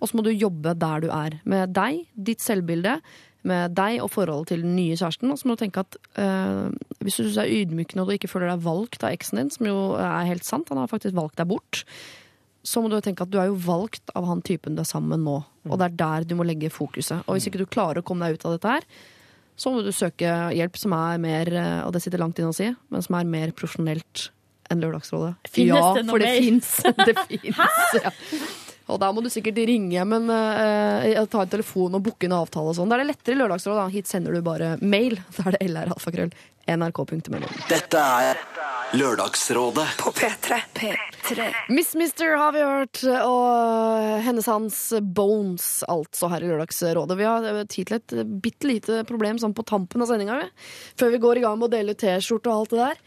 Og så må du jobbe der du er. Med deg, ditt selvbilde, med deg og forholdet til den nye kjæresten. Og så må du tenke at øh, hvis du syns er ydmykende og du ikke føler deg valgt av eksen din, som jo er helt sant, han har faktisk valgt deg bort, så må du tenke at du er jo valgt av han typen du er sammen med nå. Og det er der du må legge fokuset. Og hvis ikke du klarer å komme deg ut av dette her, så må du søke hjelp som er mer, eh, og det sitter langt inne å si, men som er mer profesjonelt enn Lørdagsrådet. Finnes ja, det noe for det fins. Det fins, ja. Og da må du sikkert ringe, men uh, ta en telefon og booke en avtale og sånn. Da er det lettere i Lørdagsrådet. da. Hit sender du bare mail. Da er det lralfakrøll. nrk.no. Dette er Lørdagsrådet. På P3. P3. Miss Mister har vi hørt, og hennes hans Bones, altså her i Lørdagsrådet. Vi har tid til et bitte lite problem sånn på tampen av sendinga. Før vi går i gang med å dele ut T-skjorte og alt det der.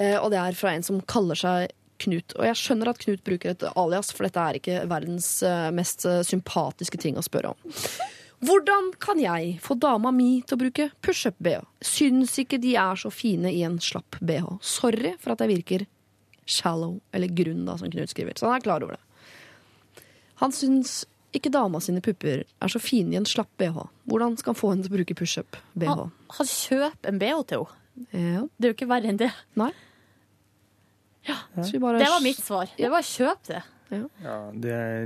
Eh, Og det er fra en som kaller seg Knut. Og jeg skjønner at Knut bruker et alias, for dette er ikke verdens eh, mest eh, sympatiske ting å spørre om. Hvordan kan jeg få dama mi til å bruke pushup-bh? Syns ikke de er så fine i en slapp bh. Sorry for at jeg virker shallow, eller grunn, da, som Knut skriver. Så han er klar over det. Han syns ikke dama sine pupper er så fine i en slapp bh. Hvordan skal han få henne til å bruke pushup-bh? Han, han kjøper en BH til henne. Ja. Det er jo ikke verre enn det. Nei. Så vi bare Det var mitt svar. Det var kjøp det. Ja, det er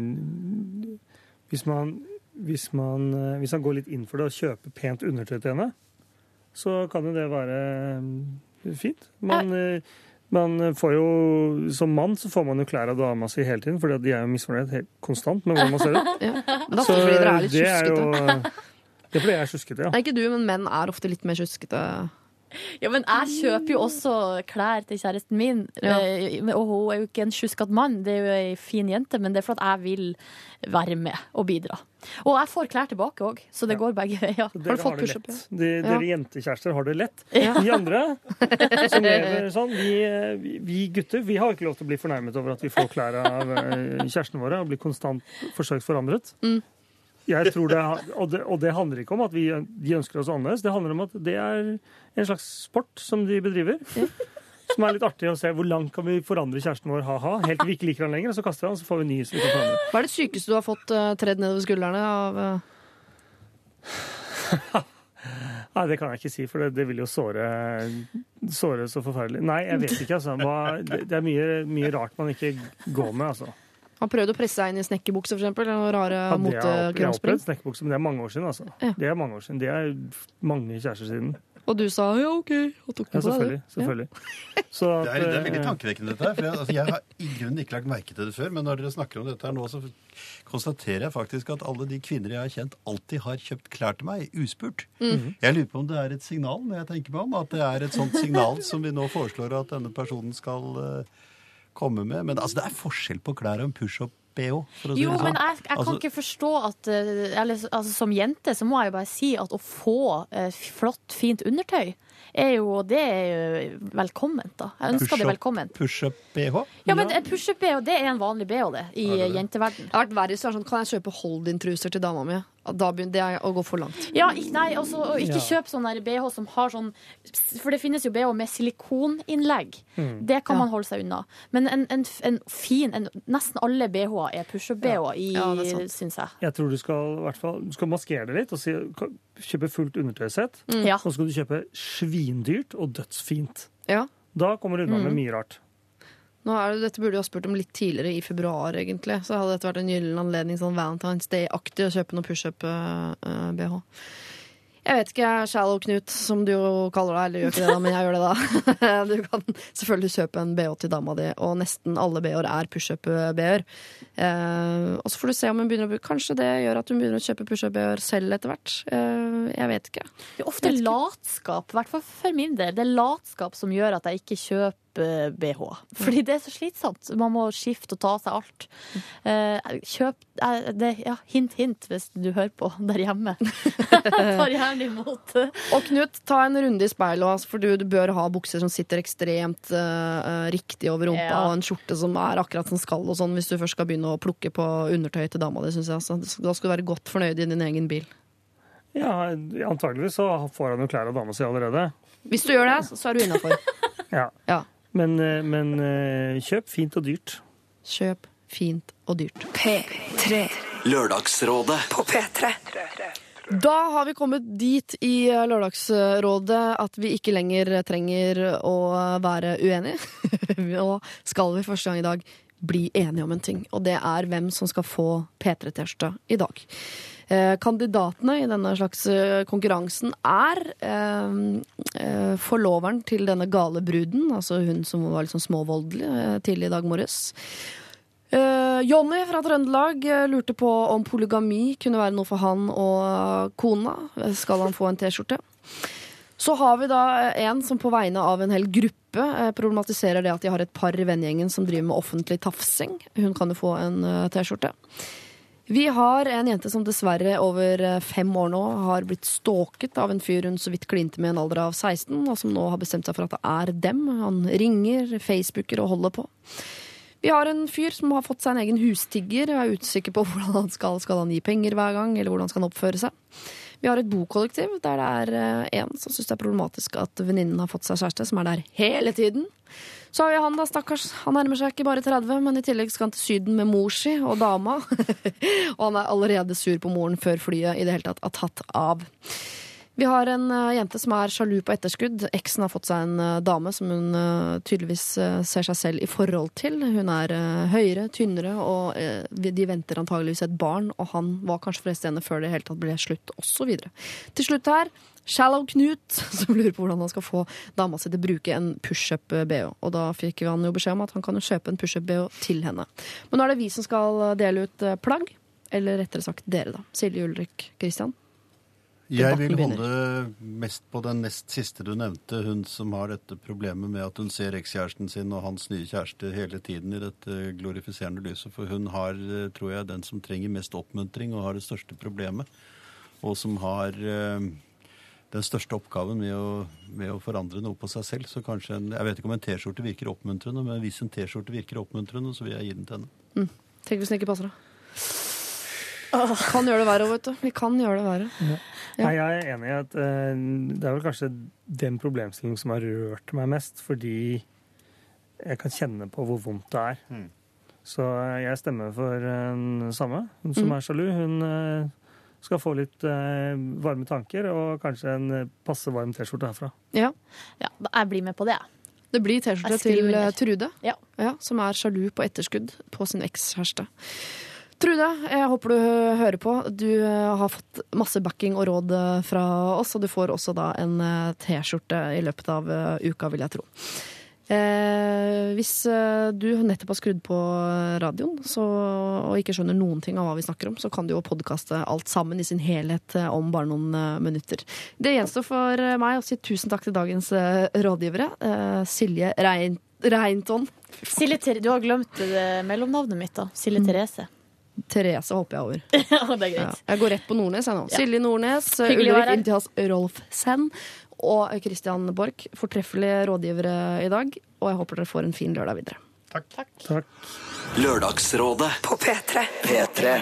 hvis man, hvis, man, eh, hvis man går litt inn for det og kjøper pent undertøy til henne, så kan jo det være mm, fint. Man, eh, man får jo, Som mann så får man jo klær av dama si hele tiden, for de er jo misfornøyd helt konstant med hvordan man ser ut. Ja. Men Så det er det er jo. Det er fordi jeg er sjuskete, ja. Nei, ikke du, men menn er ofte litt mer tjuskete. Ja, men jeg kjøper jo også klær til kjæresten min, Ja. eh, og hun er jo ikke en sjuskete mann, det er jo ei fin jente, men det er for at jeg vil være med og bidra. Og jeg får klær tilbake òg, så det går begge veier. Dere har det lett. De, Ja. Dere jentekjærester har det lett. Vi andre som lever sånn, vi, vi- vi gutter vi har ikke lov til å bli fornærmet over at vi får klær av eh, kjærestene våre og blir konstant forsøkt forandret. Mm. Jeg tror det, og, det, og det handler ikke om at vi, de ønsker oss annerledes. Det handler om at det er en slags sport som de bedriver. Som er litt artig å se hvor langt kan vi forandre kjæresten vår ha-ha. Helt til vi ikke liker han lenger, og så kaster vi han, så får vi ny som vi kan forandre. Hva er det sykeste du har fått uh, tredd nedover skuldrene av uh... Nei, det kan jeg ikke si, for det, det vil jo såre, såre så forferdelig. Nei, jeg vet ikke, altså. Hva, det, det er mye, mye rart man ikke går med, altså. Han prøvde å presse seg inn i snekkerbukse? Eller noe rare Ja, opplevd snekkerbukse, men det er mange år siden, altså. Ja. Det er mange år siden. Det er mange kjærester siden. Og du sa ja, OK, og tok Ja, den på deg, selvfølgelig. selvfølgelig. Så Det er, det er veldig eh, tankevekkende, dette her. For jeg, altså, jeg har i grunnen ikke lagt merke til det før, men når dere snakker om dette her nå, så konstaterer jeg faktisk at alle de kvinner jeg har kjent, alltid har kjøpt klær til meg, uspurt. Mm. Jeg lurer på om det er et signal når jeg tenker meg om, at det er et sånt signal som vi nå foreslår at denne personen skal eh, komme med. Men altså, det er forskjell på klær og en push-up-BH, for å si Jo, det sånn. men jeg, jeg kan Altså- ikke forstå at eh, eller, altså, Som jente så må jeg jo bare si at å få eh, flott, fint undertøy er jo, det er jo velkomment, da. Jeg ønsker det Push-up- velkommen. Push-up-BH? Ja, men en push-up-BH, det er en vanlig BH, det, i det det? jenteverden. Det har vært verre hvis du er sånn Kan jeg kjøpe Hold-in-truser til dama mi? Da begynner det å gå for langt. Ja, ik- nei, altså, og ikke Ja. kjøp sånn BH som har sånn For det finnes jo BH med silikoninnlegg. Mm. Det kan man holde seg unna. Men en, en, en fin en, Nesten alle BH-er er push-up-BH, i Ja, syns jeg. Jeg tror du skal, hvert fall, du skal maskere det litt og si, kjøpe fullt undertøysett. Mm. Ja. Og så skal du kjøpe svindyrt og dødsfint. Ja. Da kommer du unna Mm. med mye rart. Nå er det, dette burde du ha spurt om litt tidligere, i februar egentlig. Så hadde dette vært en gyllen anledning sånn Valentine's Day-aktig å kjøpe noe pushup-BH. Jeg vet ikke, Shallow Knut, som du jo kaller deg. Eller gjør ikke det, da, men jeg gjør det, da. Du kan selvfølgelig kjøpe en BH til dama di, og nesten alle BH-er er pushup-BH-er. Eh, og så får du se om hun begynner å Kanskje det gjør at hun begynner å kjøpe pushup-BH-er selv etter hvert. Eh, jeg vet ikke. Det er ofte latskap, i hvert fall for min del. Det er latskap som gjør at jeg ikke kjøper BH. Fordi det er så slitsomt. Man må skifte og ta av seg alt. Eh, kjøp eh, det, ja, Hint, hint, hvis du hører på der hjemme. Tar gjerne imot. Og Knut, ta en runde i speilet, altså, for du, du bør ha bukser som sitter ekstremt eh, eh, riktig over rumpa, Ja. og en skjorte som er akkurat som skal, og sånn, hvis du først skal begynne å plukke på undertøy til dama di, syns jeg. Så, Da skal du være godt fornøyd i din egen bil. Ja, antageligvis så får han jo klær av dama si allerede. Hvis du gjør det, så er du innafor. Ja. Ja. Men, eh, men eh, kjøp fint og dyrt. Kjøp fint og dyrt. P3 Lørdagsrådet på P3. Da har vi kommet dit i Lørdagsrådet at vi ikke lenger trenger å være uenige. Nå skal vi første gang i dag bli enige om en ting, og det er hvem som skal få P3-T-skjorta i dag. Eh, kandidatene i denne slags eh, konkurransen er eh, forloveren til denne gale bruden, altså hun som var litt sånn småvoldelig tidlig i dag morges. Jonny fra Trøndelag lurte på om polygami kunne være noe for han og kona. Skal han få en T-skjorte? Så har vi da en som på vegne av en hel gruppe problematiserer det at de har et par i vennegjengen som driver med offentlig tafsing. Hun kan jo få en T-skjorte. Vi har en jente som dessverre over eh, fem år nå har blitt stalket av en fyr hun så vidt klinte med i en alder av 16, og som nå har bestemt seg for at det er dem. Han ringer, facebooker og holder på. Vi har en fyr som har fått seg en egen hustigger og er usikker på hvordan han skal, skal han gi penger hver gang, eller hvordan skal han oppføre seg. Vi har et bokollektiv der det er én en som syns det er problematisk at venninnen har fått seg kjæreste, som er der hele tiden. Så har vi han da, stakkars. Han nærmer seg ikke bare 30, men i tillegg skal han til Syden med mor si og dama. og han er allerede sur på moren før flyet i det hele tatt har tatt av. Vi har en eh, jente som er sjalu på etterskudd. Eksen har fått seg en eh, dame som hun eh, tydeligvis ser seg selv i forhold til. Hun er høyere, tynnere, og de venter antageligvis et barn, og han var kanskje forresten henne før det hele tatt ble slutt, osv. Til slutt her, Shallow Knut, som lurer på hvordan han skal få dama si til å bruke en pushup-BH. Og da fikk han jo beskjed om at han kan jo kjøpe en pushup-BH til henne. Men nå er det vi som skal dele ut plagg. Eller rettere sagt dere, da. Silje Ulrik Kristian. Jeg vil holde mest på den nest siste du nevnte. Hun som har dette problemet med at hun ser ekskjæresten sin og hans nye kjæreste hele tiden i dette glorifiserende lyset. For hun har, eh, tror jeg, den som trenger mest oppmuntring og har det største problemet. Og som har eh, den største oppgaven med å, med å forandre noe på seg selv. Så kanskje en, Jeg vet ikke om en T-skjorte virker oppmuntrende, men hvis en T-skjorte virker oppmuntrende, så vil jeg gi den til henne. Tenk hvis den ikke passer, da. Kan gjøre det verre, vet du. Vi kan gjøre det verre. Ja. Ja. jeg er enig i at uh, det er vel kanskje den problemstillingen som har rørt meg mest, fordi jeg kan kjenne på hvor vondt det er. Mm. Så eh, jeg stemmer for den samme. Hun som Mm. er sjalu, hun eh, skal få litt eh, varme tanker og kanskje en eh, passe varm T-skjorte herfra. Ja. Ja, jeg blir med på det. Det blir T-skjorte til eh. Trude, Ja. ja, som er sjalu på etterskudd på sin ekskjæreste. Trude, jeg håper du hører på. Du eh, har fått masse backing og råd eh, fra oss, og du får også da en eh, T-skjorte i løpet av uka, vil jeg tro. Eh, hvis du nettopp har skrudd på radioen så, og ikke skjønner noen ting av hva vi snakker om, så kan du jo podkaste alt sammen i sin helhet om bare noen minutter. Det gjenstår for meg å si tusen takk til dagens rådgivere. Eh, Silje Reint Reinton. Silje, du har glemt mellomnavnet mitt, da. Silje Therese. Therese hopper jeg over. ja, det er Ja. Jeg går rett på Nordnes jeg nå. Ja. Silje Nordnes, Hyggelig Ulrik Intias Rolfsen og Christian Borch. Fortreffelige rådgivere i dag. Og jeg håper dere får en fin lørdag videre. Takk. Lørdagsrådet På P3. P3